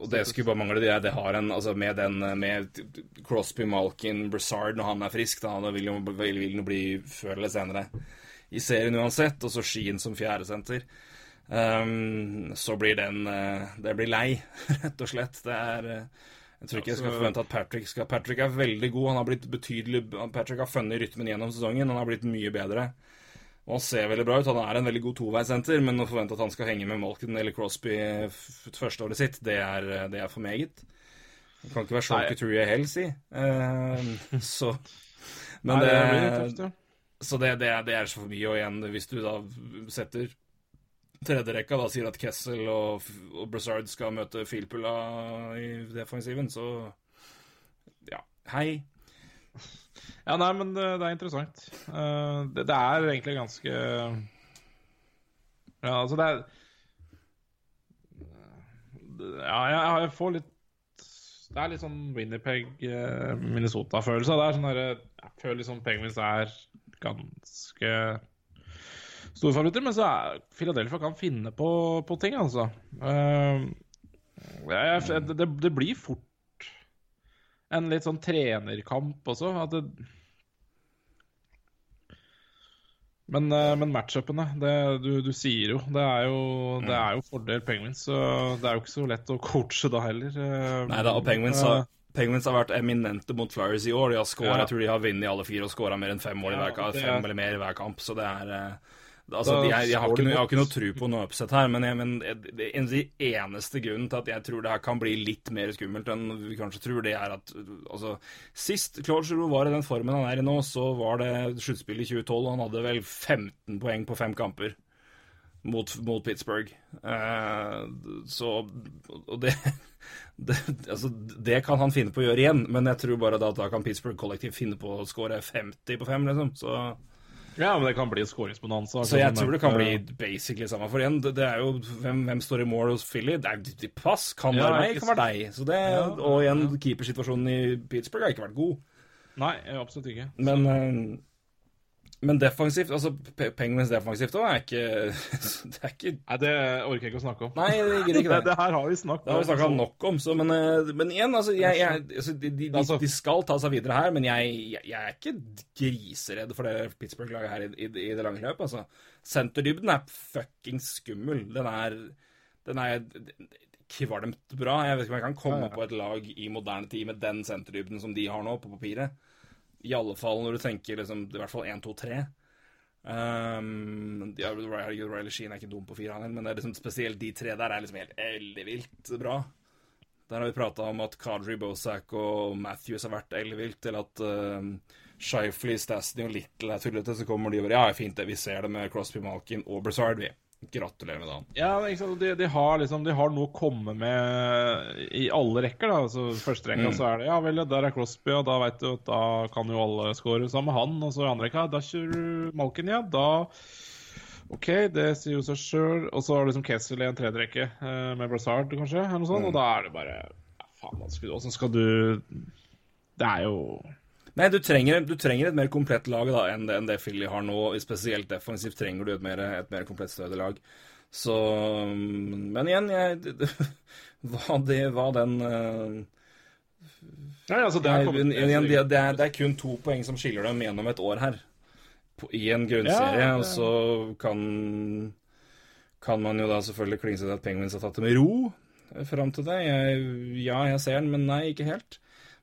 og det skulle bare mangle. Det, det har en Altså, med den Med Crosby, Malkin, Brassard når han er frisk, da det vil jo bli før eller senere i serien uansett. Og så Skien som fjerdesenter. Um, så blir den eh, Det blir lei, rett og slett. Det er eh, Jeg tror ikke jeg skal forvente at Patrick skal Patrick er veldig god. Han har blitt betydelig Patrick har funnet rytmen gjennom sesongen. Han har blitt mye bedre. Og han ser veldig bra ut. Han er en veldig god toveissenter, men å forvente at han skal henge med Malkin eller Crosby første året sitt, det er, det er for meget. Det kan ikke være Sean True Hell, si. Uh, så Men Nei, det, det blir tøft, ja. så det, det, det er så for mye. Og igjen, hvis du da setter tredjerekka, da sier at Kessel og, og Brassard skal møte Filpula i defensiven, så ja, hei. Ja, nei, men det, det er interessant. Uh, det, det er egentlig ganske Ja, altså, det er Ja, jeg, jeg får litt Det er litt sånn Winnerpeg-Minnesota-følelse. Det er sånn derre Jeg føler liksom Penguins er ganske store favoritter, men så er Philadelphia kan finne på, på ting, altså. Uh, jeg, det, det blir fort en litt sånn trenerkamp også. At det... Men, eh, men matchupene, det du, du sier jo det, er jo det er jo fordel Penguins, så det er jo ikke så lett å coache da heller. eh. Nei da, og Penguins har, Penguins har vært eminente mot Flyers i år. De har scoret, Ja. Jeg tror de har vunnet alle fire og skåra mer enn fem mål i hver Fem eller mer i hver kamp, så det er eh, Altså, jeg, jeg, har ikke jeg har ikke noe tro på noe upset her, men, jeg, men en av de eneste grunnen til at jeg tror det her kan bli litt mer skummelt enn vi kanskje tror, det er at altså, Sist Claude Giroux var i den formen han er i nå, så var det sluttspill i 2012, og han hadde vel 15 poeng på fem kamper mot, mot Pittsburgh. Eh, så Og det, det Altså, det kan han finne på å gjøre igjen, men jeg tror bare da, da kan Pittsburgh kollektivt finne på å skåre 50 på fem, liksom. Så Ja, men det kan bli skåringsbonanza. så jeg tror det kan bli basically samme. For igjen, det, er jo hvem, hvem står i mål hos Philly? Det er jo pass. Kan Ja, være meg, ikke kan være deg. Så det, Ja, og igjen, keepersituasjonen i Pittsburgh har ikke vært god. Nei, absolutt ikke. Men, eh, men defensivt Altså, Penguins defensivt òg er ikke Det er ikke Nei, det orker jeg ikke å snakke om. Nei, det ikke det, det. det her har vi snakket Det har vi nok om, så, men, eh, men igjen, altså, jeg, jeg, altså de, de, de, Altså- de skal ta seg videre her, men jeg, jeg, er ikke griseredd for det Pittsburgh-laget her i, i, i det lange løp. Altså. Senterdybden er fuckings skummel. Den er, den er kvalmt bra. Jeg vet ikke om jeg kan komme på et lag i moderne tid med den senterdybden som de har nå, på papiret. I alle fall når du tenker liksom, i hvert fall 1, 2, 3. Um, ja, Riley, Sheen er ikke dum på fire, han men det er liksom spesielt de tre der er liksom helt ellevilt bra. Der har vi prata om at Kadri, Bosak og Matthews har vært ellevilt, eller at uh, Shifley, Stasny og Little er tullete, så kommer de og bare Ja, fint det, vi ser det med Crosby, Malkin og Brazard, vi. Gratulerer med dagen. Ja, sant? De, de, har liksom, de har noe å komme med i alle rekker. da altså, Første rekka Mm. så er det ja vel, der er Crosby, og da vet du at da kan jo alle score sammen med han. Og så i andre rekka, da kjører du Malkin, ja. Da OK, det sier jo seg sjøl. Og så har du liksom Kessel i en tredje rekke eh, med Brassard, kanskje, eller noe sånt. Mm. Og da er det bare ja, Faen, åssen skal du Det er jo Nei, du trenger, du trenger et mer komplett lag da, enn det, enn det Philly har nå. Spesielt defensivt trenger du et mer, et mer komplett stødig lag. Så um, Men igjen, jeg Hva, det, hva den uh, Nei, altså, det kommet igjen, det, det, er, det er kun to poeng som skiller dem gjennom et år her. På, I en grunnserie. Ja, det- Og så kan, kan man jo da selvfølgelig klinge seg til at Penguins har tatt det med ro. fram til det. Jeg, ja, jeg ser den, men nei, ikke helt.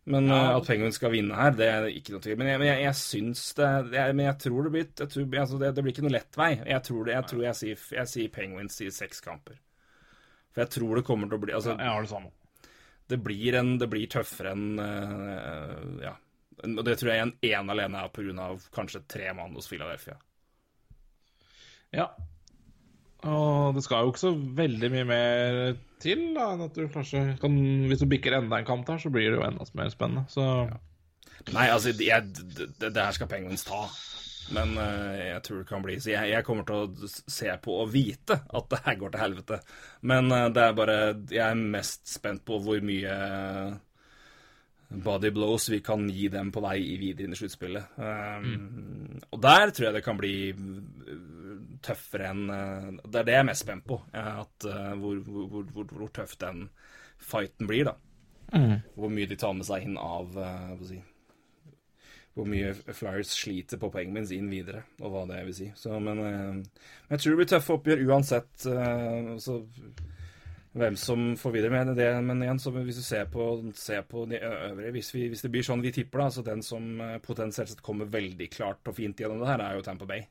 Men eh, at Penguins skal vinne her, det er ikke noe tvil. Men jeg, jeg, jeg syns det jeg, Men jeg tror det blir jeg tror, altså det, det blir ikke noe lett vei. Jeg tror, det, jeg, tror jeg, sier, jeg sier Penguins i seks kamper. For jeg tror det kommer til å bli altså, Jeg har det samme. det, blir en, det blir tøffere enn uh, Ja. Og det tror jeg en ene alene er pga. kanskje tre mann hos Philadelphia. Ja. Og det skal jo ikke så veldig mye mer til da, enn at du kanskje kan Hvis du bikker enda en kamp der, så blir det jo enda mer spennende. Så Nei, altså, jeg, det, det her skal Penguins ta. Men uh, jeg tror det kan bli Så jeg, jeg kommer til å se på og vite at det her går til helvete. Men uh, det er bare Jeg er mest spent på hvor mye body blows vi kan gi dem på vei i videre inn i sluttspillet. Um, Og der tror jeg det kan bli tøffere enn uh, Det er det jeg er mest spent på. uh, At, uh, hvor, hvor, hvor, hvor, tøff den fighten blir, da. Hvor mye de tar med seg inn av si, hvor mye Flyers sliter på Penguins inn videre, og hva det vil si. Så, men, eh, jeg tror det blir tøffe oppgjør uansett eh, så, hvem som får videre med det. Men igjen, hvis du ser på, ser på de øvrige hvis, vi, hvis det blir sånn vi tipper, da, så den som eh, potensielt sett kommer veldig klart og fint gjennom det her, er jo Tampa Bay.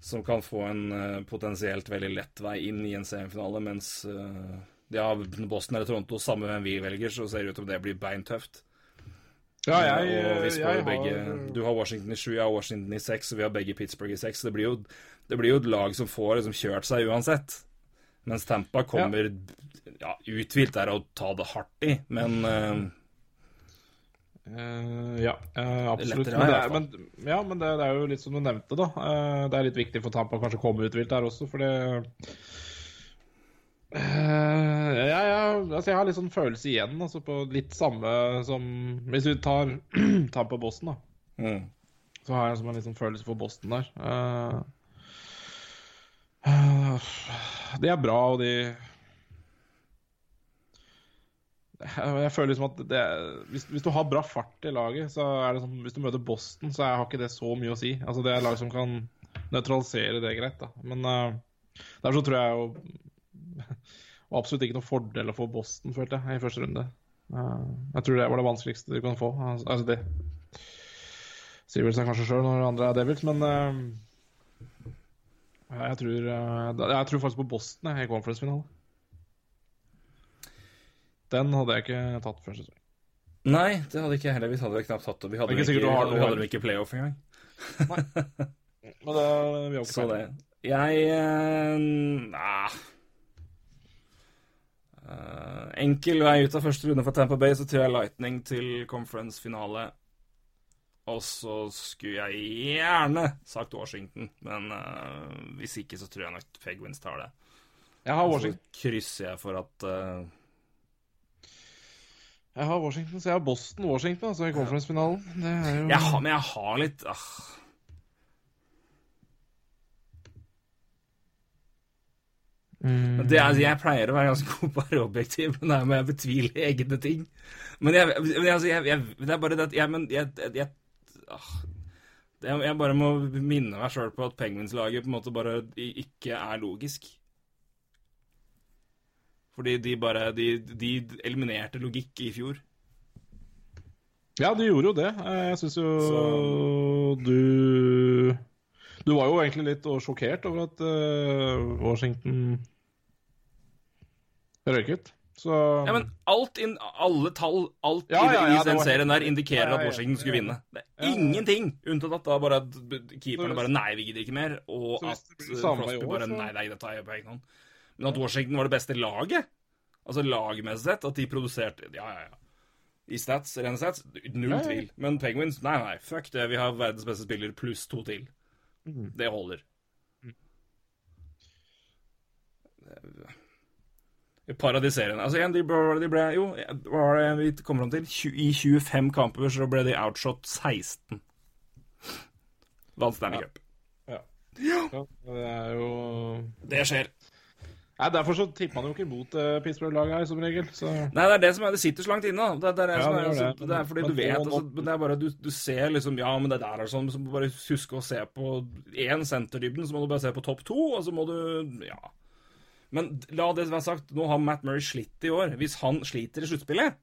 Som kan få en eh, potensielt veldig lett vei inn i en semifinale, mens eh, ja, Boston eller Toronto, samme hvem vi velger, så ser det ut som det blir beintøft. ja, jeg, og vi spår jeg begge, har Du har Washington i sju, jeg har Washington i seks, og vi har begge Pittsburgh i seks. Det det blir jo et lag som får liksom kjørt seg uansett. Mens Tampa kommer ja. uthvilt der å ta det hardt i, men eh, Eh, ja, uh, absolutt. lettere Men, det er, men, ja, men det, det er jo litt som du nevnte, da. Uh, det er litt viktig for Tampa å kanskje komme uthvilt der også, for det Eh, ja, ja, altså jeg har litt sånn følelse igjen, altså på litt samme som Hvis vi tar Tampa Boston, da. mm. Så har jeg en litt sånn følelse for Boston der. Eh, eh, de er bra, og de Jeg føler liksom at det, hvis, hvis du har bra fart i laget, så er det sånn Hvis du møter Boston, så har ikke det så mye å si. Altså Det er lag som kan nøytralisere det greit, da. Men uh, derfor så tror jeg jo absolutt ikke noen fordel å få Boston, følte jeg, i første runde. Uh, jeg tror det var det vanskeligste du kan få. Altså, altså det sier vel seg kanskje sjøl når andre er Devils, men uh, jeg, tror, jeg tror faktisk på Boston jeg, i conference-finale. Den hadde jeg ikke tatt før sesong. Nei, det hadde ikke jeg heller. Vi hadde knapt tatt det. Vi hadde, Det ikke ikke, du vi hadde ikke i playoff engang. Nei. Men det, vi har ikke Så det. Jeg eh, Nah. Eh, enkel vei ut av første runde for Tampa Bay, så tror jeg Lightning til conference-finale. Og så skulle jeg gjerne sagt Washington, men uh, hvis ikke, så tror jeg nok Pegwins tar det. Jeg har Så Washington, krysser jeg for at eh, jeg har Washington så jeg har Boston-Washington altså i conference-finalen. Er jo jeg har, Men jeg har litt ah. Mm. Det altså, jeg pleier å være ganske god på å være objektiv, men her må jeg betvile egne ting. Men jeg, men altså, jeg, jeg, det er bare det at jeg, men jeg, ah, jeg bare må minne meg sjøl på at Penguins-laget på en måte bare ikke er logisk. Fordi de bare De, de eliminerte logikk i fjor. Ja, de gjorde jo det. Jeg syns jo Så- du Du var jo egentlig litt sjokkert over at uh, Washington røyket. Så Ja, men alt inn, alle tall, alt Ja, i, ja, ja, i den var- serien der indikerer at Washington skulle vinne. Det er ingenting unntatt at da bare at keeperne bare Nei, vi gidder ikke mer. Og at Crosby år, bare så- Nei, nei, det tar jeg på egen hånd. Men at Washington var det beste laget, altså lagmessig sett, at de produserte Ja, ja, ja. I stats, rene stats, null Ja, ja. tvil. Men Penguins, nei, nei, fuck det. Vi har verdens beste spiller pluss to til. Mhm. Det holder. Et par av de seriene Altså igjen, de ble, de ble Jo, hva var det vi kommer fram til? I 25 kamper så ble de outshot 16. Vant Stanley Cup. ja, det er jo Det skjer. Nei, Derfor så tipper man jo ikke imot uh, Pittsburgh-laget her, som regel. Så Nei, det er det som er Det sitter så langt inne. Det, det, er, det, Ja, det er, det. det er fordi Men du vet altså, Det er bare du, du ser liksom Ja, men det der er sånn. Så må du bare huske å se på én senterdybden, så må du bare se på topp to, og så må du Ja. Men la det være sagt, nå har Matt Murray slitt i år. Hvis han sliter i sluttspillet,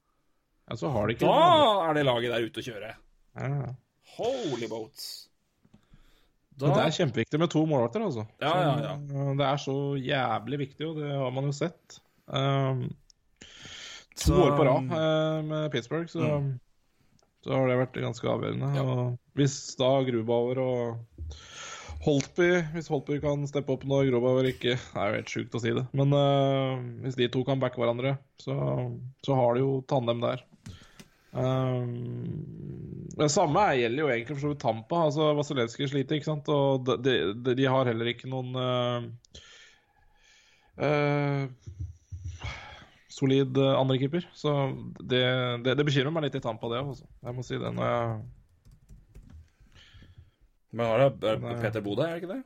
Ja, så har det ikke da er det laget der ute å kjøre. ja. Holy boats. Men Da, Det er kjempeviktig med to målvakter, altså. Ja, ja, ja. Det er så jævlig viktig, og det har man jo sett. Um, to Så- år på rad eh, med Pittsburgh, så, så har det vært ganske avgjørende. Ja. Og hvis da Grubauer og Holtby Hvis Holtby kan steppe opp når Grubauer ikke Det er jo helt sjukt å si det, men uh, hvis de to kan backe hverandre, så, så har de jo tandem der. Um, det samme er- gjelder jo egentlig for så vidt Tampa. Altså Vasilevskij sliter, ikke sant? Og de, de, de har heller ikke noen uh, uh, solid uh, andrekeeper. Så det, det, det bekymrer meg litt i Tampa, det også. Jeg må si når jeg Men har det er. Peter Bode, er det ikke det?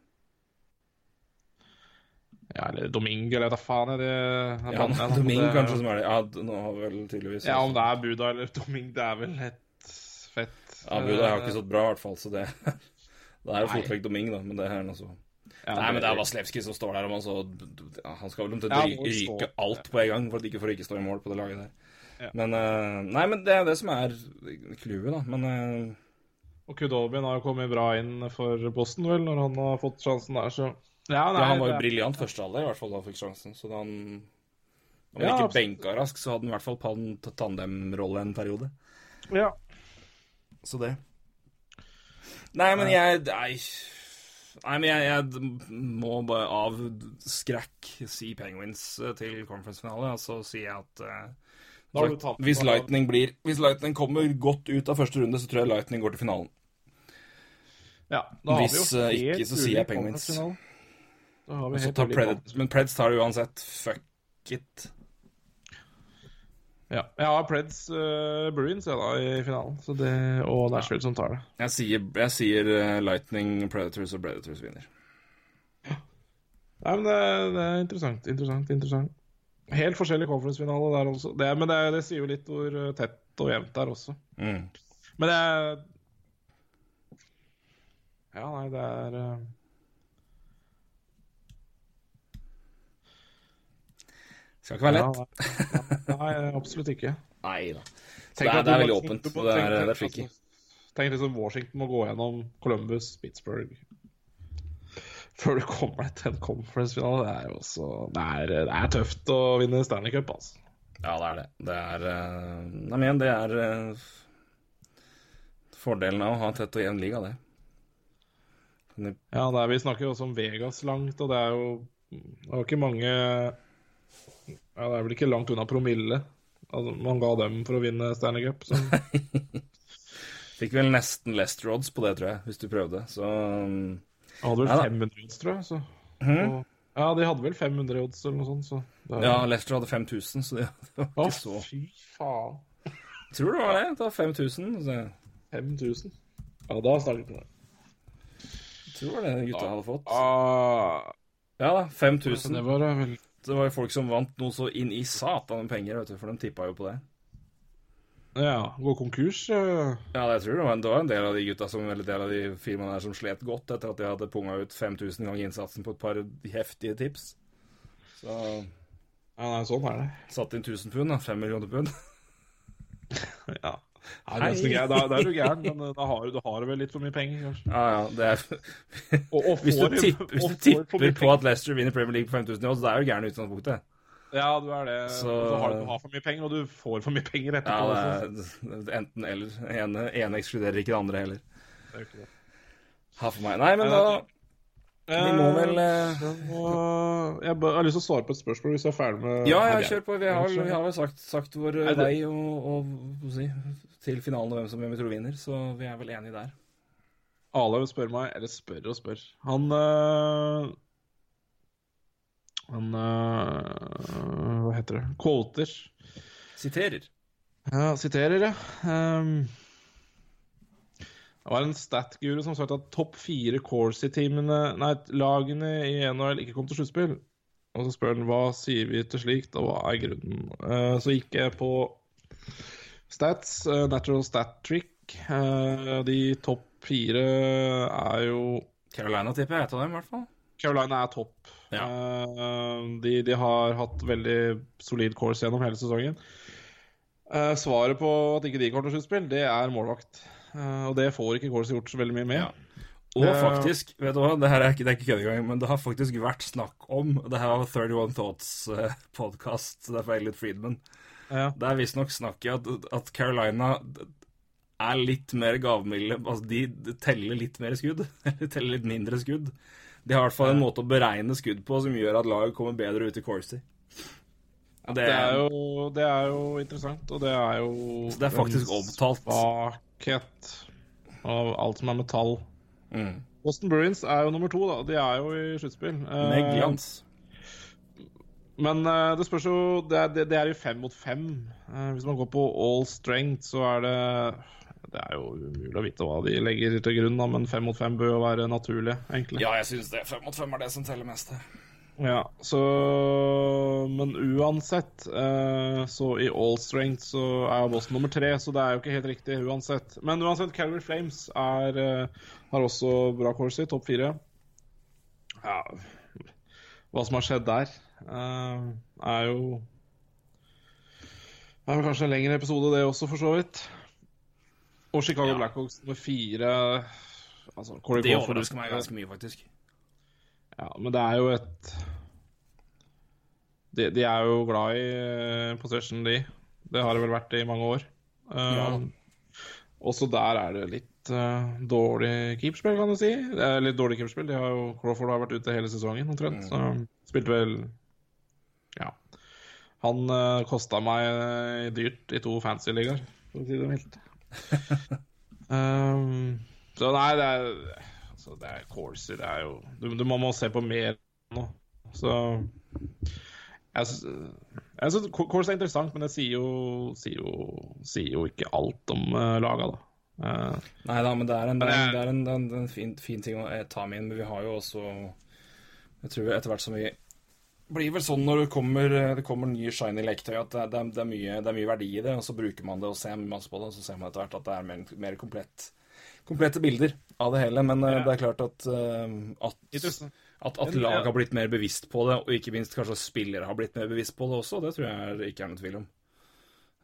Ja, eller Domingue, eller hva faen. er det, er Ja, banner, jeg, Domingue det- kanskje som er det. Ja, nå har vel tydeligvis Ja, om det er Buda eller Domingue, det er vel et fett Ja, Buda har ikke stått bra, i hvert fall, så det Det er jo fotvekt Domingue, da, men det er noe så Ja, Nei, men det er Vaslevskij som står der, og man så Han skal vel omtrent Ja, ryke alt på en gang for at ikke for å ikke stå i mål på det laget der. Ja. Men eh, Nei, men det er det som er clouet, da. Men eh, Og Kudobin har jo kommet bra inn for Boston, vel, når han har fått sjansen der, så Ja, nei, han var jo briljant første halvdel, i hvert fall da han fikk sjansen. Så han Om han Ja, ikke benka rask, så hadde han i hvert fall tandemrolle en periode. Ja. Så det. Nei, men jeg Nei, nei men jeg, jeg må bare av skrekk si Penguins eh, til conference-finale, og så sier jeg at uh, Da tatt- hvis Lightning blir Hvis Lightning kommer godt ut av første runde, så tror jeg Lightning går til finalen. ja da har vi Hvis, jo eh, ikke, så sier jeg Penguins. Conference-finale. Da har vi helt tar Pred, men Preds tar det uansett. Fuck it. Ja. Jeg har Preds uh, Bruins jeg, da, i finalen, så det, og Nashville som tar det. Jeg sier, jeg sier uh, Lightning, Predators og Predators vinner. Nei, men det, det er interessant, interessant, interessant. Helt forskjellig conference-finale der også. Det, men det, det sier jo litt hvor eh, tett og jevnt det er også. Mm. Men det er Ja, nei, det er eh, Skal ikke være ja, lett. nei, nei, absolutt ikke. Nei da. Det er, det er veldig åpent. må Det er, det er tricky. altså, Tenk liksom Washington må gå gjennom Columbus, Pittsburgh Før du kommer deg til en conference-finale. Det er jo også det er, det er tøft å vinne Stanley Cup, altså. Ja, det er det. Det er eh, Nei, men det er uh, fordelen av å ha en tett og jevn liga, det. Det- Ja, det er, vi snakker jo også om Vegas langt, og det er jo Det var ikke mange Ja, det er vel ikke langt unna promille altså, man ga dem for å vinne Stanley Cup. Så. Fikk vel nesten Lester odds på det, tror jeg, hvis du prøvde. Så um, Jeg hadde vel Ja 500 odds, tror jeg. Så. Mm. Og, ja, de hadde vel 500 odds eller noe sånt. Så. Det er- Ja, Lester hadde 5000, så det var Å, ikke så fy faen. Tror du det var det. Det var 5000. Så 5000. Ja, da snakker vi tror det gutta det hadde fått. Ah, Ja da, 5000. det var veldig... vel Det var jo folk som vant noe så inn i satan med penger, vet du, for de tippa jo på det. Ja, gå konkurs. Uh... Ja, det tror det var, en, det var en del av de gutta som, eller del av de firmaene der som slet godt etter at de hadde punga ut 5000 ganger innsatsen på et par heftige tips. Så Ja, nei, sånn er det. satt inn 1000 pund, da. 5 millioner pund. Ja. Nei, det er sånn. Da, da er du gæren, men eh, da har du, du har vel litt for mye penger, kanskje. Ja, ja, det er Og, og Hvis du får- tipper, hvis du tipper på at Leicester vinner Premier League på 5000 i odds, da er du gæren i utgangspunktet. Ja, du er det. Så- Så... Har, du har for mye penger, og du får for mye penger etterpå. Ja, det er enten eller. Ene, ene ekskluderer ikke det andre heller. Det er jo ikke det. Ha for meg. Nei, men da Vi må vel uh... Jeg har lyst til å svare på et spørsmål hvis jeg er ferdig med Ja, ja, med kjør på. Vi har, vi har vel sagt, sagt vår det- vei og, og jeg si, til finalen og hvem som hvem vi tror vinner, så vi er vel enige der. Alev spør meg, eller spør og spør Han uh... Han uh... Hva heter det? Quoter. Siterer. Ja, siterer, ja. Ehm, det var en stat-guru som sa at topp fire Corsi-teamene Nei, lagene i NHL ikke kom til sluttspill. Og så spør han hva sier vi til slikt, og hva er grunnen. Uh, så gikk jeg på stats, uh, natural stat trick. Uh, de topp fire er jo Carolina tipper jeg et av dem, i hvert fall. Carolina er topp. Ja. De, de har hatt veldig solid course gjennom hele sesongen. Svaret på at ikke de kommer til sluttspill, det er målvakt. Eh, og det får ikke Kåls gjort så veldig mye med. Ja. Og Eh, faktisk, vet du hva, det her er ikke, det er ikke kødd engang, men det har faktisk vært snakk om Det her var 31 Thoughts-podkast, det er fra Elliot Friedman. Ja. Det er visstnok snakk i at, at Carolina er litt mer gavmilde. Altså, de teller litt mer skudd. Eller teller litt mindre skudd. De har i hvert fall en måte å beregne skudd på som gjør at laget kommer bedre ut i Corsi. Det, Det er, jo, det er jo interessant, og det er jo det er faktisk omtalt. omtalt. Svakhet av alt som er metall. mm, Boston Bruins er jo nummer to, da. De er jo i sluttspill. Eh, med glans. Men eh, det spørs jo Det er, det, er jo fem mot fem. Eh, hvis man går på all strength, så er det Det er jo umulig å vite hva de legger til grunn, da, men fem mot fem bør jo være naturlig, egentlig. Ja, jeg syns det. Fem mot fem er det som teller mest. Ja, så Men uansett, eh, så i all strength så er jo Boston nummer tre, så det er jo ikke helt riktig uansett. Men uansett, Calgary Flames er, eh, har også bra course i topp fire. Ja, hva som har skjedd der, eh, er jo Det er vel kanskje en lengre episode, det også, for så vidt. Og Chicago Ja. Blackhawks nummer fire altså, Det overrasker meg ganske mye, faktisk. Ja, men det er jo et De, de er jo glad i eh, possession, de. Det har det vel vært i mange år. Eh, Ja. Også der er det litt eh, dårlig keeperspill, kan du si. Det er litt dårlig keeperspill. De har jo, Crawford har vært ute hele sesongen omtrent. Så spilte vel Ja. Han uh, kosta meg dyrt i to fancy-ligaer, for å si det mildt. um, så nei, det er altså, Det er courser, det er jo Du, du må, må se på mer nå. Så jeg jeg synes Course er interessant, men det sier jo, sier jo, sier jo ikke alt om uh, laga, da. Uh, Nei da, men det er en, det er, det er en, en, en fin, fin ting å eh, ta med inn. Men vi har jo også Jeg tror etter hvert som vi blir vel sånn når det kommer, det kommer nye shiny leketøy, at det, det, er, det, er mye, det er mye verdi i det. Og så bruker man det og ser masse på det, og så ser man etter hvert at det er mer, mer komplett, komplette bilder av det hele. Men eh, Ja. det er klart at, eh, at, at, at lag har blitt mer bevisst på det, og ikke minst kanskje spillere har blitt mer bevisst på det også. Det tror jeg ikke er noen tvil om.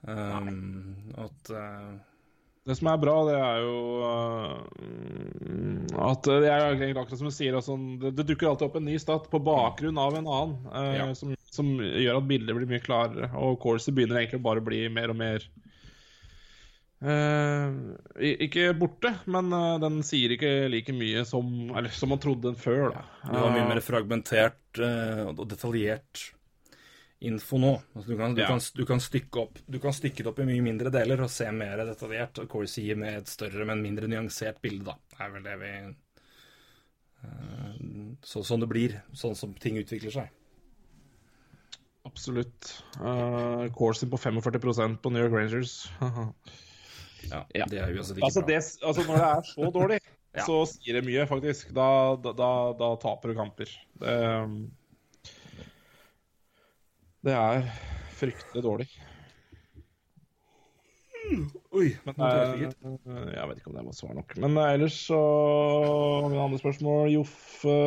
Um, at uh... Det som er bra, det er jo uh, at det er akkurat som du sier, altså, det, det dukker alltid opp en ny stat på bakgrunn av en annen, uh, Ja. som, som gjør at bildet blir mye klarere. Og Corsi begynner egentlig bare å bli mer og mer Ikke borte, men øh, den sier ikke like mye som, eller, som man trodde den før. Da. Du har mye Eh, mer fragmentert eh, og detaljert info nå. Altså, du, kan, du, Ja. kan, du, kan stykke opp, du kan stykke det opp i mye mindre deler og se mer detaljert. Og Corey sier med et større, men mindre nyansert bilde, da. Det er vel det vi eh, så, Sånn det blir. Sånn som ting utvikler seg. Absolutt. Uh, Corsi på 45% på New York Rangers. Ja. Det er uansett ikke Altså, bra. det, altså Når det er så dårlig, Ja. så sier det mye, faktisk. Da, da, da, da taper du kamper. Det, det er fryktelig dårlig. Oi, Men jeg eh, jeg vet ikke om det var svar nok. Men eh, ellers så Mine andre spørsmål Joffe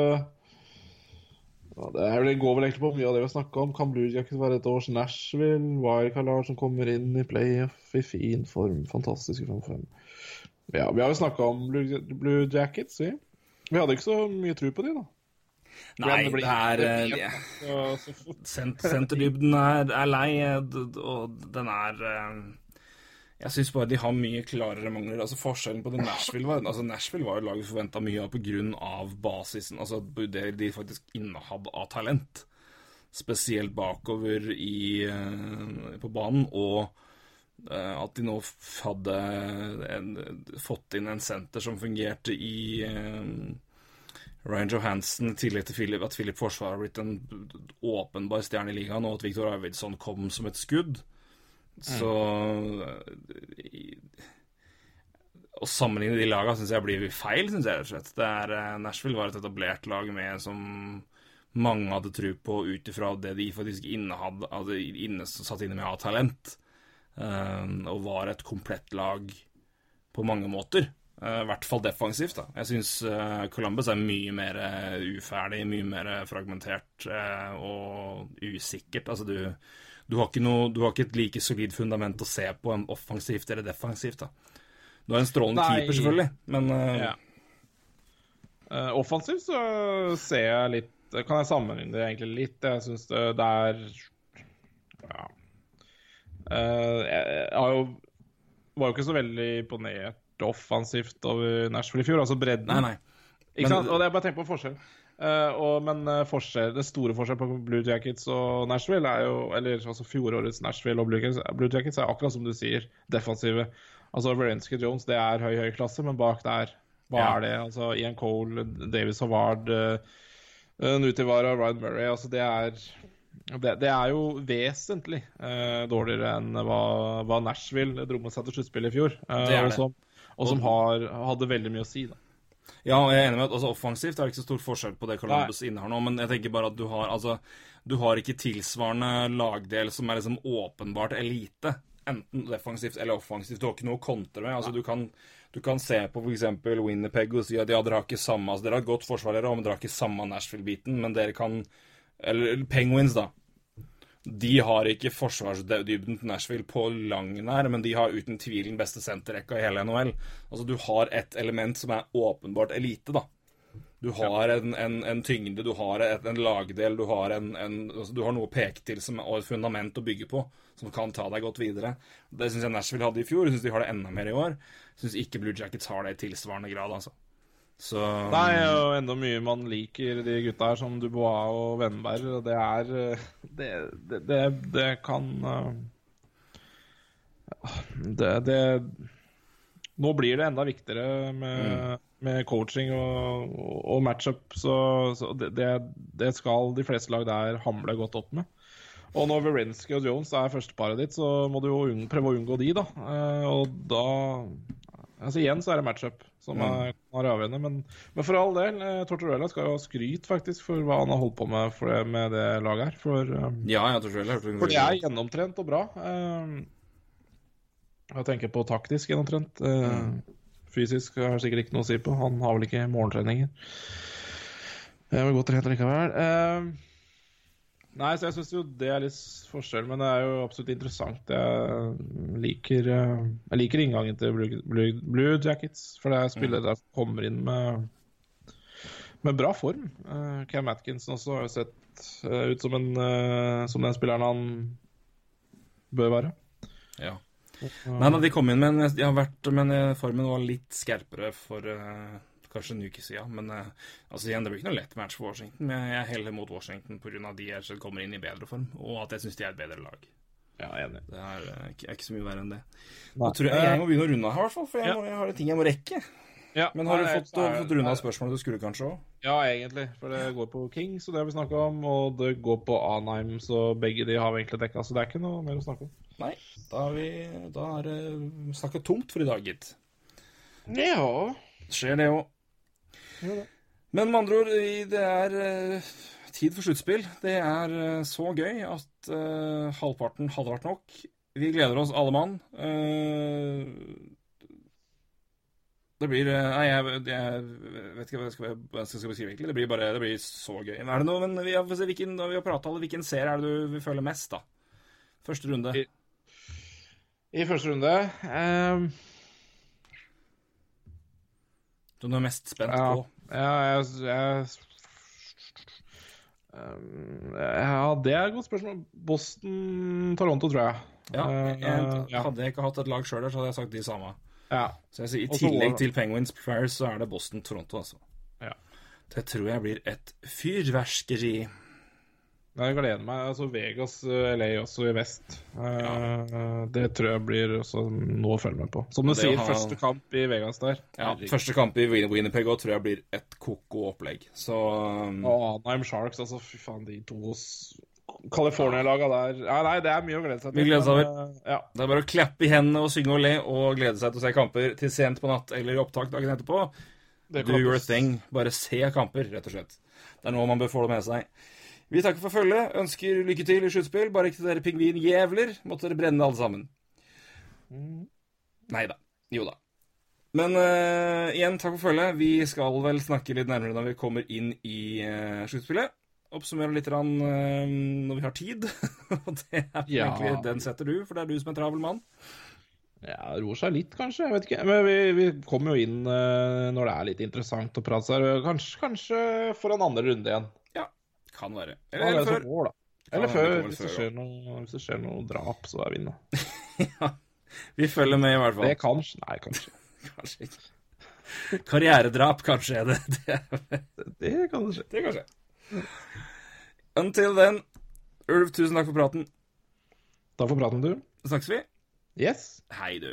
ja, Det går vel egentlig på mye av det vi har snakka om. Kan Blue Jackets være et års Nashville? Wildcard-lag som kommer inn i playoff i fin form. Fantastiske 5-5. Ja, vi har jo snakka om Blue, Blue Jackets, vi. Vi hadde ikke så mye tro på de, da. Nei, det blir- er det eh, blir- det- Senterdybden er, er lei, eh, og den er eh, Jeg syns bare de har mye klarere mangler. Altså Forskjellen på det Nashville var altså Nashville var jo laget vi forventa mye av pga. basisen. Altså det de faktisk innehadde av talent. Spesielt bakover i, eh, på banen. Og eh, at de nå hadde en, fått inn en senter som fungerte i eh, Ryan Johansen, i tillegg til Philip, at Philip Forsvar har blitt en åpenbar stjerne i ligaen, og at Viktor Arvidsson kom som et skudd. Så i- Å sammenligne de laga syns jeg blir feil, syns jeg rett og slett. Er, eh, Nashville var et etablert lag med som mange hadde tro på ut ifra det de faktisk innehadde, hadde inne, satt inne med av talent. Eh, og var et komplett lag på mange måter. Uh, I hvert fall defensivt. da. Jeg syns Columbus er mye mer eh, uferdig, mye mer eh, fragmentert uh, og usikkert. Altså, du, du, har ikke noe, du har ikke et like solid fundament å se på en offensivt eller defensivt. da. Du har en strålende Nei. keeper, selvfølgelig, men uh... Ja. uh, offensivt så ser jeg litt Kan jeg sammenligne det egentlig litt? Jeg syns det, det er Ja. uh, jeg, jeg har jo var jo ikke så veldig imponert offensivt over Nashville i fjor. Altså bredden. Nei, nei. Ikke Men-? Og det er bare tenk på forskjell. Eh, og, men eh, forskjell, det store forskjellen på Blue Jackets og Nashville er jo Eller altså fjorårets Nashville og Blue Jackets, Blue Jackets er akkurat som du sier, defensive. Altså Verenske Jones, det er høy, høy klasse, men bak der, hva Ja. er det? Altså Ian Cole, Davis Havard, uh, Nutivara, Ryan Murray. Altså det er det, det er jo vesentlig eh, dårligere enn hva, hva Nashville dro med seg til sluttspillet i fjor. eh, Det og som, og som har, hadde veldig mye å si. da. Ja, og jeg er enig med at altså, offensivt er det ikke så stor forskjell på det Columbus innehar nå, men jeg tenker bare at du har altså Du har ikke tilsvarende lagdel som er liksom åpenbart elite. Enten defensivt eller offensivt. Du har ikke noe å kontre med. Altså, du, kan, du kan se på f.eks. Winnipeg og si at ja, dere har ikke samme altså, Dere har et godt forsvar, dere, men dere har ikke samme Nashville-biten, men dere kan Eller Penguins, da. De har ikke forsvarsdybden til Nashville på lang nær, men de har uten tvil den beste senterrekka i hele NHL. Altså, du har et element som er åpenbart elite, da. Du har en, en, en tyngde, du har et, en lagdel, du har, en, en, altså, du har noe å peke til som, og et fundament å bygge på, som kan ta deg godt videre. Det syns jeg Nashville hadde i fjor, jeg syns de har det enda mer i år. Syns ikke Blue Jackets har det i tilsvarende grad, altså. Så er jo enda mye man liker de gutta her, som Dubois og Vennberg. og Det er eh, Det, det, det, det kan eh, det, det Nå blir det enda viktigere med, med coaching og, og matchup, så, så det, det, det skal de fleste lag der hamle godt opp med. Og når Verensky og Jones er førsteparet ditt, så må du jo prøve å unngå de, da. Eh, og da Altså Igjen så er det matchup som er, er avgjørende, men, men for all del, eh, Tortorella skal jo ha skryt faktisk for hva han har holdt på med for det, med det laget her. For, um, Ja, jeg jeg hørte for det er gjennomtrent og bra. Eh, jeg tenker på taktisk gjennomtrent. Eh, fysisk har jeg sikkert ikke noe å si på. Han har vel ikke morgentreninger. Det vel godt trent likevel. Eh, nei, så jeg syns jo det er litt forskjell, men det er jo absolutt interessant. Jeg liker, eh, jeg liker inngangen til Blue, Blue, Blue Jackets, for det er spillere der som kommer inn med med bra form. Eh, Cam Atkinson også har jo sett eh, ut som, en, som den spilleren han bør være. Ja. Nei, nei, de kom inn, men de har vært, men formen var litt skerpere for kanskje en uke siden. Men eh, altså igjen, det blir ikke noe lett match for Washington. Men jeg er heller mot Washington pga. de jeg kommer inn i bedre form, og at jeg syns de er et bedre lag. Ja, enig. Det er, eh, er ikke så mye verre enn det. Nå tror jeg jeg må begynne å runde av, i hvert fall, for jeg, Ja. må, jeg har ting jeg må rekke. Ja, Men har du nei, fått, så er- fått runda spørsmålet du skulle, kanskje òg? Ja, egentlig. For det går på Kings, og det har vi snakka om. Og det går på Anheim, så begge de har vi egentlig dekka. Så det er ikke noe mer å snakke om. Nei. Da har vi da er det snakka tomt for i dag, gitt. Ja. Skjer det òg. Men med andre ord, det er eh, tid for sluttspill. Det er eh, så gøy at uh, halvparten hadde vært nok. Vi gleder oss alle mann. Uh, det blir Nei, jeg, jeg vet ikke hva jeg skal, jeg skal beskrive, egentlig. Det blir bare det blir så gøy. Er det noe, men vi har, hvilken, vi har pratet alle, hvilken serie er det du vil føle mest, da? Første runde. I- I første runde ehm, Som du er mest spent Ja, på? ja jeg, jeg ehm, Ja, det er et godt spørsmål. Boston-Toronto, tror jeg. Ja, Eh, jeg. Hadde jeg ikke hatt et lag sjøl der, så hadde jeg sagt de samme. ja. Så jeg sier, I tillegg til Penguins Flyers, så er det Boston-Toronto, altså. Ja. Det tror jeg blir et fyrverkeri. Jeg gleder meg. Altså Vegas, eh, LA også i vest. Ja. Det tror jeg blir også noe å følge med på. Som du Det sier, har- første kamp i Vegas der. Ja, Herregud. Første kamp i Win- Winnipeg også tror jeg blir et ko-ko opplegg. Så um, Og Anaheim Sharks, altså fy faen, de to California-laga der ja, Nei, det er mye å glede seg til. Vi gleder oss over. eh, Ja. det er bare å klappe i hendene og synge og le og glede seg til å se kamper til sent på natt eller i opptak dagen etterpå. Do your thing. Bare se kamper, rett og slett. Det er noe man bør få det med seg. Vi takker for følget, ønsker lykke til i sluttspill. Bare ikke til dere pingvinjævler. Måtte dere brenne alle sammen. Nei da. Jo da. Men uh, igjen, takk for følget. Vi skal vel snakke litt nærmere når vi kommer inn i uh, sluttspillet. Oppsummere litt rann, uh, når vi har tid. Og det er Ja. egentlig den setter du, for det er du som er travel mann. Ja, roer seg litt, kanskje. Jeg vet ikke. Men vi, vi kommer jo inn uh, når det er litt interessant å prate seg. Kanskje, kanskje for en andre runde igjen. Kan være. Eller, Eller, eller før. År, Eller før, det hvis det, skjer noe, hvis det skjer noe drap, så er vi inne. Vi følger med, i hvert fall. Det kan Nei, kanskje. Kanskje ikke. Karrieredrap, kanskje. er Det, det, Det kan skje. det kan skje. Until then, Ulv, tusen takk for praten. Takk for praten, du. Snakkes vi. Yes. Hei, du.